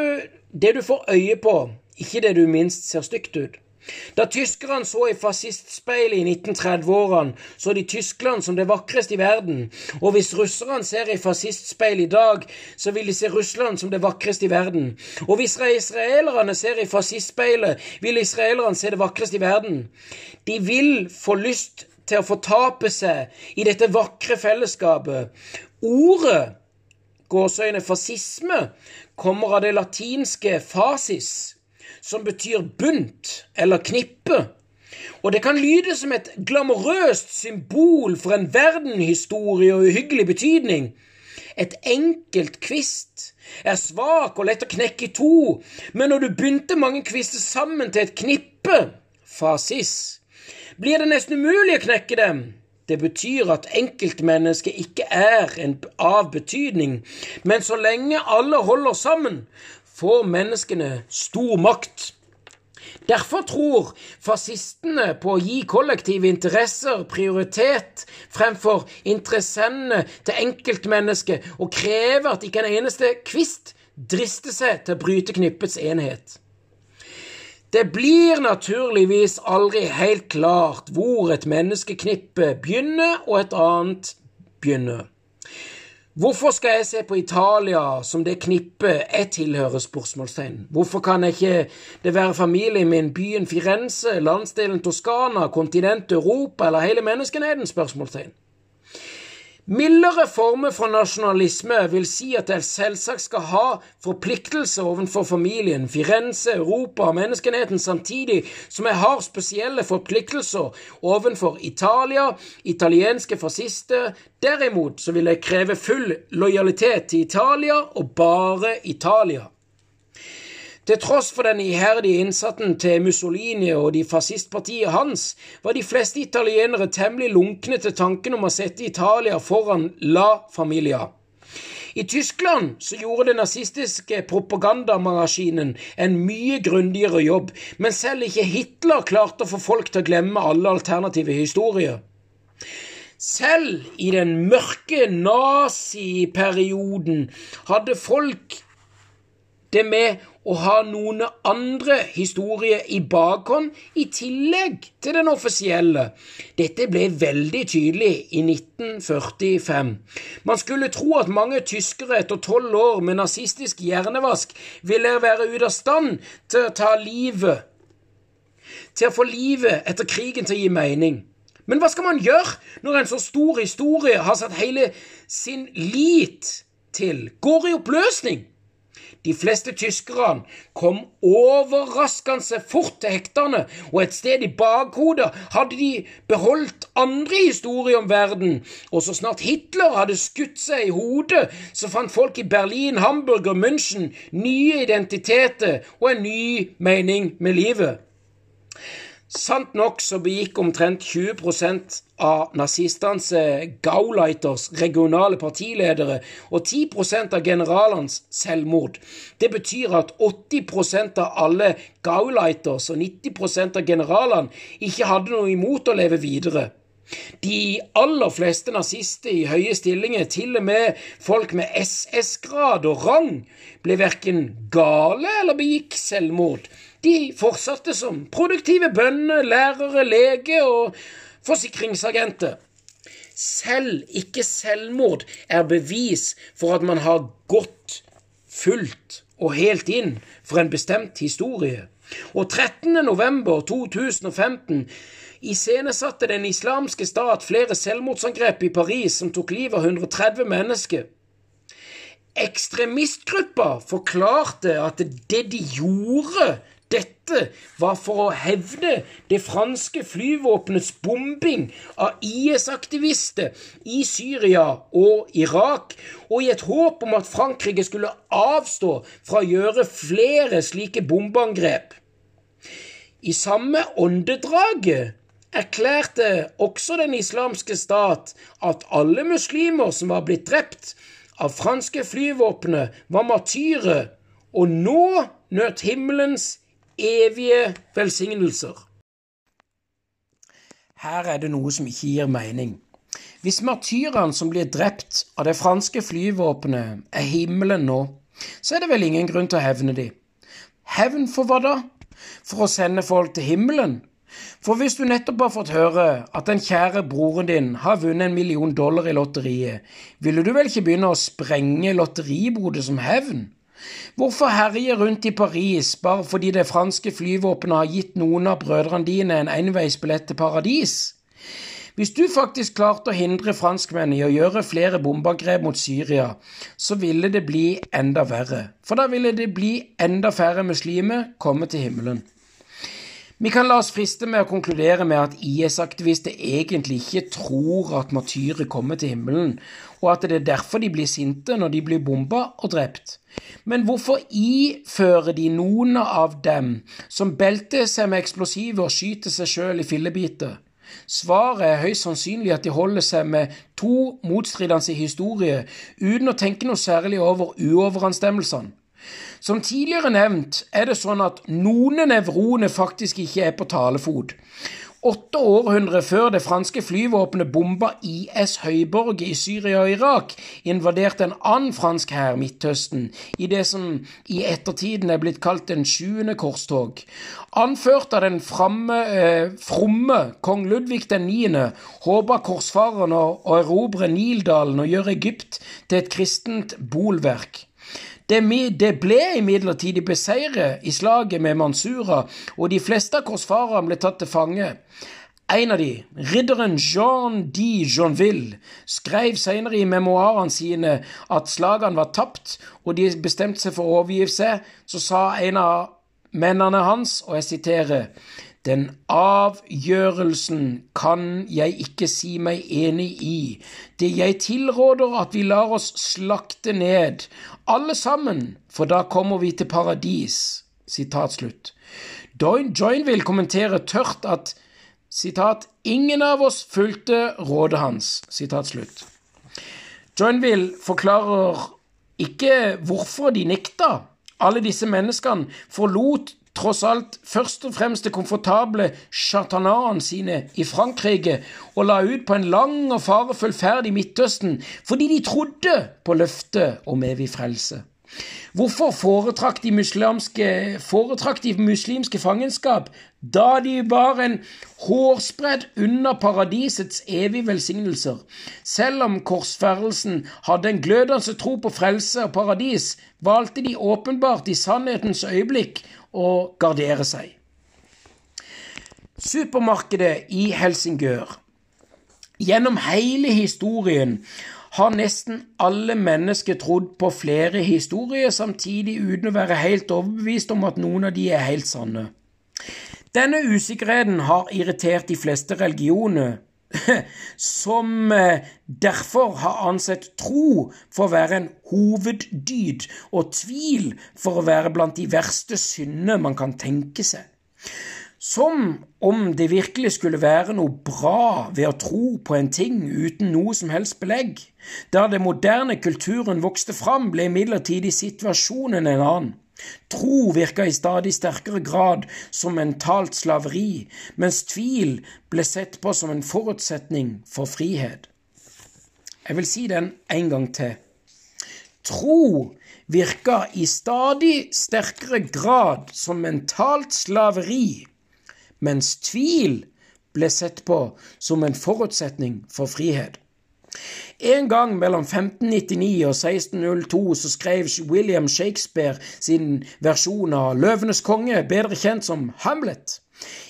det du får øye på, ikke det du minst ser stygt ut. Da tyskerne så i fascistspeilet i 1930-årene, så de Tyskland som det vakreste i verden. Og hvis russerne ser i fascistspeilet i dag, så vil de se Russland som det vakreste i verden. Og hvis israelerne ser i fascistspeilet, vil israelerne se det vakreste i verden. De vil få lyst til å fortape seg i dette vakre fellesskapet. Ordet gåseøyne fascisme kommer av det latinske fasis som betyr bunt eller knippe. Og det kan lyde som et glamorøst symbol for en verdenhistorie og uhyggelig betydning. Et enkelt kvist er svak og lett å knekke i to, men når du bunter mange kvister sammen til et knippe, fasis, blir det nesten umulig å knekke dem. Det betyr at enkeltmennesket ikke er en, av betydning, men så lenge alle holder sammen, får menneskene stor makt. Derfor tror fascistene på å gi kollektive interesser prioritet fremfor interessene til enkeltmennesket, og krever at ikke en eneste kvist drister seg til å bryte knippets enhet. Det blir naturligvis aldri helt klart hvor et menneskeknippe begynner og et annet begynner. Hvorfor skal jeg se på Italia som det knippet jeg tilhører? spørsmålstegn. Hvorfor kan ikke det være familien min, byen Firenze, landsdelen Toskana, kontinentet Europa eller hele menneskenheten? spørsmålstegn. Mildere former for nasjonalisme vil si at jeg selvsagt skal ha forpliktelser overfor familien, Firenze, Europa og menneskenheten, samtidig som jeg har spesielle forpliktelser overfor Italia, italienske fascister. Derimot så vil jeg kreve full lojalitet til Italia og bare Italia. Til tross for den iherdige innsatsen til Mussolini og de fascistpartiet hans, var de fleste italienere temmelig lunkne til tanken om å sette Italia foran La Familia. I Tyskland så gjorde den nazistiske propagandamaskinen en mye grundigere jobb, men selv ikke Hitler klarte å få folk til å glemme alle alternative historier. Selv i den mørke naziperioden hadde folk det med å ha noen andre historier i bakhånd i tillegg til den offisielle. Dette ble veldig tydelig i 1945. Man skulle tro at mange tyskere etter tolv år med nazistisk hjernevask ville være ute av stand til å ta livet til å få livet etter krigen til å gi mening. Men hva skal man gjøre når en så stor historie har satt hele sin lit til, går i oppløsning? De fleste tyskerne kom overraskende fort til hektene, og et sted i bakhodet hadde de beholdt andre historier om verden, og så snart Hitler hadde skutt seg i hodet, så fant folk i Berlin, Hamburg og München nye identiteter og en ny mening med livet. Sant nok så begikk omtrent 20% av nazistenes eh, Gauleiters regionale partiledere og 10% av generalenes selvmord. Det betyr at 80% av alle Gauleiters og 90% av generalene ikke hadde noe imot å leve videre. De aller fleste nazister i høye stillinger, til og med folk med SS-grad og rang, ble verken gale eller begikk selvmord. De fortsatte som produktive bønder, lærere, lege og forsikringsagenter. Selv ikke selvmord er bevis for at man har gått fullt og helt inn for en bestemt historie. Og 13. november 2015 iscenesatte Den islamske stat flere selvmordsangrep i Paris som tok livet av 130 mennesker. Ekstremistgruppa forklarte at det de gjorde dette var for å hevde det franske flyvåpenets bombing av IS-aktivister i Syria og Irak, og i et håp om at Frankrike skulle avstå fra å gjøre flere slike bombeangrep. I samme åndedraget erklærte også Den islamske stat at alle muslimer som var blitt drept av franske flyvåpenet, var martyrer, og nå nøt himmelens evige velsignelser. Her er det noe som ikke gir mening. Hvis martyrene som blir drept av det franske flyvåpenet, er himmelen nå, så er det vel ingen grunn til å hevne dem. Hevn for hva da? for å sende folk til himmelen? For hvis du nettopp har fått høre at den kjære broren din har vunnet en million dollar i lotteriet, ville du vel ikke begynne å sprenge lotteribodet som hevn? Hvorfor herje rundt i Paris bare fordi det franske flyvåpenet har gitt noen av brødrene dine en enveisbillett til paradis? Hvis du faktisk klarte å hindre franskmennene i å gjøre flere bombeangrep mot Syria, så ville det bli enda verre, for da ville det bli enda færre muslimer komme til himmelen. Vi kan la oss friste med å konkludere med at IS-aktivister egentlig ikke tror at martyrer kommer til himmelen, og at det er derfor de blir sinte når de blir bomba og drept. Men hvorfor ifører de noen av dem som belter seg med eksplosiver og skyter seg sjøl i fillebiter? Svaret er høyst sannsynlig at de holder seg med to motstridende historier uten å tenke noe særlig over uoverensstemmelsene. Som tidligere nevnt er det sånn at noen nevroner faktisk ikke er på talefot. Åtte århundre før det franske flyvåpenet bomba IS høyborg i Syria og Irak, invaderte en annen fransk hær Midtøsten i det som i ettertiden er blitt kalt den sjuende korstog. Anført av den framme, eh, fromme kong Ludvig 9. håpa korsfarerne å erobre Nildalen og gjøre Egypt til et kristent bolverk. Det, det ble imidlertid beseiret i slaget med Mansura, og de fleste av korsfarerne ble tatt til fange. En av de, ridderen Jean de Jeanville, skrev senere i memoarene sine at slagene var tapt, og de bestemte seg for å overgi seg. Så sa en av mennene hans, og jeg siterer den avgjørelsen kan jeg ikke si meg enig i. Det jeg tilråder at vi lar oss slakte ned, alle sammen, for da kommer vi til paradis. Sitat slutt. Joinville kommenterer tørt at sitat, ingen av oss fulgte rådet hans. Sitat slutt. Joinville forklarer ikke hvorfor de nekta. Alle disse menneskene forlot tross alt først og fremst det komfortable chartanarene sine i Frankrike og la ut på en lang og farefull ferd i Midtøsten fordi de trodde på løftet om evig frelse. Hvorfor foretrakk de, foretrakk de muslimske fangenskap da de var en hårsbredd under paradisets evige velsignelser? Selv om korsferdelsen hadde en glødende tro på frelse og paradis, valgte de åpenbart i sannhetens øyeblikk å gardere seg. Supermarkedet i Helsingør. Gjennom hele historien har nesten alle mennesker trodd på flere historier samtidig uten å være helt overbevist om at noen av de er helt sanne. Denne usikkerheten har irritert de fleste religioner, [laughs] som eh, derfor har ansett tro for å være en hoveddyd og tvil for å være blant de verste synder man kan tenke seg. Som om det virkelig skulle være noe bra ved å tro på en ting uten noe som helst belegg. Da den moderne kulturen vokste fram, ble imidlertid situasjonen en annen. Tro virka i stadig sterkere grad som mentalt slaveri, mens tvil ble sett på som en forutsetning for frihet. Jeg vil si den en gang til. Tro virka i stadig sterkere grad som mentalt slaveri, mens tvil ble sett på som en forutsetning for frihet. En gang mellom 1599 og 1602 så skrev William Shakespeare sin versjon av Løvenes konge, bedre kjent som Hamlet.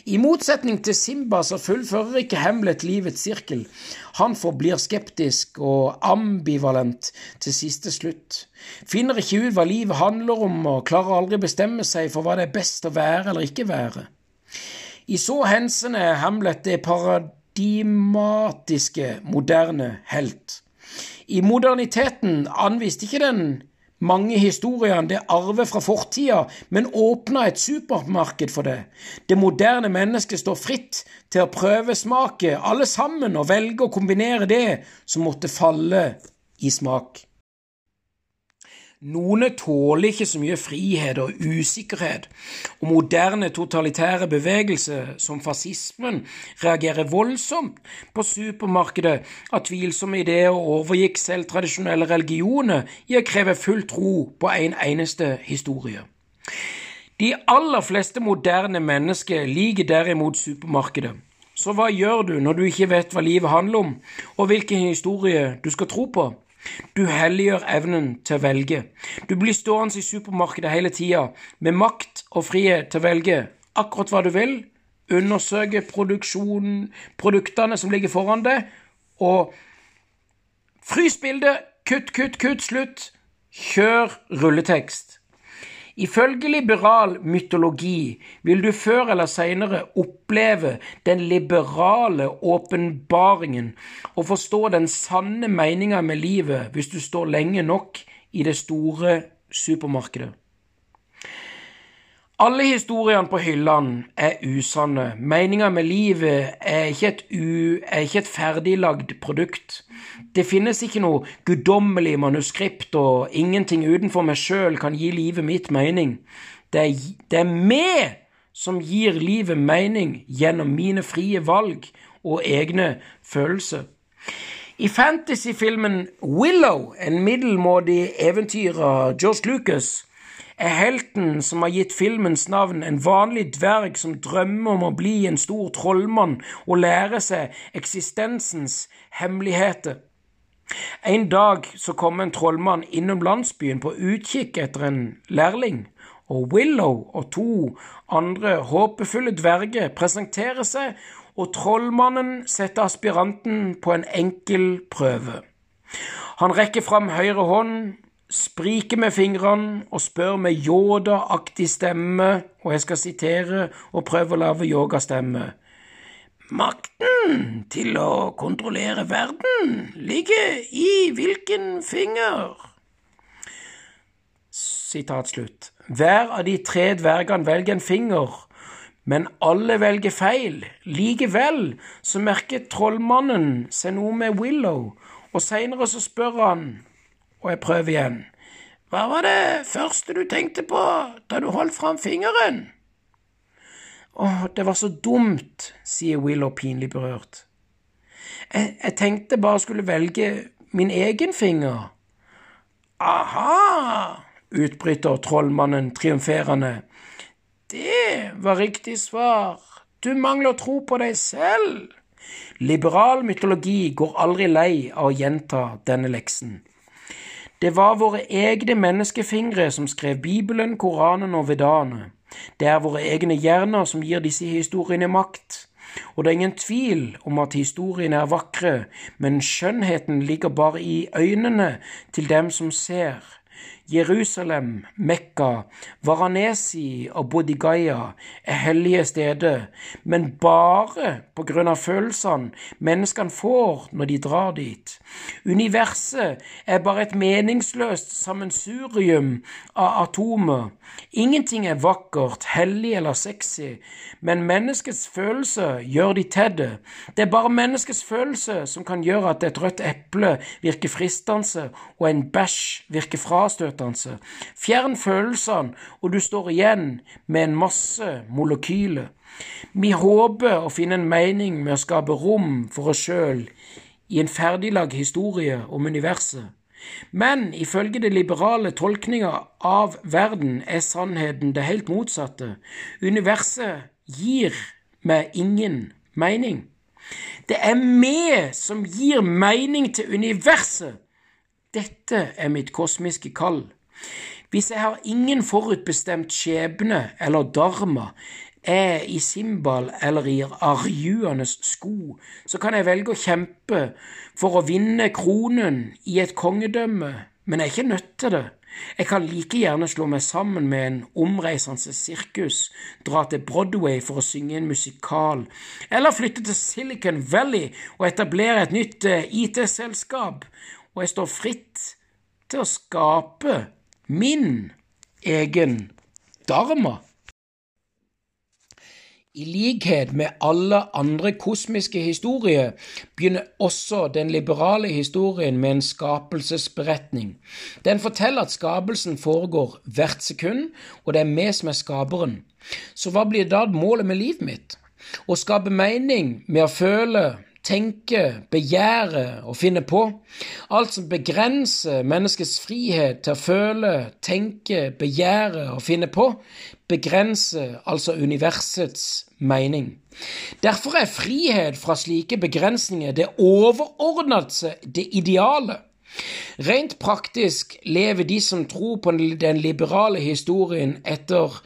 I motsetning til Simba så fullfører ikke Hamlet livets sirkel. Han forblir skeptisk og ambivalent til siste slutt. Finner ikke ut hva livet handler om, og klarer aldri bestemme seg for hva det er best å være eller ikke være. I så henseende er Hamlet det paradigmatiske, moderne helt. I moderniteten anviste ikke den mange historiene det arver fra fortida, men åpna et supermarked for det. Det moderne mennesket står fritt til å prøvesmake alle sammen og velge å kombinere det som måtte falle i smak. Noen tåler ikke så mye frihet og usikkerhet, og moderne totalitære bevegelser som fascismen reagerer voldsomt på supermarkedet av tvilsomme ideer og overgikk selv tradisjonelle religioner i å kreve full tro på en eneste historie. De aller fleste moderne mennesker liker derimot supermarkedet. Så hva gjør du når du ikke vet hva livet handler om, og hvilken historie du skal tro på? Du helliggjør evnen til å velge. Du blir stående i supermarkedet hele tida med makt og frihet til å velge akkurat hva du vil, undersøke produktene som ligger foran deg, og frys bildet, kutt, kutt, kutt, slutt, kjør rulletekst. Ifølge liberal mytologi vil du før eller senere oppleve den liberale åpenbaringen og forstå den sanne meninga med livet hvis du står lenge nok i det store supermarkedet. Alle historiene på hyllene er usanne. Meninga med livet er ikke, et er ikke et ferdiglagd produkt. Det finnes ikke noe guddommelig manuskript, og ingenting utenfor meg sjøl kan gi livet mitt mening. Det er, det er meg som gir livet mening gjennom mine frie valg og egne følelser. I fantasyfilmen Willow, en middelmådig eventyr av George Lucas, er helten som har gitt filmens navn, en vanlig dverg som drømmer om å bli en stor trollmann og lære seg eksistensens hemmeligheter. En dag så kommer en trollmann innom landsbyen på utkikk etter en lærling, og Willow og to andre håpefulle dverger presenterer seg, og trollmannen setter aspiranten på en enkel prøve. Han rekker fram høyre hånd spriker med fingrene og spør med Yoda-aktig stemme, og jeg skal sitere og prøve å lage yogastemme. Makten til å kontrollere verden ligger i hvilken finger? Sitat slutt. Hver av de tre dvergene velger en finger, men alle velger feil. Likevel så merker trollmannen seg noe med Willow, og seinere så spør han og jeg prøver igjen. Hva var det første du tenkte på da du holdt fram fingeren? Åh, det var så dumt, sier Willow pinlig berørt. Jeg, jeg tenkte bare skulle velge min egen finger. Aha, utbryter trollmannen triumferende. Det var riktig svar. Du mangler tro på deg selv. Liberal mytologi går aldri lei av å gjenta denne leksen. Det var våre egne menneskefingre som skrev Bibelen, Koranen og Vedaene. Det er våre egne hjerner som gir disse historiene makt. Og det er ingen tvil om at historiene er vakre, men skjønnheten ligger bare i øynene til dem som ser. Jerusalem, Mekka, Varanesi og Bodigaya er hellige steder, men bare på grunn av følelsene menneskene får når de drar dit. Universet er bare et meningsløst sammensurium av atomer. Ingenting er vakkert, hellig eller sexy, men menneskets følelser gjør de til det. Det er bare menneskets følelser som kan gjøre at et rødt eple virker fristende og en bæsj virker frastøtende. Fjern følelsene, og du står igjen med en masse molekyler. Vi håper å finne en mening med å skape rom for oss sjøl i en ferdiglagd historie om universet. Men ifølge det liberale tolkninga av verden er sannheten det helt motsatte. Universet gir meg ingen mening. Det er vi som gir mening til universet. Dette er mitt kosmiske kall. Hvis jeg har ingen forutbestemt skjebne eller dharma, er i Simbal eller i Arjuanes sko, så kan jeg velge å kjempe for å vinne kronen i et kongedømme, men jeg er ikke nødt til det. Jeg kan like gjerne slå meg sammen med en omreisende sirkus, dra til Broadway for å synge en musikal, eller flytte til Silicon Valley og etablere et nytt eh, IT-selskap, og jeg står fritt til å skape min egen dharma. I likhet med alle andre kosmiske historier begynner også den liberale historien med en skapelsesberetning. Den forteller at skapelsen foregår hvert sekund, og det er vi som er skaperen. Så hva blir da målet med livet mitt? Å skape mening med å føle, tenke, begjære og finne på. Alt som begrenser menneskets frihet til å føle, tenke, begjære og finne på, begrenser altså universets mening. Derfor er frihet fra slike begrensninger det overordnede, det ideale. Rent praktisk lever de som tror på den liberale historien etter,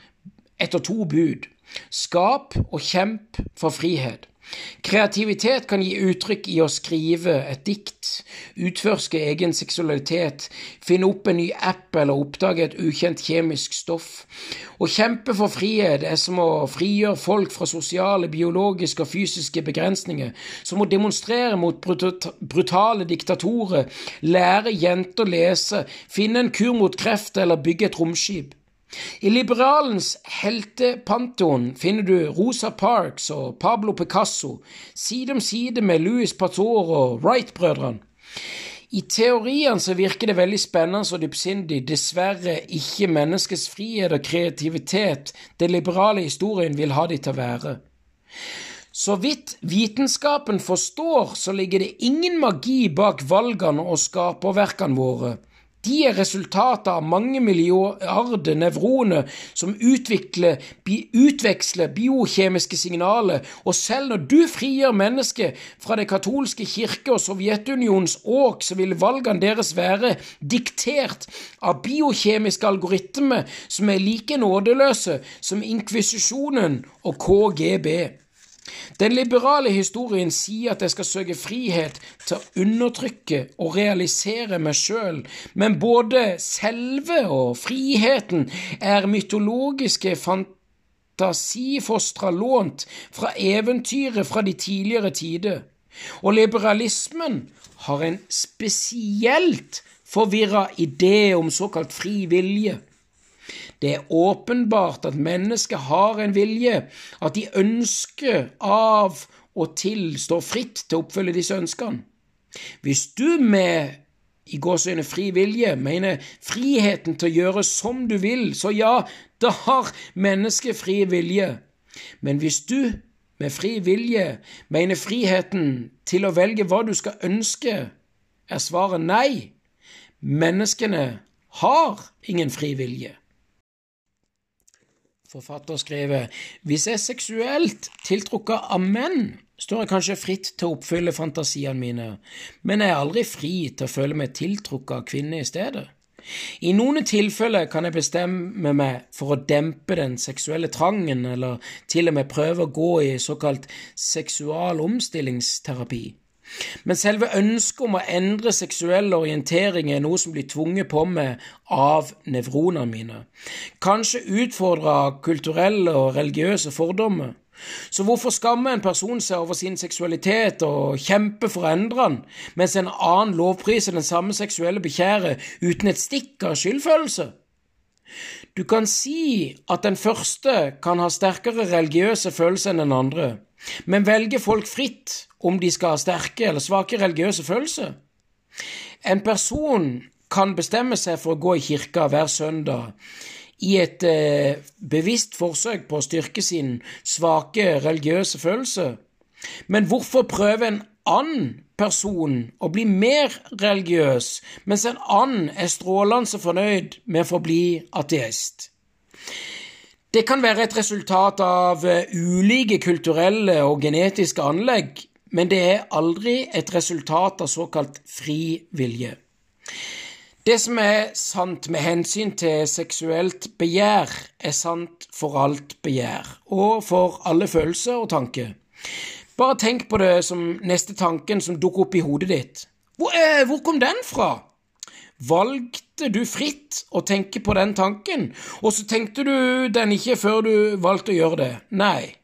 etter to bud. Skap og kjemp for frihet. Kreativitet kan gi uttrykk i å skrive et dikt, utforske egen seksualitet, finne opp en ny app eller oppdage et ukjent kjemisk stoff. Å kjempe for frihet er som å frigjøre folk fra sosiale, biologiske og fysiske begrensninger, som å demonstrere mot brutale diktatorer, lære jenter å lese, finne en kur mot kreft eller bygge et romskip. I liberalens heltepantheon finner du Rosa Parks og Pablo Picasso, side om side med Louis Pator og Wright-brødrene. I teorien så virker det veldig spennende og dypsindig, dessverre ikke menneskets frihet og kreativitet den liberale historien vil ha de til å være. Så vidt vitenskapen forstår, så ligger det ingen magi bak valgene og skaperverkene våre. De er resultatet av mange milliarder nevroner som utveksler biokjemiske signaler, og selv når du frigjør mennesket fra det katolske kirke og Sovjetunionens åk, så vil valgene deres være diktert av biokjemiske algoritmer som er like nådeløse som inkvisisjonen og KGB. Den liberale historien sier at jeg skal søke frihet til å undertrykke og realisere meg sjøl, men både selve og friheten er mytologiske fantasifostra lånt fra eventyret fra de tidligere tider, og liberalismen har en spesielt forvirra idé om såkalt fri vilje. Det er åpenbart at mennesket har en vilje, at de ønsker av og til står fritt til å oppfylle disse ønskene. Hvis du med i gåseøyne fri vilje mener friheten til å gjøre som du vil, så ja, da har mennesket fri vilje. Men hvis du med fri vilje mener friheten til å velge hva du skal ønske, er svaret nei. Menneskene har ingen fri vilje. Forfatter skriver hvis jeg er seksuelt tiltrukket av menn, står jeg kanskje fritt til å oppfylle fantasiene mine, men jeg er aldri fri til å føle meg tiltrukket av kvinner i stedet. I noen tilfeller kan jeg bestemme meg for å dempe den seksuelle trangen, eller til og med prøve å gå i såkalt seksual omstillingsterapi. Men selve ønsket om å endre seksuell orientering er noe som blir tvunget på meg av nevronene mine. Kanskje utfordra kulturelle og religiøse fordommer. Så hvorfor skammer en person seg over sin seksualitet og kjemper for å endre den, mens en annen lovpriser den samme seksuelle begjæret uten et stikk av skyldfølelse? Du kan si at den første kan ha sterkere religiøse følelser enn den andre, men velger folk fritt om de skal ha sterke eller svake religiøse følelser. En person kan bestemme seg for å gå i kirka hver søndag i et eh, bevisst forsøk på å styrke sin svake religiøse følelse. Men hvorfor prøve en annen person å bli mer religiøs, mens en annen er strålende fornøyd med å forbli ateist? Det kan være et resultat av eh, ulike kulturelle og genetiske anlegg, men det er aldri et resultat av såkalt fri vilje. Det som er sant med hensyn til seksuelt begjær, er sant for alt begjær, og for alle følelser og tanker. Bare tenk på det som neste tanken som dukker opp i hodet ditt. Hvor, eh, hvor kom den fra? Valgte du fritt å tenke på den tanken, og så tenkte du den ikke før du valgte å gjøre det? Nei.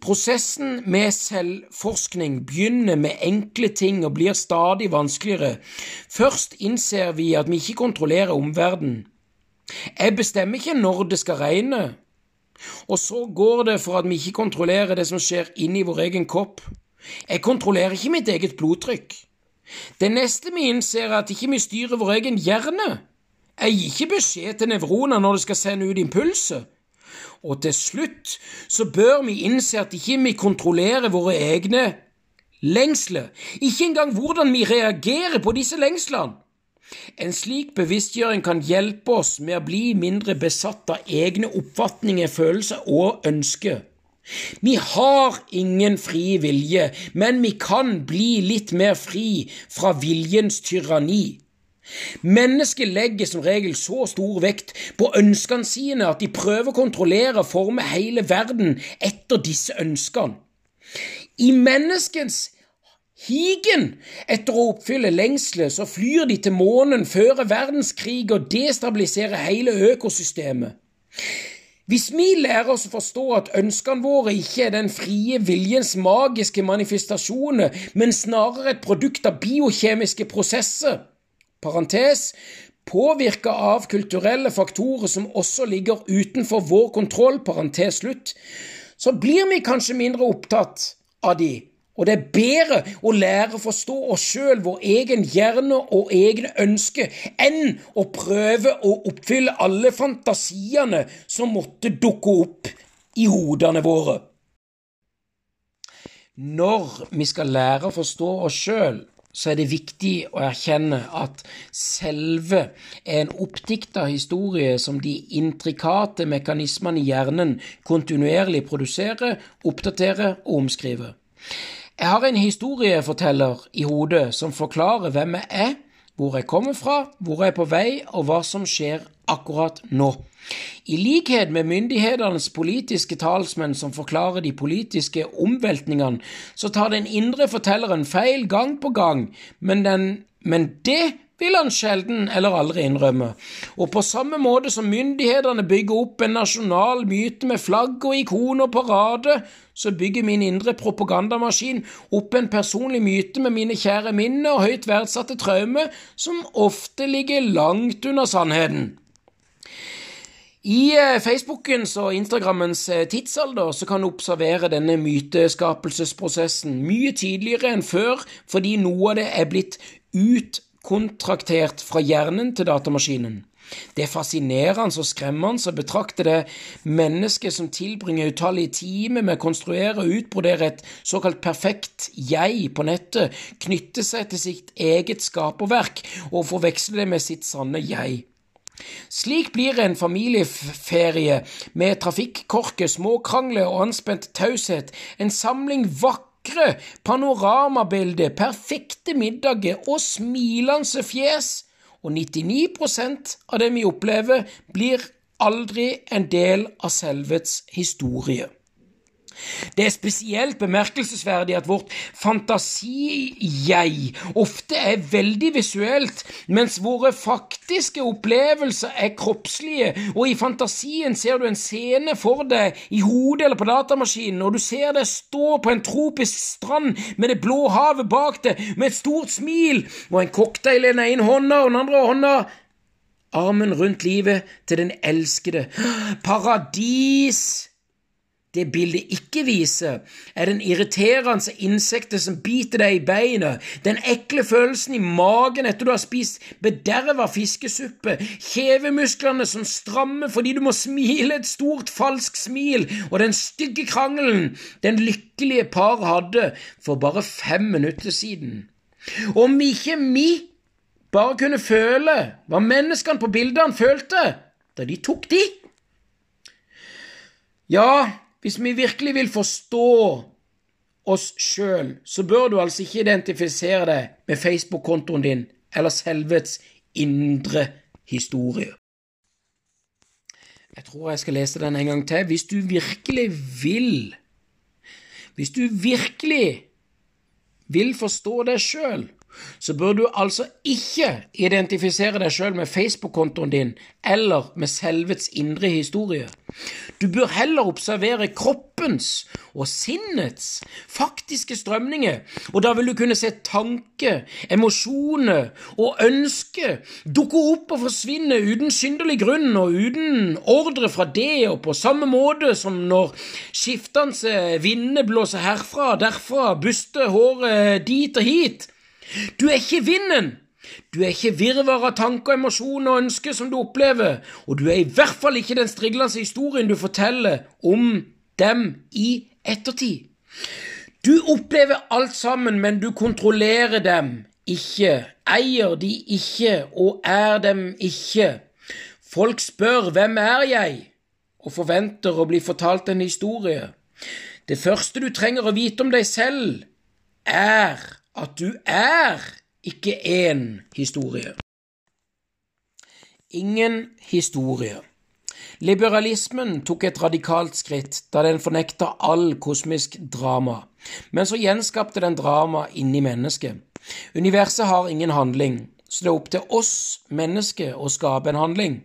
Prosessen med selvforskning begynner med enkle ting og blir stadig vanskeligere. Først innser vi at vi ikke kontrollerer omverdenen. Jeg bestemmer ikke når det skal regne. Og så går det for at vi ikke kontrollerer det som skjer inni vår egen kopp. Jeg kontrollerer ikke mitt eget blodtrykk. Det neste vi innser, er at ikke vi styrer vår egen hjerne. Jeg gir ikke beskjed til nevroner når det skal sende ut impulser. Og til slutt så bør vi innse at ikke vi kontrollerer våre egne lengsler, ikke engang hvordan vi reagerer på disse lengslene. En slik bevisstgjøring kan hjelpe oss med å bli mindre besatt av egne oppfatninger, følelser og ønsker. Vi har ingen fri vilje, men vi kan bli litt mer fri fra viljens tyranni. Mennesket legger som regel så stor vekt på ønskene sine at de prøver å kontrollere og forme hele verden etter disse ønskene. I menneskens higen etter å oppfylle lengselet, så flyr de til månen, fører verdenskrig og destabiliserer hele økosystemet. Hvis vi lærer oss å forstå at ønskene våre ikke er den frie viljens magiske manifestasjoner, men snarere et produkt av biokjemiske prosesser, parentes, påvirka av kulturelle faktorer som også ligger utenfor vår kontroll, parentes slutt, så blir vi kanskje mindre opptatt av de og det er bedre å lære å forstå oss sjøl, vår egen hjerne og egne ønsker, enn å prøve å oppfylle alle fantasiene som måtte dukke opp i hodene våre. Når vi skal lære å forstå oss sjøl, så er det viktig å erkjenne at selve er en oppdikta historie som de intrikate mekanismene i hjernen kontinuerlig produserer, oppdaterer og omskriver. Jeg har en historieforteller i hodet som forklarer hvem jeg er, hvor jeg kommer fra, hvor jeg er på vei, og hva som skjer akkurat nå. I likhet med myndighetenes politiske talsmenn som forklarer de politiske omveltningene, så tar den indre fortelleren feil gang på gang, men, den, men det vil han sjelden eller aldri innrømme. Og på samme måte som myndighetene bygger opp en nasjonal myte med flagg og ikoner og parade, så bygger min indre propagandamaskin opp en personlig myte med mine kjære minner og høyt verdsatte traumer, som ofte ligger langt under sannheten. I eh, Facebookens og Instagrammens eh, tidsalder så kan du observere denne myteskapelsesprosessen mye tidligere enn før, fordi noe av det er blitt ut kontraktert fra hjernen til datamaskinen. Det er fascinerende og skremmende å betrakte det mennesket som tilbringer utallige timer med å konstruere og utbrodere et såkalt perfekt jeg på nettet, knytte seg til sitt eget skaperverk og forveksle det med sitt sanne jeg. Slik blir en familieferie med trafikkorker, småkrangler og anspent taushet en samling vakre vakre panoramabilder, perfekte middager og smilende fjes, og 99% av det vi opplever, blir aldri en del av selvets historie. Det er spesielt bemerkelsesverdig at vårt fantasi-jeg ofte er veldig visuelt, mens våre faktiske opplevelser er kroppslige, og i fantasien ser du en scene for deg i hodet eller på datamaskinen, og du ser deg stå på en tropisk strand med det blå havet bak deg, med et stort smil og en cocktail i den ene hånda og den andre hånda armen rundt livet til den elskede. Paradis! Det bildet ikke viser, er den irriterende insektet som biter deg i beinet, den ekle følelsen i magen etter du har spist bederva fiskesuppe, kjevemusklene som strammer fordi du må smile et stort, falskt smil, og den stygge krangelen den lykkelige par hadde for bare fem minutter siden. Om ikke vi bare kunne føle hva menneskene på bildene følte da de tok de? Ja, hvis vi virkelig vil forstå oss sjøl, så bør du altså ikke identifisere deg med Facebook-kontoen din eller selvets indre historie. Jeg tror jeg skal lese den en gang til. Hvis du virkelig vil Hvis du virkelig vil forstå deg sjøl, så bør du altså ikke identifisere deg sjøl med Facebook-kontoen din eller med selvets indre historie. Du bør heller observere kroppens og sinnets faktiske strømninger, og da vil du kunne se tanker, emosjoner og ønsker dukke opp og forsvinne uten synderlig grunn og uten ordre fra det, og på samme måte som når skiftende vinder blåser herfra derfra, buster håret dit og hit. Du er ikke vinden. Du er ikke virvar av tanker, emosjoner og ønsker som du opplever, og du er i hvert fall ikke den striglende historien du forteller om dem i ettertid. Du opplever alt sammen, men du kontrollerer dem ikke, eier de ikke og er dem ikke. Folk spør 'Hvem er jeg?' og forventer å bli fortalt en historie. Det første du trenger å vite om deg selv, er at du er ikke én historie. Ingen historie. Liberalismen tok et radikalt skritt da den fornekta all kosmisk drama, men så gjenskapte den drama inni mennesket. Universet har ingen handling, så det er opp til oss mennesker å skape en handling.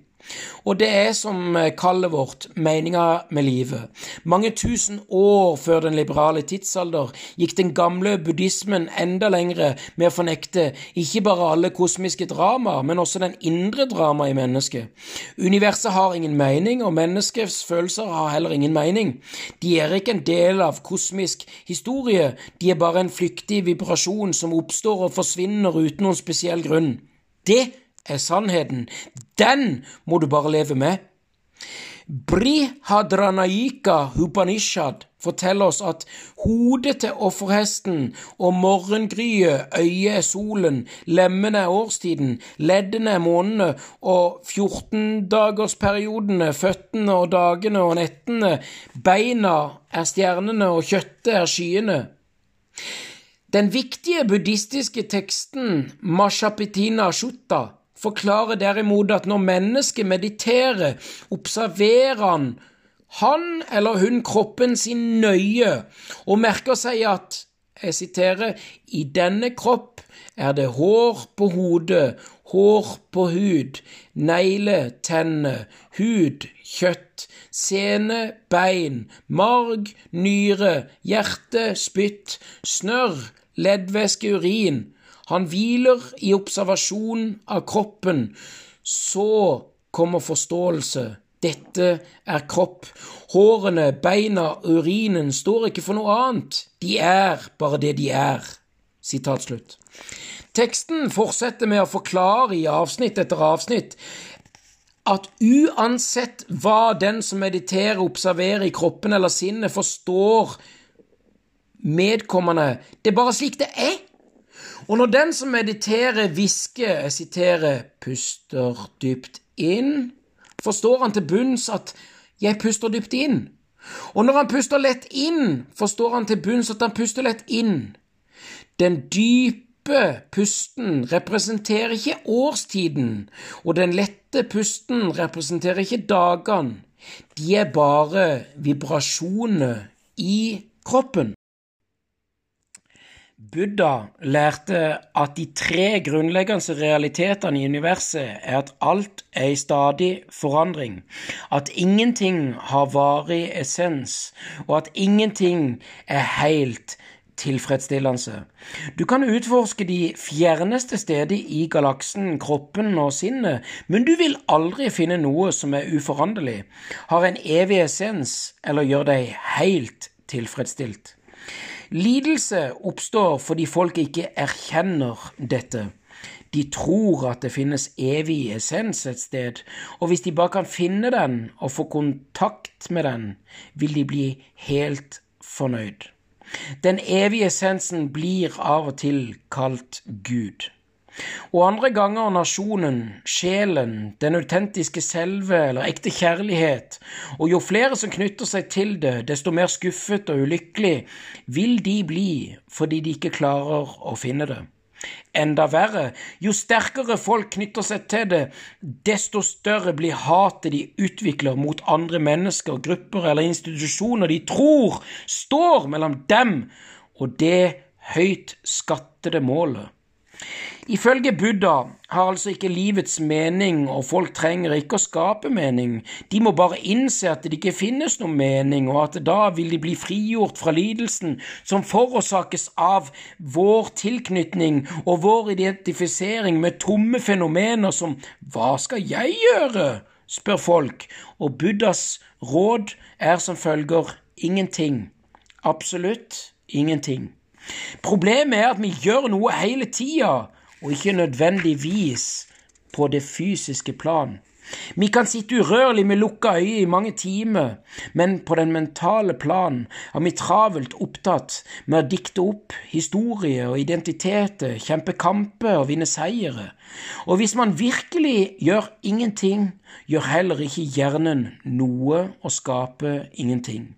Og det er som kallet vårt meninga med livet. Mange tusen år før den liberale tidsalder gikk den gamle buddhismen enda lengre med å fornekte ikke bare alle kosmiske drama, men også den indre drama i mennesket. Universet har ingen mening, og menneskets følelser har heller ingen mening. De er ikke en del av kosmisk historie, de er bare en flyktig vibrasjon som oppstår og forsvinner uten noen spesiell grunn. Det er sannheten. Den må du bare leve med. Brihadranaika Hupanishad forteller oss at hodet til offerhesten og morgengryet, øyet er solen, lemmene er årstiden, leddene er månene og 14-dagersperiodene, føttene og dagene og nettene, beina er stjernene og kjøttet er skyene. Den viktige buddhistiske teksten Mashapitina Shutta forklarer derimot at når mennesket mediterer, observerer han han eller hun kroppen sin nøye og merker seg at, jeg siterer, i denne kropp er det hår på hodet, hår på hud, negler, tenner, hud, kjøtt, sene, bein, marg, nyre, hjerte, spytt, snørr, leddvæske, urin, han hviler i observasjon av kroppen. Så kommer forståelse. Dette er kropp. Hårene, beina, urinen står ikke for noe annet. De er bare det de er. Sitat slutt. Teksten fortsetter med å forklare i avsnitt etter avsnitt at uansett hva den som mediterer, observerer i kroppen eller sinnet, forstår medkommende Det er bare slik det er. Og når den som mediterer, hvisker, jeg siterer, puster dypt inn, forstår han til bunns at jeg puster dypt inn. Og når han puster lett inn, forstår han til bunns at han puster lett inn. Den dype pusten representerer ikke årstiden, og den lette pusten representerer ikke dagene. De er bare vibrasjoner i kroppen. Buddha lærte at de tre grunnleggende realitetene i universet er at alt er i stadig forandring, at ingenting har varig essens, og at ingenting er helt tilfredsstillende. Du kan utforske de fjerneste steder i galaksen, kroppen og sinnet, men du vil aldri finne noe som er uforanderlig, har en evig essens eller gjør deg helt tilfredsstilt. Lidelse oppstår fordi folk ikke erkjenner dette. De tror at det finnes evig essens et sted, og hvis de bare kan finne den og få kontakt med den, vil de bli helt fornøyd. Den evige essensen blir av og til kalt Gud og andre ganger nasjonen, sjelen, den autentiske selve eller ekte kjærlighet, og jo flere som knytter seg til det, desto mer skuffet og ulykkelig vil de bli fordi de ikke klarer å finne det. Enda verre, jo sterkere folk knytter seg til det, desto større blir hatet de utvikler mot andre mennesker, grupper eller institusjoner de tror står mellom dem og det høyt skattede målet. Ifølge Buddha har altså ikke livets mening, og folk trenger ikke å skape mening. De må bare innse at det ikke finnes noen mening, og at da vil de bli frigjort fra lidelsen som forårsakes av vår tilknytning og vår identifisering med tomme fenomener som Hva skal jeg gjøre? spør folk, og Buddhas råd er som følger ingenting. Absolutt ingenting. Problemet er at vi gjør noe hele tida og ikke nødvendigvis på det fysiske plan. Vi kan sitte urørlig med lukka øyne i mange timer, men på den mentale plan er vi travelt opptatt med å dikte opp historier og identiteter, kjempe kamper og vinne seire. Og hvis man virkelig gjør ingenting, gjør heller ikke hjernen noe og skaper ingenting.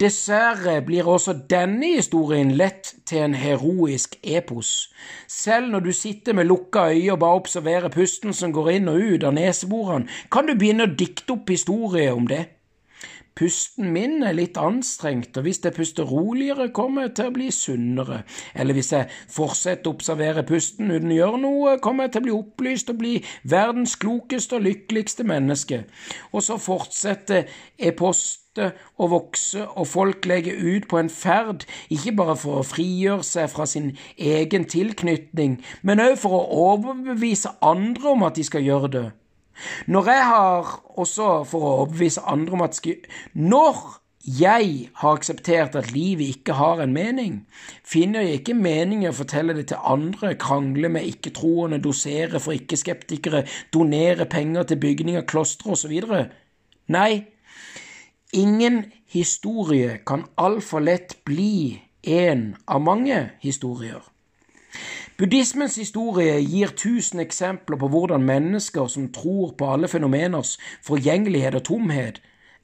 Dessverre blir også denne historien lett til en heroisk epos. Selv når du sitter med lukka øyne og bare observerer pusten som går inn og ut av neseborene, kan du begynne å dikte opp historier om det. Pusten min er litt anstrengt, og hvis jeg puster roligere, kommer jeg til å bli sunnere. Eller hvis jeg fortsetter å observere pusten uten å gjøre noe, kommer jeg til å bli opplyst og bli verdens klokeste og lykkeligste menneske. Og så fortsetter e-post og vokse, og folk legger ut på en ferd, ikke bare for å frigjøre seg fra sin egen tilknytning, men òg for å overbevise andre om at de skal gjøre det. Når jeg har også for å overbevise andre om at skal, Når jeg har akseptert at livet ikke har en mening, finner jeg ikke mening i å fortelle det til andre, krangle med ikke-troende, dosere for ikke-skeptikere, donere penger til bygning av klostre osv. Nei, ingen historie kan altfor lett bli en av mange historier. Buddhismens historie gir tusen eksempler på hvordan mennesker som tror på alle fenomeners forgjengelighet og tomhet,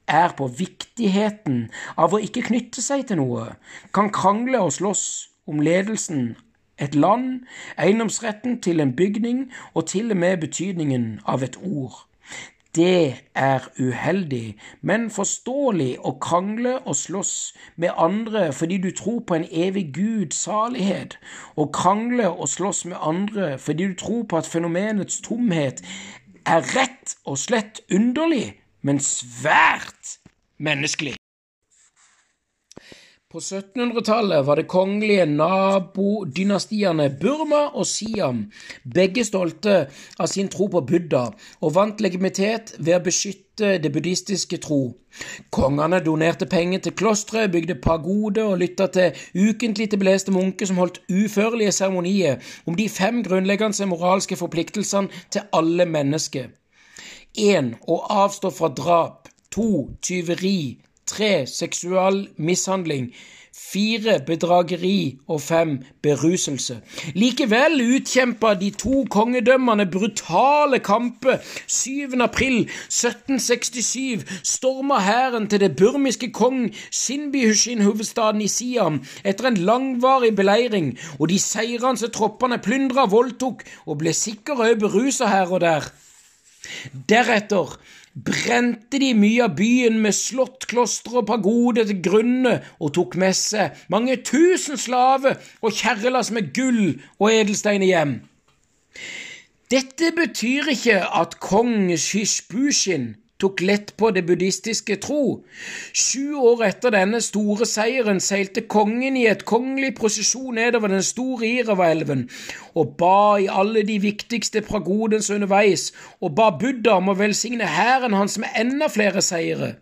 er på viktigheten av å ikke knytte seg til noe, kan krangle og slåss om ledelsen, et land, eiendomsretten til en bygning og til og med betydningen av et ord. Det er uheldig, men forståelig å krangle og slåss med andre fordi du tror på en evig Gud salighet, å krangle og slåss med andre fordi du tror på at fenomenets tomhet er rett og slett underlig, men svært menneskelig. På 1700-tallet var det kongelige nabodynastiene Burma og Siam begge stolte av sin tro på Buddha og vant legitimitet ved å beskytte det buddhistiske tro. Kongene donerte penger til klostre, bygde pagode og lytta til ukentlig til beleste munker som holdt uførlige seremonier om de fem grunnleggende moralske forpliktelsene til alle mennesker. 1. Å avstå fra drap. 2. Tyveri. Tre seksual mishandling. Fire bedrageri og fem beruselse. Likevel utkjempa de to kongedømmene brutale kamper. 7. april 1767 storma hæren til det burmiske kong Sinbihushin-hovedstaden i Siam etter en langvarig beleiring, og de seirende troppene plyndra, voldtok og ble sikkert òg berusa her og der. Deretter brente de mye av byen med slott, kloster og pagoder til grunne og tok med seg mange tusen slaver og kjerrelass med gull og edelsteiner hjem. Dette betyr ikke at kong Shishbushin tok lett på det buddhistiske tro. Sju år etter denne store seieren seilte kongen i et kongelig prosesjon nedover den store Irava-elven og ba i alle de viktigste pragodens underveis, og ba Buddha om å velsigne hæren hans med enda flere seire.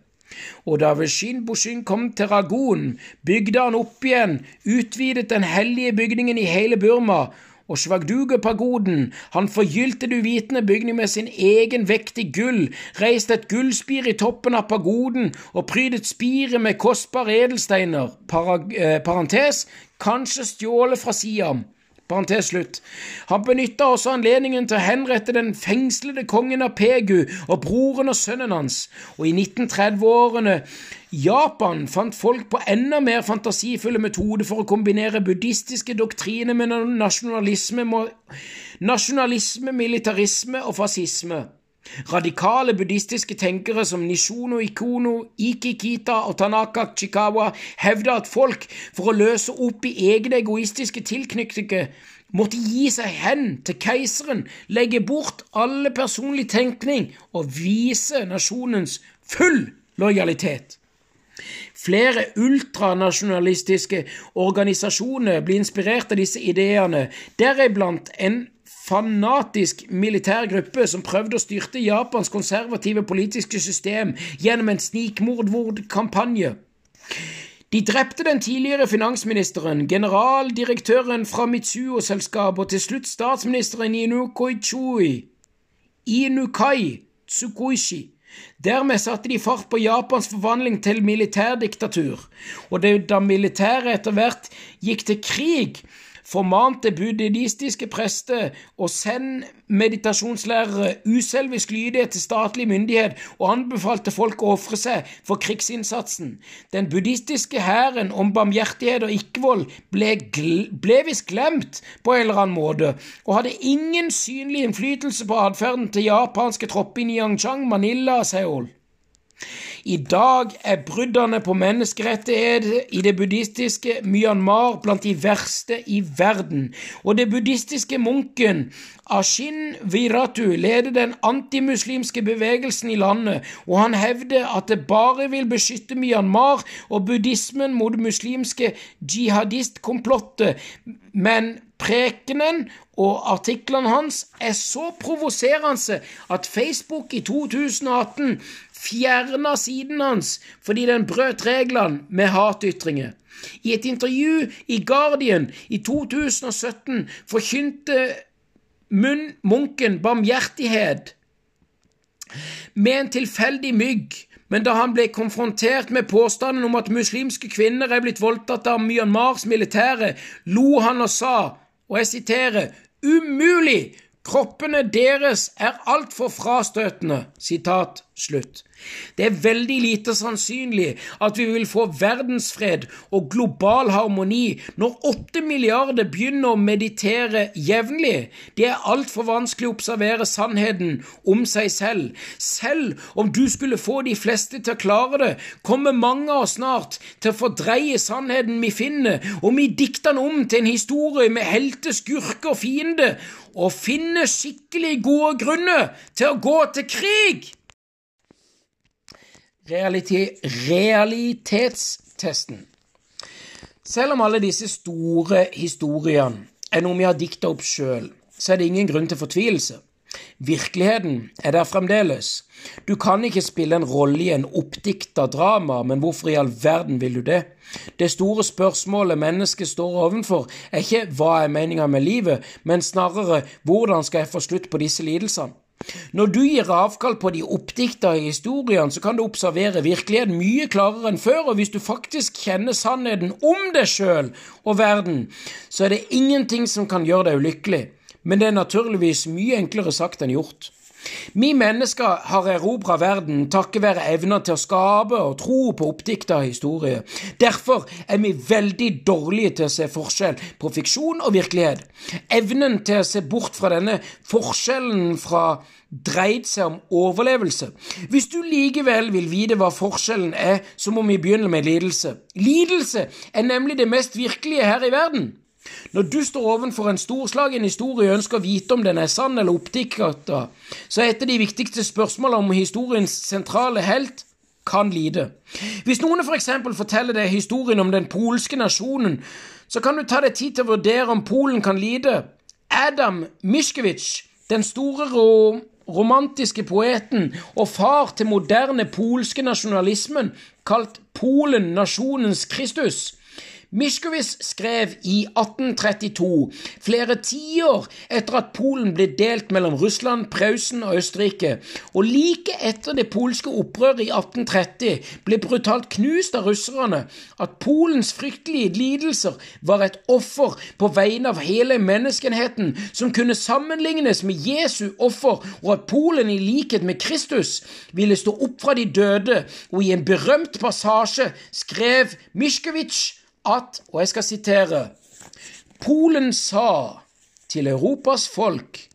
Og da Veshin Bushin kom til Ragun, bygde han opp igjen, utvidet den hellige bygningen i hele Burma og Svagduga-pagoden, han forgylte du vitende bygning med sin egen vekt i gull, reiste et gullspir i toppen av pagoden og prydet spiret med kostbare edelsteiner, eh, parentes, kanskje stjålet fra Siam. Parentes slutt. Han benytta også anledningen til å henrette den fengslede kongen av Pegu og broren og sønnen hans, og i 1930-årene Japan fant folk på enda mer fantasifulle metoder for å kombinere buddhistiske doktriner med nasjonalisme, nasjonalisme militarisme og fascisme. Radikale buddhistiske tenkere som Nishono Ikono, Ikikita og Tanaka Chikawa hevda at folk, for å løse opp i egne egoistiske tilknytninger, måtte gi seg hen til keiseren, legge bort alle personlig tenkning og vise nasjonens full lojalitet. Flere ultranasjonalistiske organisasjoner blir inspirert av disse ideene, deriblant en fanatisk militær gruppe som prøvde å styrte Japans konservative politiske system gjennom en snikmordkampanje. De drepte den tidligere finansministeren, generaldirektøren fra Mitsuo-selskapet og til slutt statsministeren Inukoichui. Inukai Tsukuishi. Dermed satte de fart på Japans forvandling til militærdiktatur, og da militæret etter hvert gikk til krig, formante buddhistiske prester å sende meditasjonslærere uselvisk lydighet til statlig myndighet og anbefalte folk å ofre seg for krigsinnsatsen. Den buddhistiske hæren om barmhjertighet og ikke-vold ble, ble visst glemt på en eller annen måte, og hadde ingen synlig innflytelse på atferden til japanske tropper i Niangchang, Manila og Seoul. I dag er bruddene på menneskerettigheter i det buddhistiske Myanmar blant de verste i verden, og det buddhistiske munken Ashin Viratu leder den antimuslimske bevegelsen i landet, og han hevder at det bare vil beskytte Myanmar og buddhismen mot muslimske jihadistkomplottet, men prekenen og artiklene hans er så provoserende at Facebook i 2018 fjerna siden hans fordi den brøt reglene med hatytringer. I et intervju i Guardian i 2017 forkynte munken barmhjertighet med en tilfeldig mygg, men da han ble konfrontert med påstanden om at muslimske kvinner er blitt voldtatt av Myanmars militære, lo han og sa, og jeg siterer, umulig! Kroppene deres er altfor frastøtende. Sitat slutt. Det er veldig lite sannsynlig at vi vil få verdensfred og global harmoni når åtte milliarder begynner å meditere jevnlig. Det er altfor vanskelig å observere sannheten om seg selv. Selv om du skulle få de fleste til å klare det, kommer mange av oss snart til å fordreie sannheten vi finner, og vi dikter den om til en historie med helter, skurker og fiender, og finner skikkelig gode grunner til å gå til krig. Realitet, realitetstesten. Selv om alle disse store historiene er noe vi har dikta opp sjøl, så er det ingen grunn til fortvilelse. Virkeligheten er der fremdeles. Du kan ikke spille en rolle i en oppdikta drama, men hvorfor i all verden vil du det? Det store spørsmålet mennesket står ovenfor, er ikke hva er meninga med livet, men snarere hvordan skal jeg få slutt på disse lidelsene? Når du gir avkall på de oppdikta historiene, så kan du observere virkeligheten mye klarere enn før, og hvis du faktisk kjenner sannheten om deg sjøl og verden, så er det ingenting som kan gjøre deg ulykkelig. Men det er naturligvis mye enklere sagt enn gjort. Vi mennesker har erobra verden takket være evner til å skape og tro på oppdikta historie. Derfor er vi veldig dårlige til å se forskjell på fiksjon og virkelighet. Evnen til å se bort fra denne forskjellen fra dreid seg om overlevelse. Hvis du likevel vil vite hva forskjellen er, så må vi begynne med lidelse. Lidelse er nemlig det mest virkelige her i verden. Når du står overfor en storslagen historie og ønsker å vite om den er sann eller oppdikta, så er et av de viktigste spørsmålene om historiens sentrale helt kan lide. Hvis noen f.eks. For forteller deg historien om den polske nasjonen, så kan du ta deg tid til å vurdere om Polen kan lide. Adam Mishkevitsj, den store rom romantiske poeten og far til moderne polske nasjonalismen, kalt Polen nasjonens Kristus, Mischkowitz skrev i 1832, flere tiår etter at Polen ble delt mellom Russland, Prausen og Østerrike, og like etter det polske opprøret i 1830 ble brutalt knust av russerne, at Polens fryktelige lidelser var et offer på vegne av hele menneskenheten som kunne sammenlignes med Jesu offer, og at Polen i likhet med Kristus ville stå opp fra de døde, og i en berømt passasje skrev Mischkowitz at, og jeg skal sitere, Polen sa til Europas folk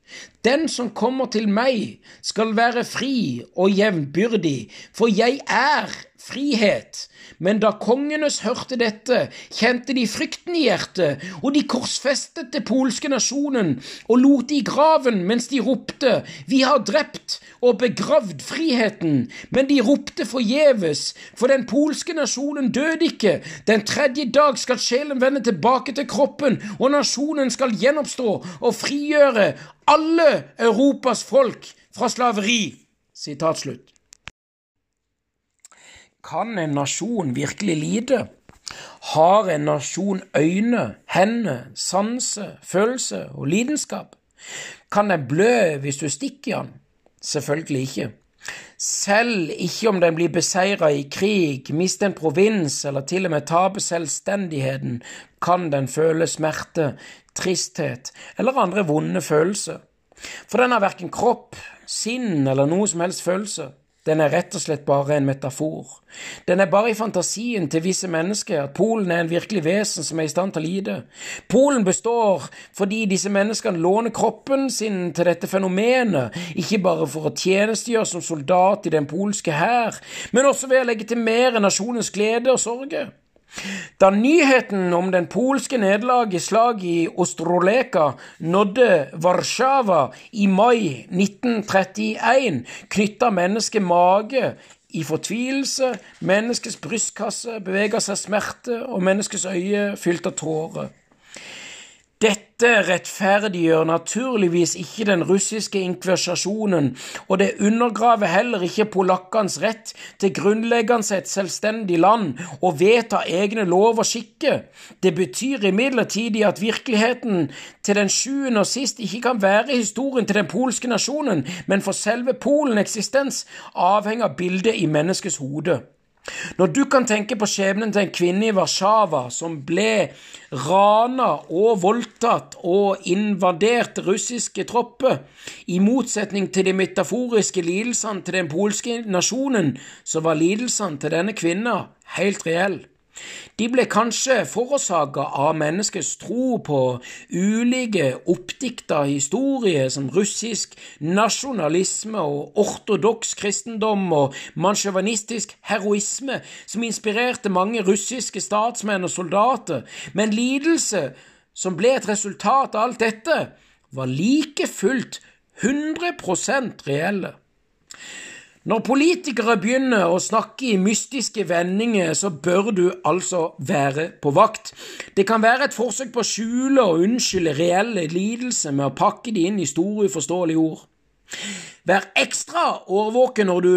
den som kommer til meg, skal være fri og jevnbyrdig, for jeg er frihet. Men da kongenes hørte dette, kjente de frykten i hjertet, og de korsfestet det polske nasjonen og lot i graven mens de ropte, Vi har drept og begravd friheten. Men de ropte forgjeves, for den polske nasjonen døde ikke. Den tredje dag skal sjelen vende tilbake til kroppen, og nasjonen skal gjenoppstå og frigjøre alle Europas folk fra slaveri. Sitat slutt. Kan en nasjon virkelig lide? Har en nasjon øyne, hender, sanse, følelse og lidenskap? Kan den blø hvis du stikker i den? Selvfølgelig ikke. Selv ikke om den blir beseira i krig, mister en provins eller til og med taper selvstendigheten, kan den føle smerte, tristhet eller andre vonde følelser. For den har verken kropp, sinn eller noe som helst følelse. Den er rett og slett bare en metafor. Den er bare i fantasien til visse mennesker at Polen er en virkelig vesen som er i stand til å lide. Polen består fordi disse menneskene låner kroppen sin til dette fenomenet, ikke bare for å tjenestegjøre som soldat i den polske hær, men også ved å mer nasjonens glede og sorger. Da nyheten om den polske nederlaget i slaget i Ostroleka nådde Warszawa i mai 1931, knytta mennesket mage i fortvilelse, menneskets brystkasse bevega seg smerte, og menneskets øye fylt av tårer. Dette rettferdiggjør naturligvis ikke den russiske inkvisasjonen, og det undergraver heller ikke polakkenes rett til grunnleggende et selvstendig land og vedta egne lov og skikker. Det betyr imidlertid at virkeligheten til den sjuende og sist ikke kan være historien til den polske nasjonen, men for selve Polens eksistens avhenger av bildet i menneskets hode. Når du kan tenke på skjebnen til en kvinne i Warszawa som ble rana og voldtatt og invadert russiske tropper, i motsetning til de metaforiske lidelsene til den polske nasjonen, så var lidelsene til denne kvinna helt reelle. De ble kanskje forårsaka av menneskets tro på ulike oppdikta historier som russisk nasjonalisme og ortodoks kristendom og mansjåvinistisk heroisme, som inspirerte mange russiske statsmenn og soldater, men lidelse som ble et resultat av alt dette, var like fullt 100% reelle. Når politikere begynner å snakke i mystiske vendinger, så bør du altså være på vakt. Det kan være et forsøk på å skjule og unnskylde reelle lidelser med å pakke de inn i store, uforståelige ord. Vær ekstra årvåken når du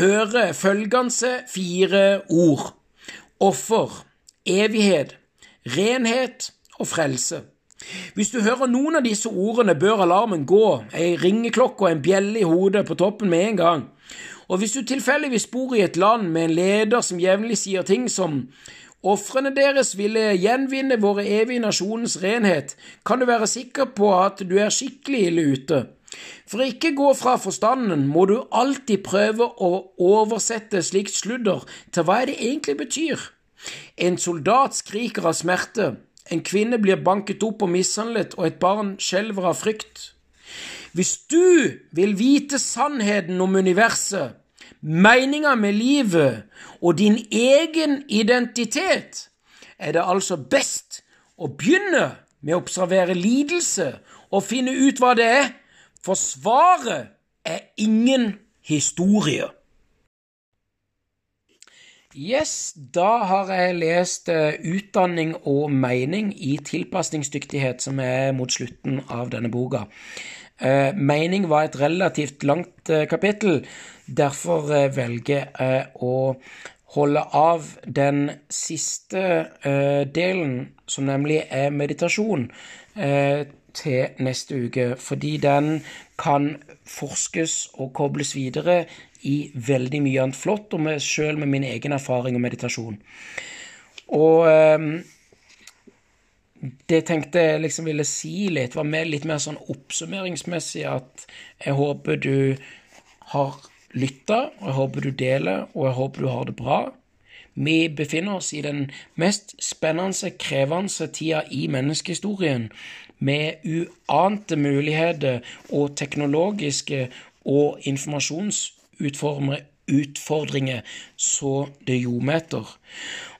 hører følgende fire ord offer, evighet, renhet og frelse. Hvis du hører noen av disse ordene, bør alarmen gå, ei ringeklokke og en bjelle i hodet på toppen med en gang. Og hvis du tilfeldigvis bor i et land med en leder som jevnlig sier ting som Ofrene deres ville gjenvinne våre evige nasjonens renhet, kan du være sikker på at du er skikkelig ille ute. For å ikke gå fra forstanden må du alltid prøve å oversette slikt sludder til hva det egentlig betyr. En soldat skriker av smerte, en kvinne blir banket opp og mishandlet, og et barn skjelver av frykt. Hvis du vil vite sannheten om universet, meninga med livet og din egen identitet, er det altså best å begynne med å observere lidelse og finne ut hva det er, for svaret er ingen historie. Yes, da har jeg lest uh, Utdanning og mening i tilpasningsdyktighet, som er mot slutten av denne boka. Eh, mening var et relativt langt eh, kapittel. Derfor eh, velger jeg å holde av den siste delen, som nemlig er meditasjon, til neste uke. Fordi den kan forskes og kobles videre i veldig mye annet flott, og sjøl med min egen erfaring og meditasjon. Og det tenkte jeg liksom ville si litt, var med litt mer sånn oppsummeringsmessig at jeg håper du har lytta, og jeg håper du deler, og jeg håper du har det bra. Vi befinner oss i den mest spennende, krevende tida i menneskehistorien, med uante muligheter og teknologiske og informasjonsutfordringer så det ljometer.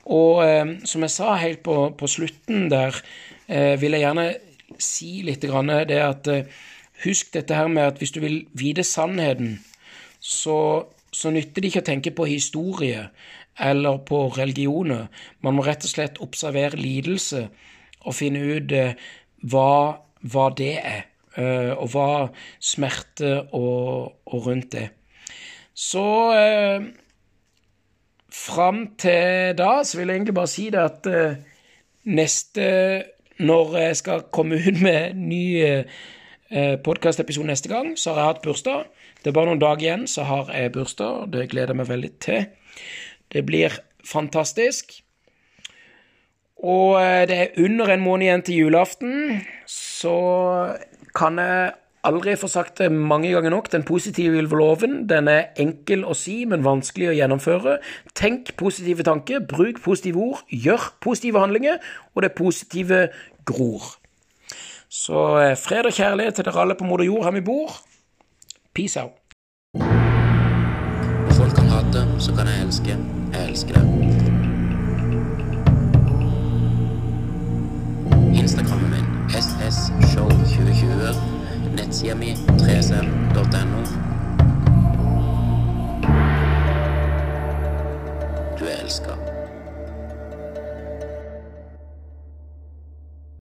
Og eh, som jeg sa helt på, på slutten der, eh, vil jeg gjerne si litt grann det at eh, Husk dette her med at hvis du vil vite sannheten, så, så nytter det ikke å tenke på historie eller på religioner. Man må rett og slett observere lidelse og finne ut eh, hva, hva, det er, eh, og hva smerte og, og rundt det. Så eh, fram til da så vil jeg egentlig bare si det at uh, neste Når jeg skal komme ut med ny uh, eh, podkastepisode neste gang, så har jeg hatt bursdag. Det er bare noen dager igjen, så har jeg bursdag. Det gleder jeg meg veldig til. Det blir fantastisk. Og eh, det er under en måned igjen til julaften, så kan jeg aldri får sagt det mange ganger nok. Den positive loven den er enkel å si, men vanskelig å gjennomføre. Tenk positive tanker, bruk positive ord, gjør positive handlinger, og det positive gror. Så eh, fred og kjærlighet til dere alle på moder jord her vi bor. Peace out. Folk kan hate, så kan jeg elske. Jeg elsker det. Instagrammen min sshow2020 nettsida mi 3cell.no. Du er elska.